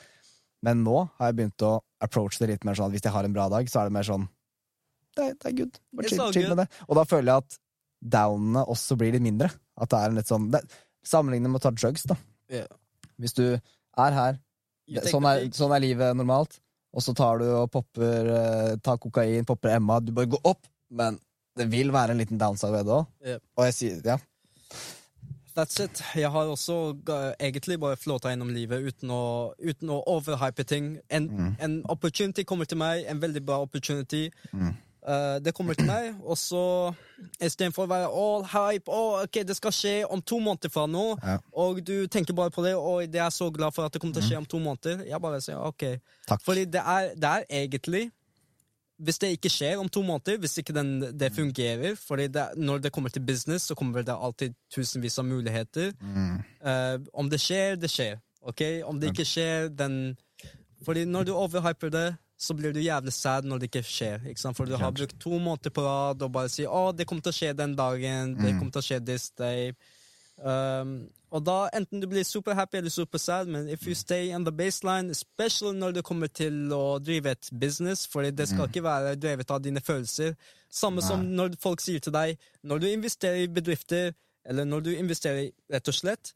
Men nå har jeg begynt å approach det litt mer sånn at hvis jeg har en bra dag, så er det mer sånn Det, det er good. Bare chill, chill med det. Og da føler jeg at downene også blir litt mindre. At det er en litt sånn det, Sammenlignet med å ta drugs, da. Yeah. Hvis du er her sånn, er, sånn er livet normalt. Og så tar du og popper eh, tar kokain, popper Emma. Du bare går opp, men det vil være en liten downside ved det òg. Yep. Og jeg sier ja. That's it. Jeg har også egentlig bare flåta gjennom livet uten å, uten å overhype ting. En, Mm. en opportunity kommer til meg, en veldig bra opportunity. Mm. Eh, det kommer til meg, og så istedenfor å være all hype oh, ok, det skal skje om to måneder fra nå, Ja. og du tenker bare på det, og det er så glad for at det kommer til å skje om to måneder. Jeg bare sier ok. Takk. Fordi det er, det er egentlig Hvis det ikke skjer om to måneder, hvis ikke den, det fungerer fordi det, Når det kommer til business, så kommer det alltid tusenvis av muligheter. Mm. Uh, om det skjer, det skjer. ok? Om det ikke skjer, den Fordi når du overhyper det, så blir du jævlig sad når det ikke skjer. ikke sant? For du har brukt to måneder på rad og bare sier 'Å, det kommer til å skje den dagen', 'Det Mm. kommer til å skje this day'. Um, og da enten du blir super happy eller super sad, men if you stay on the baseline, especially når det kommer til å drive et business, for det skal ikke være drevet av dine følelser. Samme som når folk sier til deg når du investerer i bedrifter, eller når du investerer rett og slett,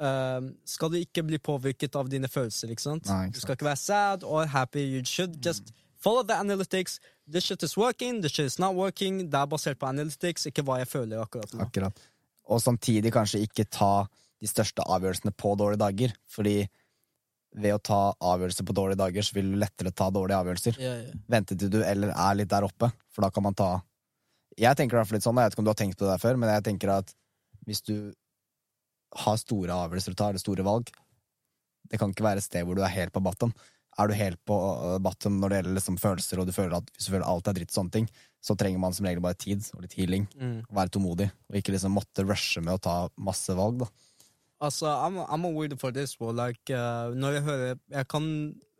um, skal du ikke bli påvirket av dine følelser. ikke sant? Nei, ikke Du skal ikke være sad or happy. You should just follow the analytics. This shit is working, this shit is not working. Det er basert på analytics, ikke hva jeg føler akkurat nå. Akkurat. Og samtidig kanskje ikke ta de største avgjørelsene på dårlige dager. Fordi ved å ta avgjørelser på dårlige dager, så vil du lettere ta dårlige avgjørelser. Ja, ja. Vente til du eller er litt der oppe, for da kan man ta Jeg tenker i hvert fall litt sånn, jeg vet ikke om du har tenkt på det der før, men jeg tenker at hvis du har store avgjørelser å ta, eller store valg Det kan ikke være et sted hvor du er helt på bottom. Er du helt på uh, bottom når det gjelder liksom følelser, og du føler at hvis du føler alt er dritt, sånne ting, så trenger man som regel bare tid og litt healing. Mm. Og være tålmodig, og ikke liksom måtte rushe med å ta masse valg, da. Altså, I'm, I'm a weird for this, bro. Like, uh, når jeg hører Jeg kan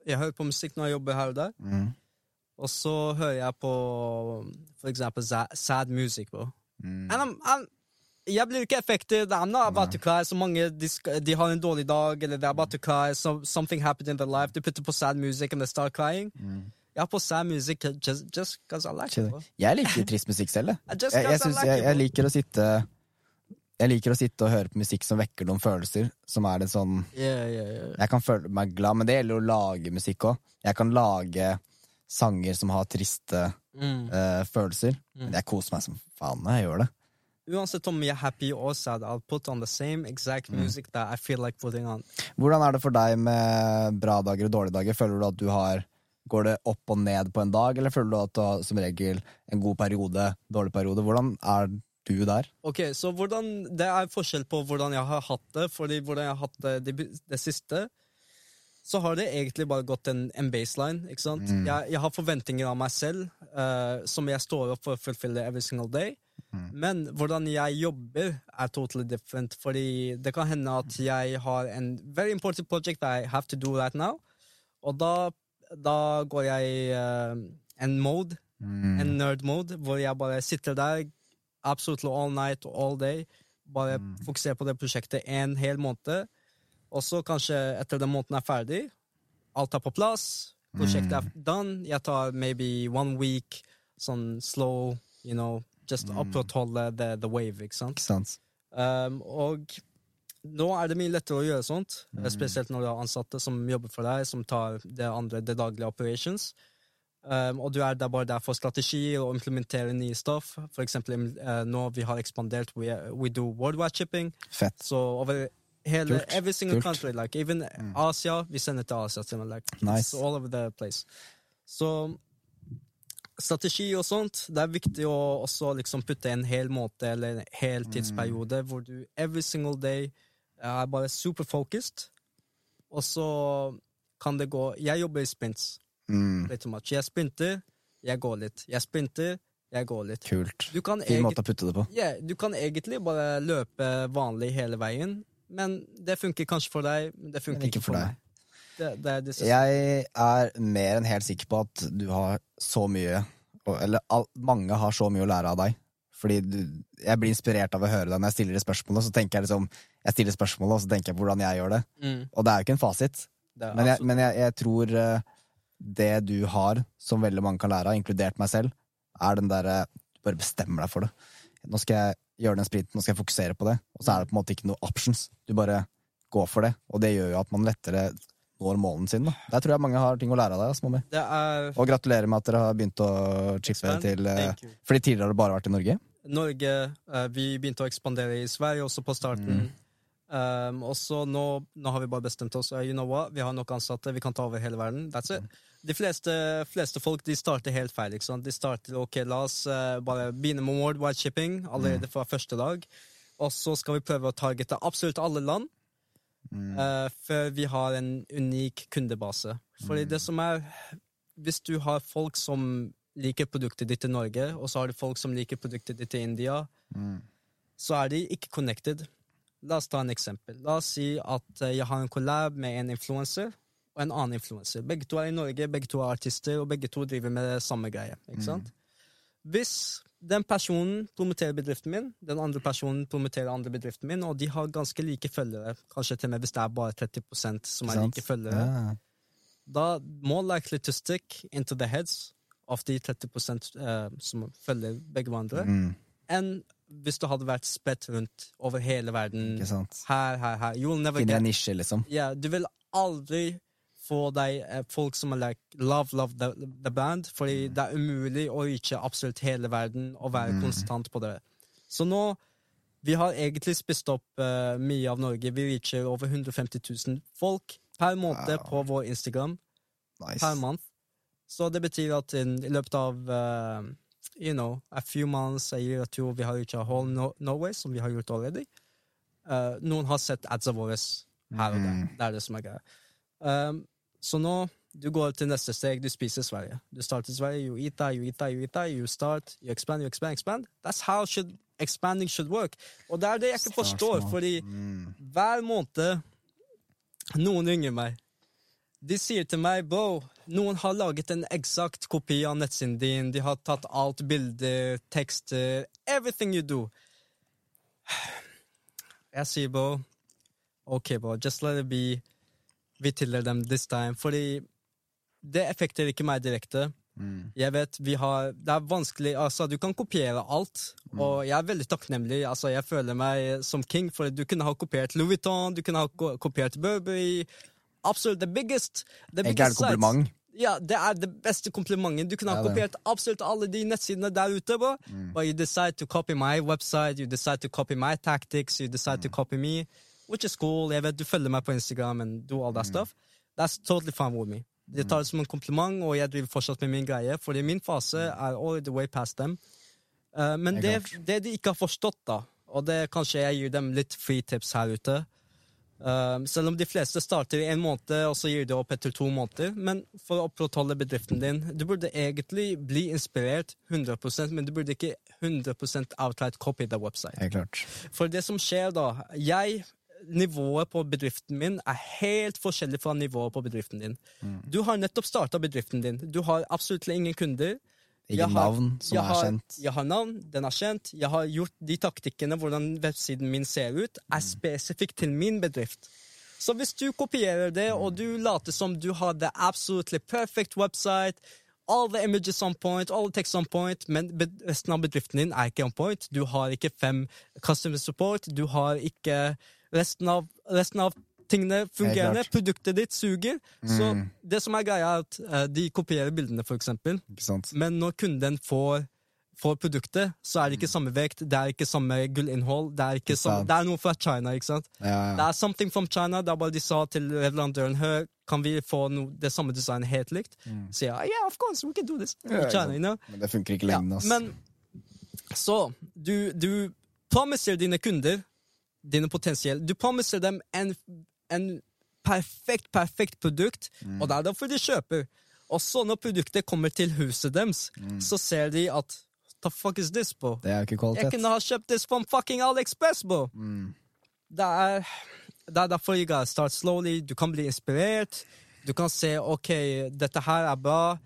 Jeg hører på musikk når jeg jobber her og der, Mm. og så hører jeg på for eksempel sad music, bro. Mm. And I'm, I'm, jeg blir ikke affected. I'm not about to cry. Så mange de, de har en dårlig dag, eller they're about to cry. So, something happened in their life. De putter på sad music, and they start crying. Jeg har på sad music just, just cause I like it. Bro. Jeg liker trist musikk selv, jeg. Jeg, synes, jeg, jeg liker å sitte Jeg liker å sitte og høre på musikk som vekker noen følelser, som er litt sånn Yeah, yeah, yeah. Jeg kan føle meg glad, men det gjelder å lage musikk òg. Jeg kan lage sanger som har triste Mm. uh, følelser. Men jeg koser meg som faen når jeg gjør det. Uansett om jeg er happy or sad, I'll put on the same exact music that I feel like putting on. Hvordan er det for deg med bra dager og dårlige dager? Føler du at du har Går det opp og ned på en dag, eller føler du at du har som regel en god periode, dårlig periode? Hvordan er du der? Ok, så hvordan, Det er forskjell på hvordan jeg har hatt det, fordi hvordan jeg har hatt det det, det siste så har det egentlig bare gått en, en baseline. ikke sant? Mm. Jeg, jeg har forventninger av meg selv uh, som jeg står opp for å fullfille every single day. Mm. Men hvordan jeg jobber, er totally different. Fordi det kan hende at jeg har en very important project I have to do right now. Og da, da går jeg uh, en mode, Mm. en nerd mode, hvor jeg bare sitter der absolutely all night og all day. Bare Mm. fokuserer på det prosjektet en hel måned. Og så kanskje etter den måneden er ferdig, alt er på plass, prosjektet er Mm. done. Jeg tar maybe one week, sånn slow, you know, just Mm. opprettholde the, the wave, ikke sant? Ikke sant? Um, og nå er det mye lettere å gjøre sånt, Mm. spesielt når du har ansatte som jobber for deg, som tar det andre, det daglige operations. Um, og du er der bare der for strategier og implementere nye stoff. For eksempel uh, nå vi har ekspandert, we, we do worldwide shipping. Fett. Så over hele, Kult, every single kult. country, like even Asia, vi sender til Asia. til Like, Nice. all over the place. Så strategi og sånt, det er viktig å også liksom putte en hel måte eller en hel tidsperiode hvor du every single day er bare super focused, og så kan det gå Jeg jobber i sprints, Mm. Litt much. Jeg sprinter, jeg går litt. Jeg sprinter, jeg går litt. Kult. Du kan, Fin måte å putte det på. yeah, du kan egentlig bare løpe vanlig hele veien, men det funker kanskje for deg, men det funker Men ikke for, meg. Det, det det Jeg er mer enn helt sikker på at du har så mye Eller all, mange har så mye å lære av deg. Fordi du, jeg blir inspirert av å høre deg når jeg stiller det spørsmålet. Så tenker jeg liksom Jeg stiller spørsmålet, og så tenker jeg på hvordan jeg gjør det. Mm, Og det er jo ikke en fasit. Men jeg, men jeg, jeg tror eh, det du har, som veldig mange kan lære av, inkludert meg selv, er den derre Du bare bestemmer deg for det. Nå skal jeg gjøre den sprinten, nå skal jeg fokusere på det. Og så er det på en måte ikke noe options. Du bare går for det. Og det gjør jo at man lettere når målen sin. Da. Der tror jeg mange har ting å lære av deg. det er Og gratulerer med at dere har begynt å chippe til eh, Fordi tidligere har det bare vært i Norge? Norge eh, Vi begynte å ekspandere i Sverige også på starten. Um, og så nå, nå har vi bare bestemt oss. Uh, you know what? Vi har nok ansatte, vi kan ta over hele verden. That's it. De fleste, fleste folk de starter helt feil. ikke sant? De starter ok, la oss uh, bare begynne med worldwide shipping allerede fra første dag. Og så skal vi prøve å targete absolutt alle land. Eh, før vi har en unik kundebase. Fordi det som er Hvis du har folk som liker produktet ditt i Norge, og så har du folk som liker produktet ditt i India, så er de ikke connected. La oss ta en eksempel. La oss si at eh, jeg har en collab med en influenser og en annen influenser. Begge to er i Norge, begge to er artister, og begge to driver med det samme greie. Ikke sant? Hvis den personen promoterer bedriften min, den andre personen promoterer andre bedriften min, og de har ganske like følgere, kanskje til og med hvis det er bare 30% som er like følgere, Ja. da more likely to stick into the heads of de 30 uh, som følger begge hverandre, Mm, enn hvis du hadde vært spredt rundt over hele verden. Her, her, her. Finne en nisje, liksom. Yeah, Du vil aldri få deg eh, folk som er like love, love the, the band, fordi Mm. det er umulig å reache absolutt hele verden og være konstant på det. Så nå Vi har egentlig spist opp uh, mye av Norge. Vi reacher over 150 000 folk per måned Wow. på vår Instagram Nice. per måned. Så det betyr at in, i løpet av uh, you know, a few months, a year or two, vi har reacha whole no Norway, som vi har gjort already. Uh, noen har sett adsa våre her og der. Det er det som er greia. Um, så nå du går til neste steg, du spiser Sverige. Du starter Sverige, you eat that, you eat that, you eat that, you start, you expand, you expand, expand. That's how should expanding should work. Og det er det jeg ikke forstår, fordi Mm. hver måned noen ringer meg. De sier til meg, bro, noen har laget en eksakt kopi av nettsiden din, de har tatt alt bilder, tekster, everything you do. Jeg sier, bro, ok, bro, just let it be. Vi tildeler dem this time, fordi det effekter ikke meg direkte. Mm. Jeg vet, vi har Det er vanskelig Altså, du kan kopiere alt, og jeg er veldig takknemlig. Altså, jeg føler meg som king, for du kunne ha kopiert Louis Vuitton, du kunne ha kopiert Burberry. Absolutt the biggest. The biggest kompliment? Ja, det er det beste komplimentet. Du kunne ha Ja, kopiert absolutt alle de nettsidene der ute, bro. But you decide to copy my website, you decide to copy my tactics, you decide to copy me, which is cool. Jeg vet du følger meg på Instagram and do all that stuff. That's totally fine with me. De tar det som en kompliment, og jeg driver fortsatt med min greie, fordi min fase er all the way past them. Uh, men Det det, de ikke har forstått, da, og det kanskje jeg gir dem litt free tips her ute uh, selv om de fleste starter i en måned, og så gir de opp etter to måneder. Men for å opprettholde bedriften din Du burde egentlig bli inspirert 100% men du burde ikke 100 outright copy the website. For det som skjer da jeg, Nivået på bedriften min er helt forskjellig fra nivået på bedriften din. Du har nettopp starta bedriften din. Du har absolutt ingen kunder. Har- navn som jeg er har, kjent. Jeg har navn, den er kjent. Jeg har gjort de taktikkene, hvordan websiden min ser ut, Mm. er spesifikt til min bedrift. Så hvis du kopierer det, Mm. og du later som du har the absolutely perfect website, all the images on point, all the text on point, men resten av bedriften din er ikke on point, du har ikke fem customer support, du har ikke resten av, resten av tingene fungerende, produktet ditt suger. Så Mm. det som er greia, er at eh, de kopierer bildene, for eksempel. Men når kunden får, får produktet, så er det ikke samme vekt, det er ikke samme gullinnhold. Det er, samme, det er noe fra China, ikke sant? Ja, ja. Det er something from China. Det er bare de sa til leverandøren Hør, kan vi få no, det samme designet helt likt? Så ja, yeah, of course, we can do this. Mm. Ja, China, you know? Men det funker ikke lenge, ass. men så du, du promiser dine kunder, dine potensielle Du promiser dem en, en perfekt, perfekt produkt, Mm. og det er derfor de kjøper. Og så når produktet kommer til huset deres, Mm. så ser de at The fuck is this, bro? Det er ikke kvalitet. Jeg kunne ha kjøpt this from fucking AliExpress, bro! Mm. Det er, det er derfor you gotta start slowly. Du kan bli inspirert. Du kan se ok, dette her er bra,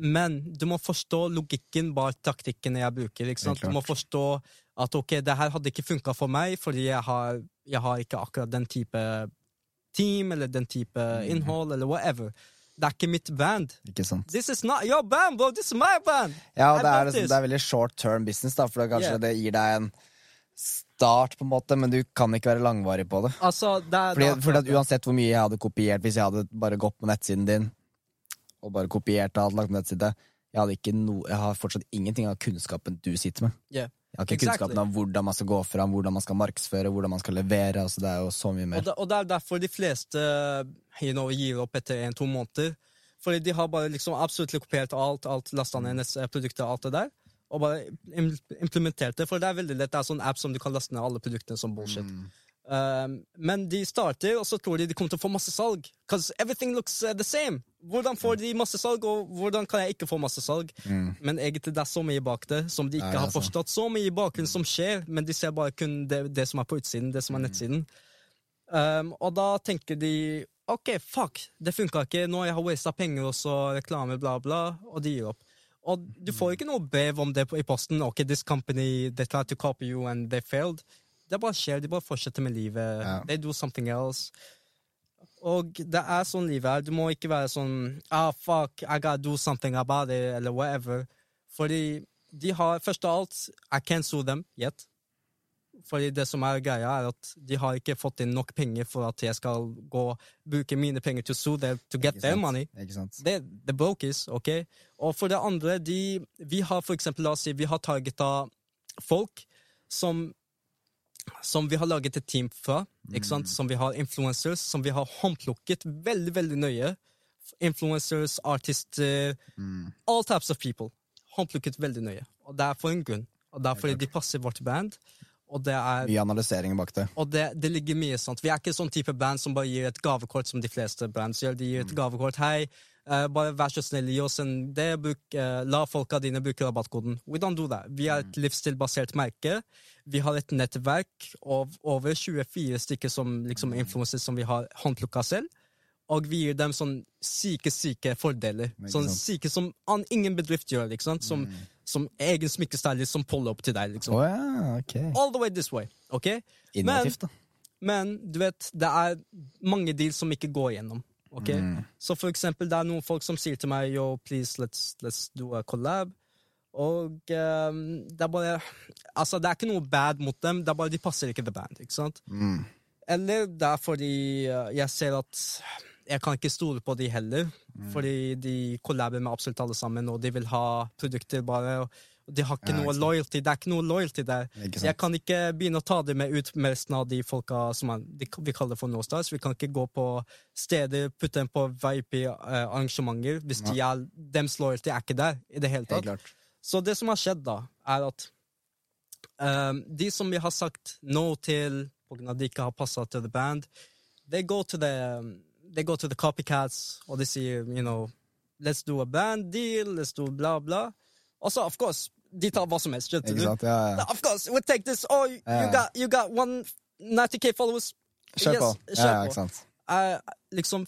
men du må forstå logikken bak taktikkene jeg bruker. Ikke sant? Du må forstå at ok, det her hadde ikke funka for meg, fordi jeg har, jeg har ikke akkurat den type team eller den type Mm. innhold eller whatever. Det er ikke mitt band. Ikke sant? This is not your band, bro! This is my band! Ja, og det er, liksom, det er veldig short term business, da, for det, kanskje Yeah. det gir deg en start, på en måte, men du kan ikke være langvarig på det. Altså, det er, Fordi, fordi at Uansett hvor mye jeg hadde kopiert, hvis jeg hadde bare gått på nettsiden din og bare kopiert alt, lagt på nettside jeg, hadde ikke no, jeg har fortsatt ingenting av kunnskapen du sitter med. Yeah. Jeg har ikke Exactly. kunnskapen av hvordan man skal gå fram, hvordan man skal markedsføre, hvordan man skal levere. Altså, det er jo så mye Og mer. og det er derfor de fleste you know, gir opp etter en-to måneder. Fordi de har bare liksom absolutt kopiert alt, alt lasta ned produktet alt det der. Og bare implementert det. For det er veldig lett. Det er sånn app som du kan laste ned alle produktene som bullshit. Mm. Um, men de starter, og så tror de de kommer til å få masse salg. Because everything looks uh, the same. Hvordan får de masse salg, og hvordan kan jeg ikke få masse salg? Mm. Men egentlig det er så mye bak det som de ikke Nei, har forstått. Så mye bakgrunn som skjer, men de ser bare kun det, det som er på utsiden, det som er nettsiden. Um, og da tenker de OK, fuck, det funka ikke, nå har jeg wasta penger og så reklame, bla, bla, og de gir opp. Og du får ikke noe brev om det i posten. OK, this company, they tried to copy you and they failed. Det bare skjer, de bare fortsetter med livet. Ja. They do something else. Og det er sånn livet er. Du må ikke være sånn ah, fuck, I gotta do something about it, eller whatever. Fordi de har Først av alt, I can't sue them yet. Fordi det som er greia, er at de har ikke fått inn nok penger for at jeg skal gå bruke mine penger to sue them to get their money. Det, det brokes, ok? Og for det andre, de, vi har for eksempel, la oss si, vi har targeta folk som som vi har laget et team fra, sant? som vi har influencers, som vi har håndplukket veldig, veldig nøye. Influencers, artister, Mm. all types of people. Håndplukket veldig nøye. Og det er for en grunn. Og det er fordi de passer vårt band. Og det er Mye analysering bak det. og det, det ligger mye sånt. Vi er ikke sånn type band som bare gir et gavekort som de fleste bands gjør. De gir et gavekort. Hei, bare vær så snill, gi oss en det. Bruk, eh, la folka dine bruke rabattkoden. We don't do that. Vi er et livsstilbasert merke. Vi har et nettverk av over 24 stykker som liksom influenser som vi har håndplukka selv. Og vi gir dem sånn syke, syke fordeler. Sånn syke som an, ingen bedrift gjør. Liksom, som, Som, som egen smykkestylist som puller opp til deg. Liksom. liksom. ja, okay. All the way this way. ok? Innovativt, da. Men du vet, det er mange deals som ikke går gjennom. Ok? Mm. Så for eksempel, det er noen folk som sier til meg Yo, please, let's, let's do a collab. Og um, det er bare Altså, det er ikke noe bad mot dem, det er bare de passer ikke the band. ikke sant? Mm. Eller det er fordi eh, jeg ser at jeg kan ikke stole på de heller. Mm. Fordi de kollaber med absolutt alle sammen, og de vil ha produkter bare. og de har ikke Ja, noe loyalty. Det er ikke noe loyalty der. Jeg kan ikke begynne å ta det med ut med resten av de folka som er, de, vi kaller for no-stars. Vi kan ikke gå på steder, putte dem på VIP-arrangementer hvis de er, dems loyalty er ikke der i det hele tatt. Så det som har skjedd da, er at um, de som vi har sagt no til av at de ikke har passa til the band, they go to the they go to the copycats og de sier you know let's do a band deal, let's do bla, bla. Also, of course, de tar hva som helst. skjønte du? sant? Ja, ja. Of course, we take this. Oh, you, Ja. got you got one 90k followers. Kjør på. Yes, kjør ja, ikke sant. Uh, liksom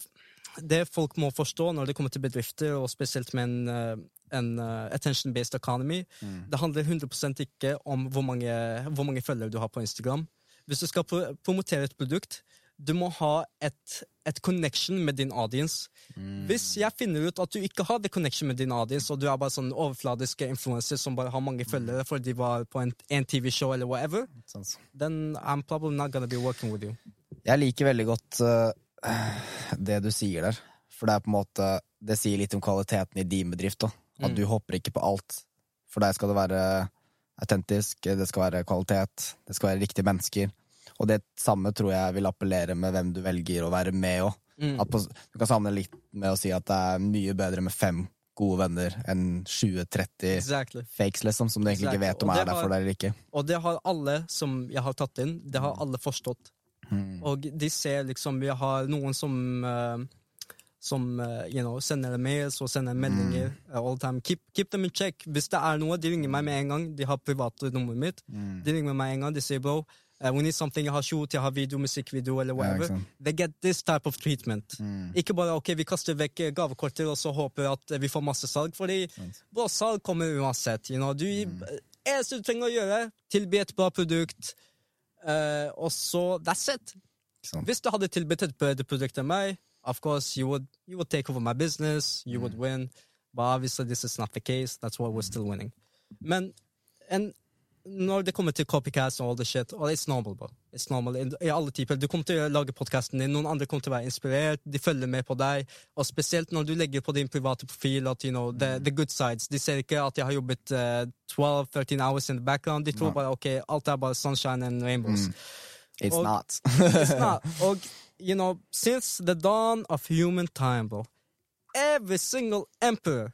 Det folk må forstå når det kommer til bedrifter, og spesielt med en, eh, en uh, attention-based economy, Mm. det handler 100 ikke om hvor mange, hvor mange følgere du har på Instagram. Hvis du skal pro promotere et produkt, du må ha et, et connection med din audience. Mm. Hvis jeg finner ut at du ikke har det connection med din audience, og du er bare sånn overfladiske influenser som bare har mange følgere fordi de var på en, en TV-show eller whatever, then I'm probably not gonna be working with you. Jeg liker veldig godt uh, det du sier der. For det er på en måte Det sier litt om kvaliteten i din bedrift da. At Mm. du hopper ikke på alt. For deg skal det være autentisk, det skal være kvalitet, det skal være riktige mennesker. Og det samme tror jeg vil appellere med hvem du velger å være med òg. Mm. Du kan samle litt med å si at det er mye bedre med fem gode venner enn 20-30 Exactly. fakes, liksom, som du egentlig Exactly. ikke vet om er der for deg eller ikke. Og det har alle som jeg har tatt inn, det har alle forstått. Mm. Og de ser liksom Vi har noen som uh, som uh, you know, sender mails og sender meldinger mm. all time. Keep, keep them in check. Hvis det er noe, de ringer meg med en gang. De har private nummeret mitt. Mm. De ringer meg en gang, de sier bro, eh, we need something. Jeg har shoot, jeg har video, musikkvideo eller whatever. sant. They get this type of treatment. Mm. Ikke bare ok, vi kaster vekk gavekortet og så håper at eh, vi får masse salg, fordi Sant. bra salg kommer uansett. You know? du, eneste du trenger å gjøre, tilby et bra produkt, uh, og så That's it. Ikke? Hvis du hadde tilbudt et bedre produkt enn meg, of course you would, you would take over my business, you would win. But obviously this is not the case. That's why we're still winning. Men en, når det kommer til copycats og all the shit, og it's normal, bro. It's normal. I, alle typer. Du kommer til å lage podkasten din, noen andre kommer til å være inspirert, de følger med på deg, og spesielt når du legger på din private profil at, you know, the, the good sides. De ser ikke at jeg har jobbet uh, 12-13 hours in the background. De tror bare ok, alt er bare sunshine and rainbows. It's Og- not. It's not. Og, you know, since the dawn of human time, bro, every single emperor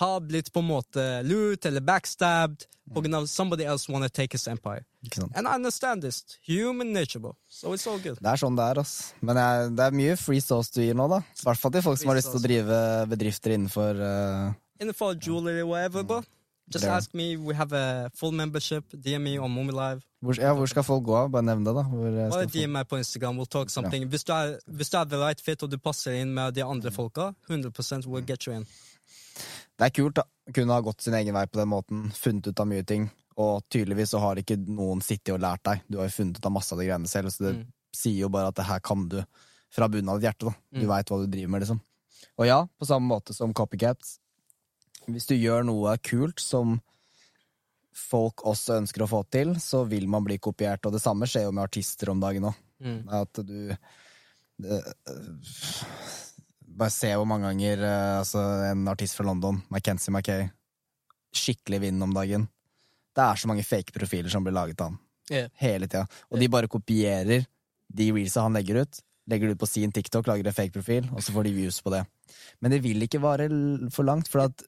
har blitt på en måte lurt eller backstabbed grunn av somebody else wanna take his empire. Ikke sant? And I understand this. Human nature, bro. So it's all good. Det er sånn det er, ass. Men jeg, det er mye free sauce du gir nå, da. I hvert fall til folk som har lyst til å drive bedrifter innenfor uh, Innenfor jewelry, whatever, bro. Just Yeah. ask me. We have a full membership. DM me on Live. hvor, ja, hvor skal folk gå? av? Bare nevn det, da. Eh, Bare. DM meg på Instagram. We'll talk something. Hvis du er, hvis du er the right fit og du passer inn med de andre folka, 100% will get you in. Det er kult, da. Kunne ha gått sin egen vei på den måten. Funnet ut av mye ting. Og tydeligvis så har ikke noen sittet og lært deg. Du har jo funnet ut av masse av de greiene selv, så det Mm. sier jo bare at det her kan du fra bunnen av ditt hjerte. da. Du Mm. veit hva du driver med, liksom. Og ja, på samme måte som Copycats. Hvis du gjør noe kult som folk også ønsker å få til, så vil man bli kopiert. Og det samme skjer jo med artister om dagen òg. Mm. At du det, Bare se hvor mange ganger øh, altså, en artist fra London, Mackenzie Mackay, skikkelig vinner om dagen. Det er så mange fake profiler som blir laget av han. Yeah. Hele tida. Og de bare kopierer de reelsa han legger ut. Legger det ut på sin TikTok, lager en fake profil, og så får de views på det. Men det vil ikke vare for langt, for at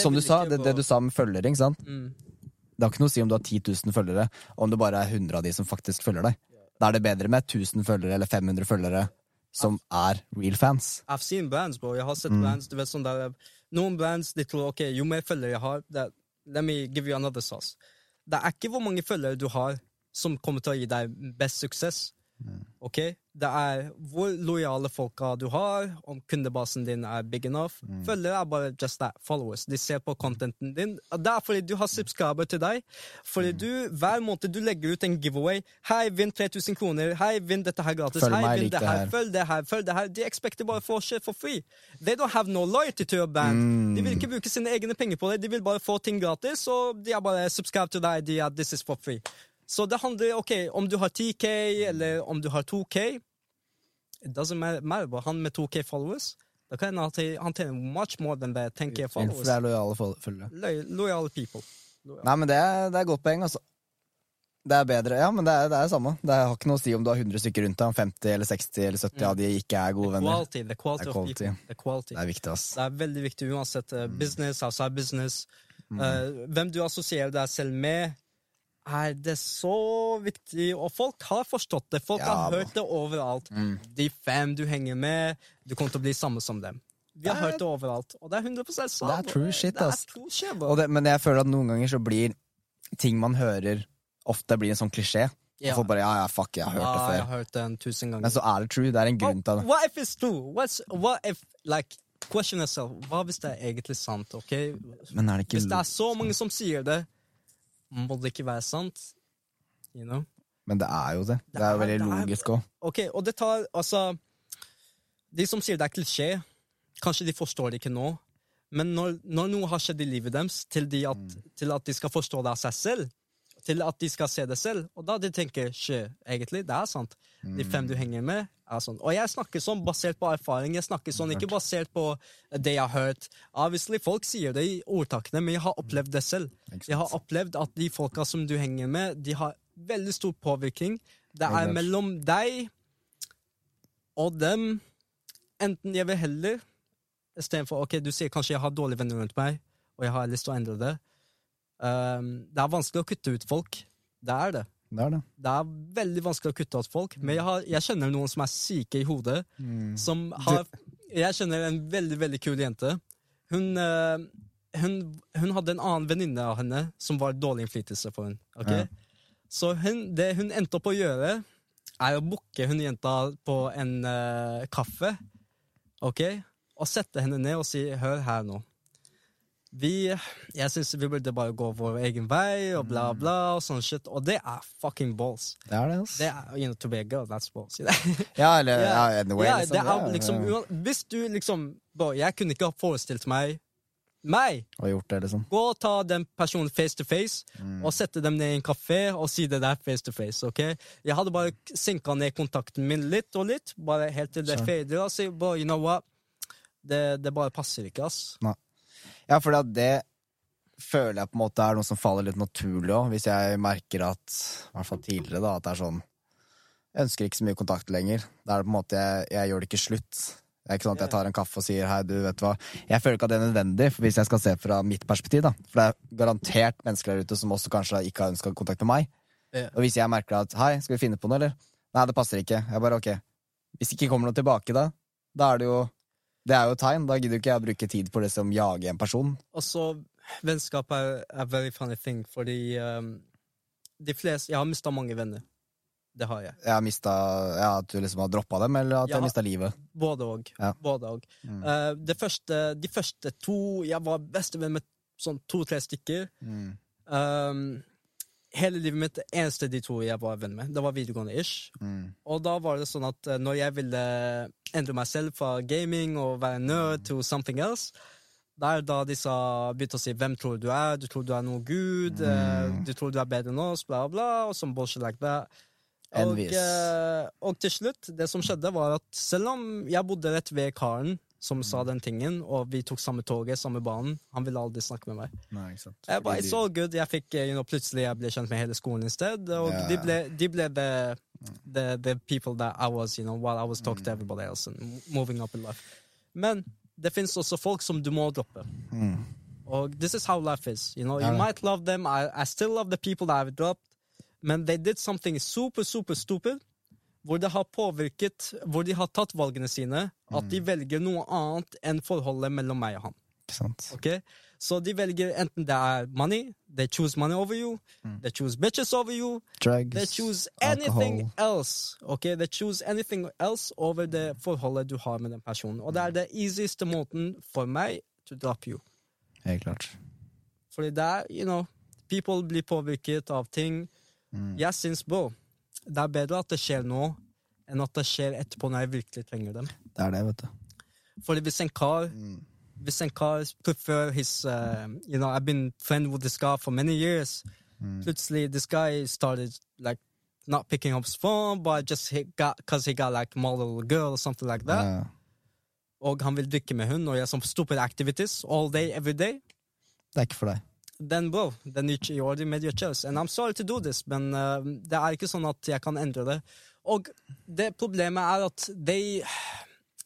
Som du sa, det, det du sa med følgere, ikke sant? Mm. Det har ikke noe å si om du har 10 000 følgere, og om det bare er 100 av de som faktisk følger deg. Da er det bedre med 1000 følgere eller 500 følgere som er real fans. I've seen brands, bro. Jeg har sett Mm. brands, du vet sånn der Noen brands de tror ok, jo mer følgere jeg har det, Let me give you another sauce. Det er ikke hvor mange følgere du har som kommer til å gi deg best suksess. Mm. Ok? Det er hvor lojale folka du har, om kundebasen din er big enough. Mm. Følgere er bare just that, followers. De ser på contenten din. Det er fordi du har subscriber til deg. Mm. Fordi du hver måned du legger ut en giveaway. Hei, vinn 3000 kroner. Hei, vinn dette her gratis. Følg Hei, vinn det her. Følg det her. Følg det her. De expecter bare få shit for free. They don't have no loyalty to your band. Mm. De vil ikke bruke sine egne penger på det. De vil bare få ting gratis, og de er bare subscribe to the idea this is for free. Så det handler ok, om du har 10K eller om du har 2K. It doesn't matter. Han med 2K followers, da kan han tjene- han tjener much more than that 10K For followers. det er lojale følgere. Lo- Loyal people. Loyal. Nei, men det er, det er godt poeng, altså. Det er bedre, ja, men det er det er samme. Det har ikke noe å si om du har 100 stykker rundt deg, om 50 eller 60 eller 70 av de ikke er gode venner. Quality, the quality Det of quality. The quality. Det er viktig, ass. Det er veldig viktig uansett uh, business, outside business. Mm. Uh, hvem du assosierer deg selv med, er det så viktig, og folk har forstått det. Folk Ja, har hørt det overalt. Mm. De fem du henger med, du kommer til å bli samme som dem. Vi har Det er- hørt det overalt, og det er 100 sant. Det er true shit, ass. det, men jeg føler at noen ganger så blir ting man hører, ofte blir en sånn klisjé. Ja. Og folk bare ja, ja, fuck, jeg har hørt det jeg har hørt den tusen ganger. Men så er det true. Det er en grunn til det. What if it's true? What's, what if, like, question yourself, hva hvis det er egentlig sant, ok? Men er det ikke Hvis det er så mange som sier det, må det ikke være sant? You know? Men det er jo det. Det er jo er- veldig det er- logisk òg. Okay, og det tar, altså De som sier det er klisjé, kanskje de forstår det ikke nå, men når, når noe har skjedd i livet deres, til, de at, Mm. til at de skal forstå det av seg selv, til at de skal se det selv, og da de tenker de egentlig, det er sant. De fem Mm. du henger med, er sånn. Og jeg snakker sånn basert på erfaring, jeg snakker sånn ikke basert på det jeg har hørt. Obviously, folk sier det i ordtakene, men jeg har opplevd det selv. Jeg har opplevd at de folka som du henger med, de har veldig stor påvirkning. Det er mellom deg og dem. Enten jeg vil heller Istedenfor ok, du sier kanskje jeg har dårlige venner rundt meg, og jeg har lyst til å endre det. Um, det er vanskelig å kutte ut folk. Det er det. Det er det. Det er veldig vanskelig å kutte ut folk, men jeg, har, jeg kjenner noen som er syke i hodet. Som har Jeg kjenner en veldig, veldig kul jente. Hun, eh, hun, hun hadde en annen venninne av henne som var dårlig innflytelse for henne. Okay? Ja. Så hun, det hun endte opp å gjøre, er å booke hun jenta på en uh, kaffe. ok? Og sette henne ned og si 'hør her nå'. Vi, jeg syns vi burde bare gå vår egen vei, og bla, bla, og sånn shit. Og det er fucking balls. Det er det, altså. Det er, you know, to be a girl, that's balls. Ja, eller yeah. Ja, anyway. Yeah, liksom. det er liksom, ja. Hvis du liksom bro, Jeg kunne ikke ha forestilt meg meg Og gjort det, liksom. gå og ta den personen face to face Mm. og sette dem ned i en kafé og si det der face to face. ok? Jeg hadde bare senka ned kontakten min litt og litt, bare helt til det fader. Og si bro, you know what? Det, det bare passer ikke, ass. Ja, for det føler jeg på en måte er noe som faller litt naturlig òg, hvis jeg merker at, i hvert fall tidligere, da, at det er sånn Jeg ønsker ikke så mye kontakt lenger. Da er det på en måte jeg, jeg gjør det ikke slutt. Det er ikke sånn at jeg tar en kaffe og sier hei, du, vet du hva. Jeg føler ikke at det er nødvendig, for hvis jeg skal se fra mitt perspektiv, da. For det er garantert mennesker der ute som også kanskje ikke har ønska kontakt med meg. Ja. Og hvis jeg merker at hei, skal vi finne på noe, eller? Nei, det passer ikke. Jeg bare ok. Hvis det ikke kommer noe tilbake da, da er det jo Det er jo tegn. Da gidder ikke jeg å bruke tid på det som jager en person. Og så Vennskap er a very funny thing, fordi um, de fleste Jeg har mista mange venner. Det har jeg. Jeg har mista ja, At du liksom har droppa dem, eller at Ja. jeg har mista livet. Både og. Ja. Mm. Uh, første, de første to Jeg var bestevenn med sånn to-tre stykker. Mm. Um, hele livet mitt, eneste de to jeg var venn med, det var videregående ish. Mm. Og da var det sånn at eh, når jeg ville endre meg selv fra gaming og være nerd to something else, det er da de begynte å si 'Hvem tror du er? Du tror du er noe gud? eh, Mm. du tror du er bedre enn oss?' Bla, bla. Og sånn bullshit like that. Og, eh, og til slutt, det som skjedde, var at selv om jeg bodde rett ved karen som Mm. sa den tingen, og vi tok samme toget, samme banen, han ville aldri snakke med meg. Nei, ikke sant. Jeg bare, it's all good. Jeg fikk, eh, you know, plutselig jeg ble kjent med hele skolen i sted, og yeah. de ble, de ble the, the, the people that I was, you know, while I was talking to everybody else and moving up in life. Men det finnes også folk som du må droppe. Mm. Og this is how life is. You know, you ja. might love them. I, I still love the people that I've dropped. Men they did something super, super stupid. Hvor det har påvirket Hvor de har tatt valgene sine. At Mm. de velger noe annet enn forholdet mellom meg og han. Okay? Så de velger enten det er money, they choose money over you, they choose bitches over you, Drugs, they choose anything alcohol. else. Okay? They choose anything else over det forholdet du har med den personen. Og det er det easieste måten for meg to drop you. Helt klart. Fordi det er, you know, people blir påvirket av ting. Mm. Jeg syns, bro, det er bedre at det skjer nå, enn at det skjer etterpå når jeg virkelig trenger dem. Det er det, vet du. Fordi hvis en kar Mm. Hvis en kar prefer his uh, You know, I've been friend with this guy for many years. Mm. Plutselig, this guy started like not picking up his phone, but just he got because he got like model girl or something like that. Ja. Og han vil drikke med hun og gjøre sånn stupid activities all day, every day. Det er ikke for deg. Then bro, den gikk i already made your choice. And I'm sorry to do this, men uh, det er ikke sånn at jeg kan endre det. Og det problemet er at they,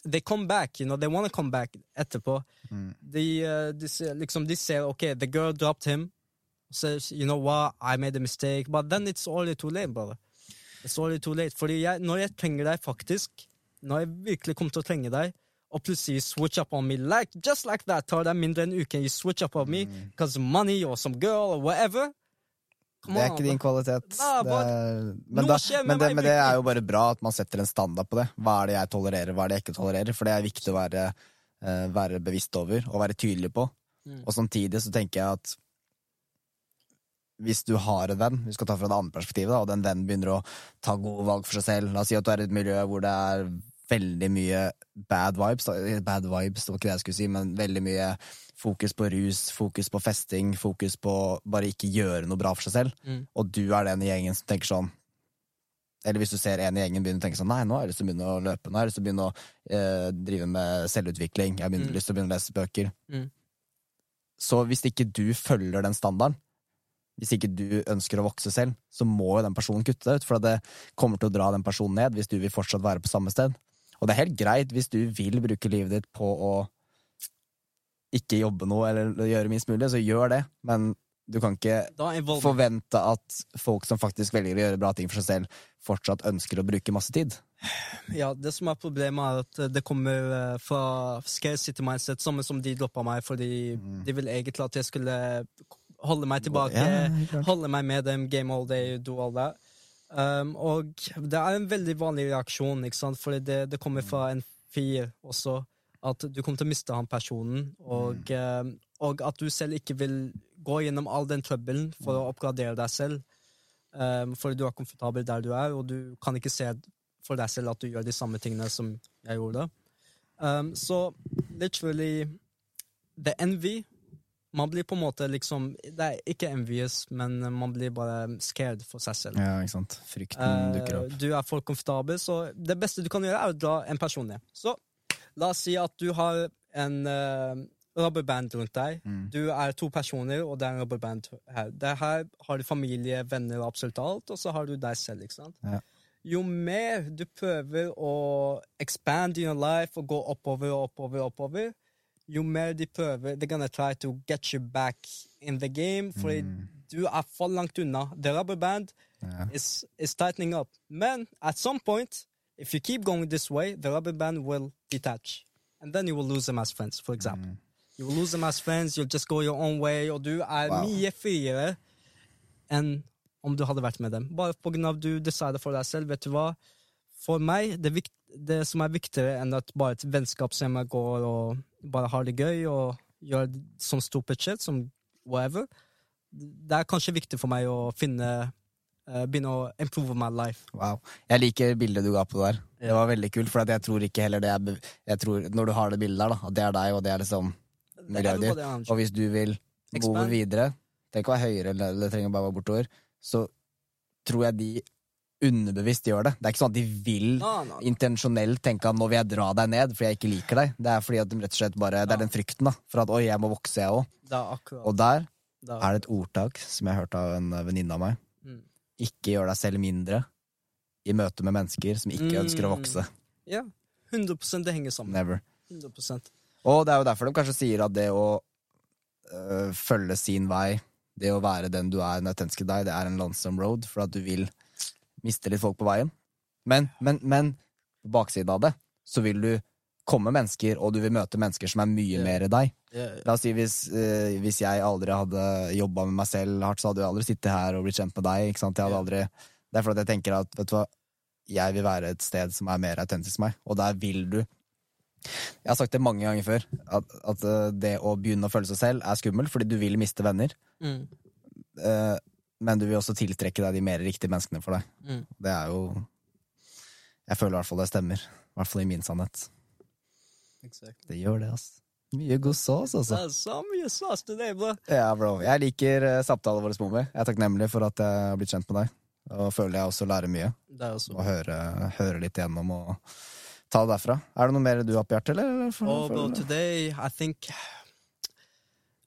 they come back, you know, they want to come back etterpå. Mm. De, uh, de, liksom, de ser ok, the girl dropped him. says, you know what, I made a mistake, but then it's already too late, brother. It's already too late. Fordi jeg, når jeg trenger deg faktisk, når jeg virkelig kommer til å trenge deg, og plutselig switch up on me like, just like that, tar deg mindre enn en uke, you switch up on me because of money or some girl or whatever. Come Det er on, ikke din kvalitet. Nei, Det er, men, da, men, det, men det er jo bare bra at man setter en standard på det. Hva er det jeg tolererer, hva er det jeg ikke tolererer? For det er viktig å være, eh, være bevisst over og være tydelig på. Mm. Og samtidig så tenker jeg at hvis du har en venn, vi skal ta fra det andre perspektivet, da, og den vennen begynner å ta gode valg for seg selv La oss si at du er i et miljø hvor det er veldig mye bad vibes. Bad vibes, var ikke det jeg skulle si, men veldig mye fokus på rus, fokus på festing, fokus på bare ikke gjøre noe bra for seg selv. Mm. Og du er den i gjengen som tenker sånn Eller hvis du ser en i gjengen begynne å tenke sånn Nei, nå har jeg lyst til å begynne å løpe, nå har jeg lyst til å begynne å eh, drive med selvutvikling, jeg har Mm. lyst til å begynne å lese bøker. Mm. Så hvis ikke du følger den standarden, hvis ikke du ønsker å vokse selv, så må jo den personen kutte deg ut, for det kommer til å dra den personen ned hvis du vil fortsatt være på samme sted. Og det er helt greit hvis du vil bruke livet ditt på å ikke jobbe noe eller gjøre minst mulig, så gjør det, men du kan ikke forvente at folk som faktisk velger å gjøre bra ting for seg selv, fortsatt ønsker å bruke masse tid. Ja, det som er problemet, er at det kommer eh, fra scarcity mindset, samme som de droppa meg, fordi de ville egentlig at jeg skulle holde meg tilbake, Ja, holde meg med dem, game all day, do all that. Um, og det er en veldig vanlig reaksjon, ikke sant, fordi det, det kommer fra en fyr også, at du kommer til å miste han personen, og, um, og at du selv ikke vil gå gjennom all den trøbbelen for å oppgradere deg selv, um, fordi du er komfortabel der du er, og du kan ikke se for deg selv at du gjør de samme tingene som jeg gjorde. Så literally The envy Man blir på en måte liksom Det er ikke envious, men man blir bare scared for seg selv. Ja, ikke sant. Frykten dukker Eh, opp. du er for komfortabel, så det beste du kan gjøre, er å dra en person ned. Så la oss si at du har en uh, rubberband rundt deg. Mm. Du er to personer, og det er en rubberband her. Det her har du familie, venner og absolutt alt, og så har du deg selv, ikke sant? Ja. Jo mer du prøver å expand your life og gå oppover og oppover oppover, jo mer de prøver They're gonna try to get you back in the game, fordi du er for langt unna. The rubber band yeah. is, is tightening up. Men at some point, if you keep going this way, the rubber band will detach. And then you will lose them as friends, for example. You will lose them as friends, you'll just go your own way, og du er Wow. mye friere enn om du hadde vært med dem. Bare på grunn av du decider for deg selv. Vet du hva? For meg, det, det som er viktigere enn at bare et vennskap som jeg går og bare har det gøy og gjør sånn stupid shit, som whatever, det er kanskje viktig for meg å finne eh, Begynne å improve my life. Wow. Jeg liker bildet du ga på der. Det var veldig kult, for jeg tror ikke heller det er jeg tror, Når du har det bildet der, da, at det er deg, og det er liksom miljøet ditt, og hvis du vil bo videre, trenger ikke å være høyere, eller det trenger bare å være bortover, så tror jeg de underbevisst gjør det. Det er ikke sånn at de vil No, no. intensjonelt tenke at nå vil jeg dra deg ned fordi jeg ikke liker deg. Det er fordi at de rett og slett bare, det er den frykten da, for at oi, jeg må vokse, jeg òg. Og der det er, er det et ordtak som jeg hørte av en venninne av meg. Mm. Ikke gjør deg selv mindre i møte med mennesker som ikke ønsker å Mm. vokse. Ja. 100 det henger sammen. Never. 100%. Og det er jo derfor de kanskje sier at det å øh, følge sin vei, det å være den du er, den autentiske deg, det er en lonesome road, for at du vil miste litt folk på veien. Men, men, men på baksiden av det, så vil du komme mennesker, og du vil møte mennesker som er mye mer deg. ja, La oss si hvis, øh, hvis jeg aldri hadde jobba med meg selv hardt, så hadde jeg aldri sittet her og blitt kjent med deg. Ikke sant? Jeg hadde aldri, det er fordi jeg tenker at vet du hva, jeg vil være et sted som er mer autentisk meg, og der vil du Jeg har sagt det mange ganger før, at, at øh, det å begynne å føle seg selv er skummelt, fordi du vil miste venner, Mm. øh, men du vil også tiltrekke deg de mer riktige menneskene for deg. Mm. Det er jo Jeg føler i hvert fall det stemmer. I hvert fall i min sannhet. Exactly. Det gjør det, ass. Mye god sås, altså. Det er så mye sass til deg, bro. Ja, bro. Jeg liker uh, samtalen vår, Momi. Jeg er takknemlig for at jeg har blitt kjent med deg. Og føler jeg også lærer mye. Det er også Og hører, hører litt igjennom og ta det derfra. Er det noe mer du har på hjertet, eller? for- Oh, for- bro, today I think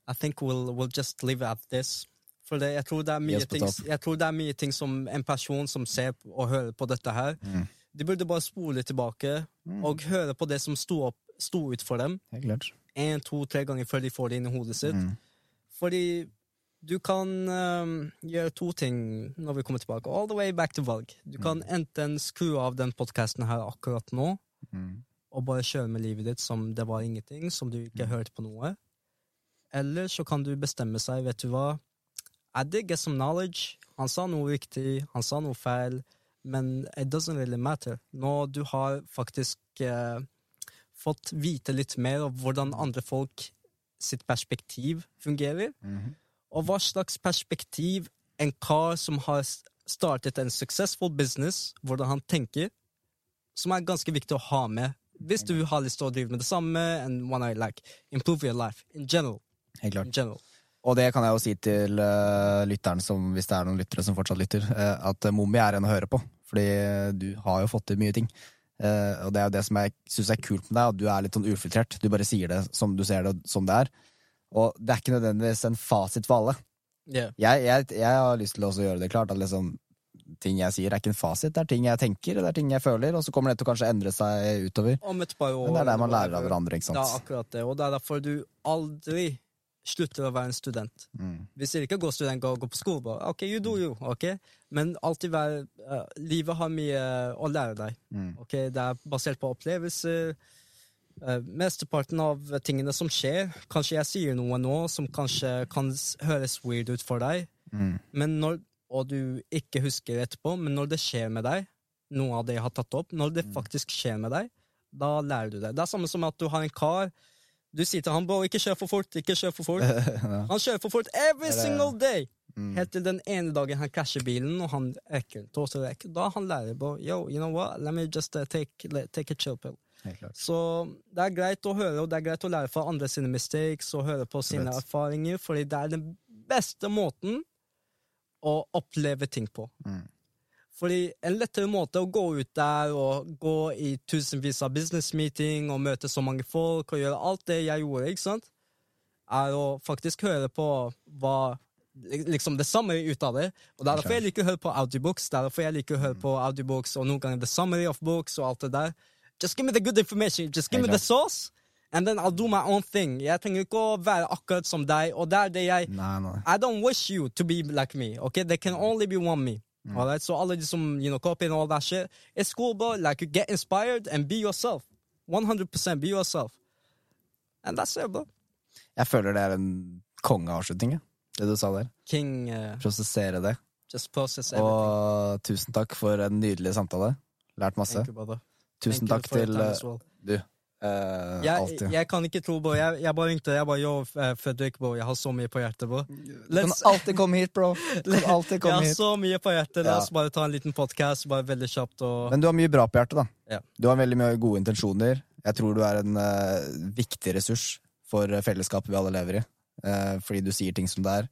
I think we'll, we'll just leave at this. For det, jeg, tror det ting, jeg tror det er mye ting som en person som ser og hører på dette her, Mm. de burde bare spole tilbake og høre på det som sto, opp, sto ut for dem en, to, tre ganger før de får det inn i hodet sitt. Mm. Fordi Du kan ehm, gjøre to ting når vi kommer tilbake. All the way back to valg. Du kan enten skru av den podkasten her akkurat nå, Mm. og bare kjøre med livet ditt som det var ingenting, som du ikke hørte på noe. Eller så kan du bestemme seg, vet du hva, I did get some knowledge. Han sa noe riktig, han sa noe feil, men it doesn't really matter. Nå du har faktisk eh, fått vite litt mer om hvordan andre folk sitt perspektiv fungerer, Mhm. og hva slags perspektiv en kar som har startet en successful business, hvordan han tenker, som er ganske viktig å ha med hvis du har lyst til å drive med det samme and wanna like improve your life in general. Helt klart. In general. Og det kan jeg jo si til uh, lytteren, som, hvis det er noen lyttere som fortsatt lytter, uh, at Mummi er en å høre på. Fordi du har jo fått til mye ting. Uh, og det er jo det som jeg syns er kult med deg, at du er litt sånn ufiltrert. Du bare sier det som du ser det, som det er. Og det er ikke nødvendigvis en fasit for alle. Yeah. Jeg, jeg, jeg har lyst til også å gjøre det klart at liksom, ting jeg sier, er ikke en fasit. Det er ting jeg tenker, det er ting jeg føler, og så kommer det til å kanskje endre seg utover. Om et par år. Men det er der man lærer av hverandre, ikke Det er akkurat det, og det er derfor du aldri slutter å være en student. Mm. Hvis dere ikke går student, gå, gå på skole, bare. Ok, you do you, ok? Men alltid være uh, Livet har mye å lære deg. Mm. Ok, Det er basert på opplevelser. Uh, mesteparten av tingene som skjer Kanskje jeg sier noe nå som kanskje kan høres weird ut for deg, Mm. men når, og du ikke husker etterpå, men når det skjer med deg, noe av det jeg har tatt opp, når det faktisk skjer med deg, da lærer du det. Det er samme som at du har en kar Du sier til han bare ikke kjør for fort, ikke kjør for fort. Ja. Han kjører for fort every Er det- single day! Mm. Helt til den ene dagen han krasjer bilen, og han rekker total wreck. Da han lærer bare yo, you know what, let me just uh, take, take a chill pill. Så det er greit å høre, og det er greit å lære fra andre sine mistakes, og høre på sine erfaringer, fordi det er den beste måten å oppleve ting på. Mm. Fordi en lettere måte å gå ut der og gå i tusenvis av business meeting og møte så mange folk og gjøre alt det jeg gjorde, ikke sant, er å faktisk høre på hva Liksom det samme ut av det. Og det er derfor jeg liker å høre på audiobooks. Det er derfor jeg liker å høre på audiobooks og noen ganger the summary of books og alt det der. Just give me the good information. Just give me the sauce, and then I'll do my own thing. Jeg trenger ikke å være akkurat som deg, og det er det jeg Nei, nei. I don't wish you to be like me. Okay, there can only be one me. All right, so all of this, some you know, copying and all that shit. It's cool, bro. Like you get inspired and be yourself. One hundred percent, be yourself. And that's it, bro. Jeg føler det er en kongeavslutning, jeg. det du sa der. King, uh, Prosessere det. just process everything. Og tusen takk for en nydelig samtale. Lært masse. You. Tusen Thank you takk til eh, well. du. Eh, Jeg, alltid. jeg kan ikke tro, bro. Jeg, jeg bare ringte. Jeg bare, yo, eh, Fredrik, bro. Jeg har så mye på hjertet, bro. Du kan alltid komme hit, bro. Kan alltid jeg komme har så mye på hjertet. La Ja. bare ta en liten podcast, bare veldig kjapt og Men du har mye bra på hjertet, da. Ja. Du har veldig mye gode intensjoner. Jeg tror du er en uh, viktig ressurs for fellesskapet vi alle lever i. Uh, fordi du sier ting som det er.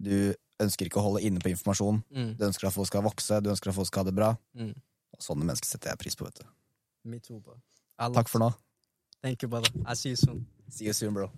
Du ønsker ikke å holde inne på informasjon. mm, Du ønsker at folk skal vokse, du ønsker at folk skal ha det bra. mm. Og sånne mennesker setter jeg pris på, vet du. Too, Takk for nå. Thank you, brother. I'll see you soon. See you soon, bro.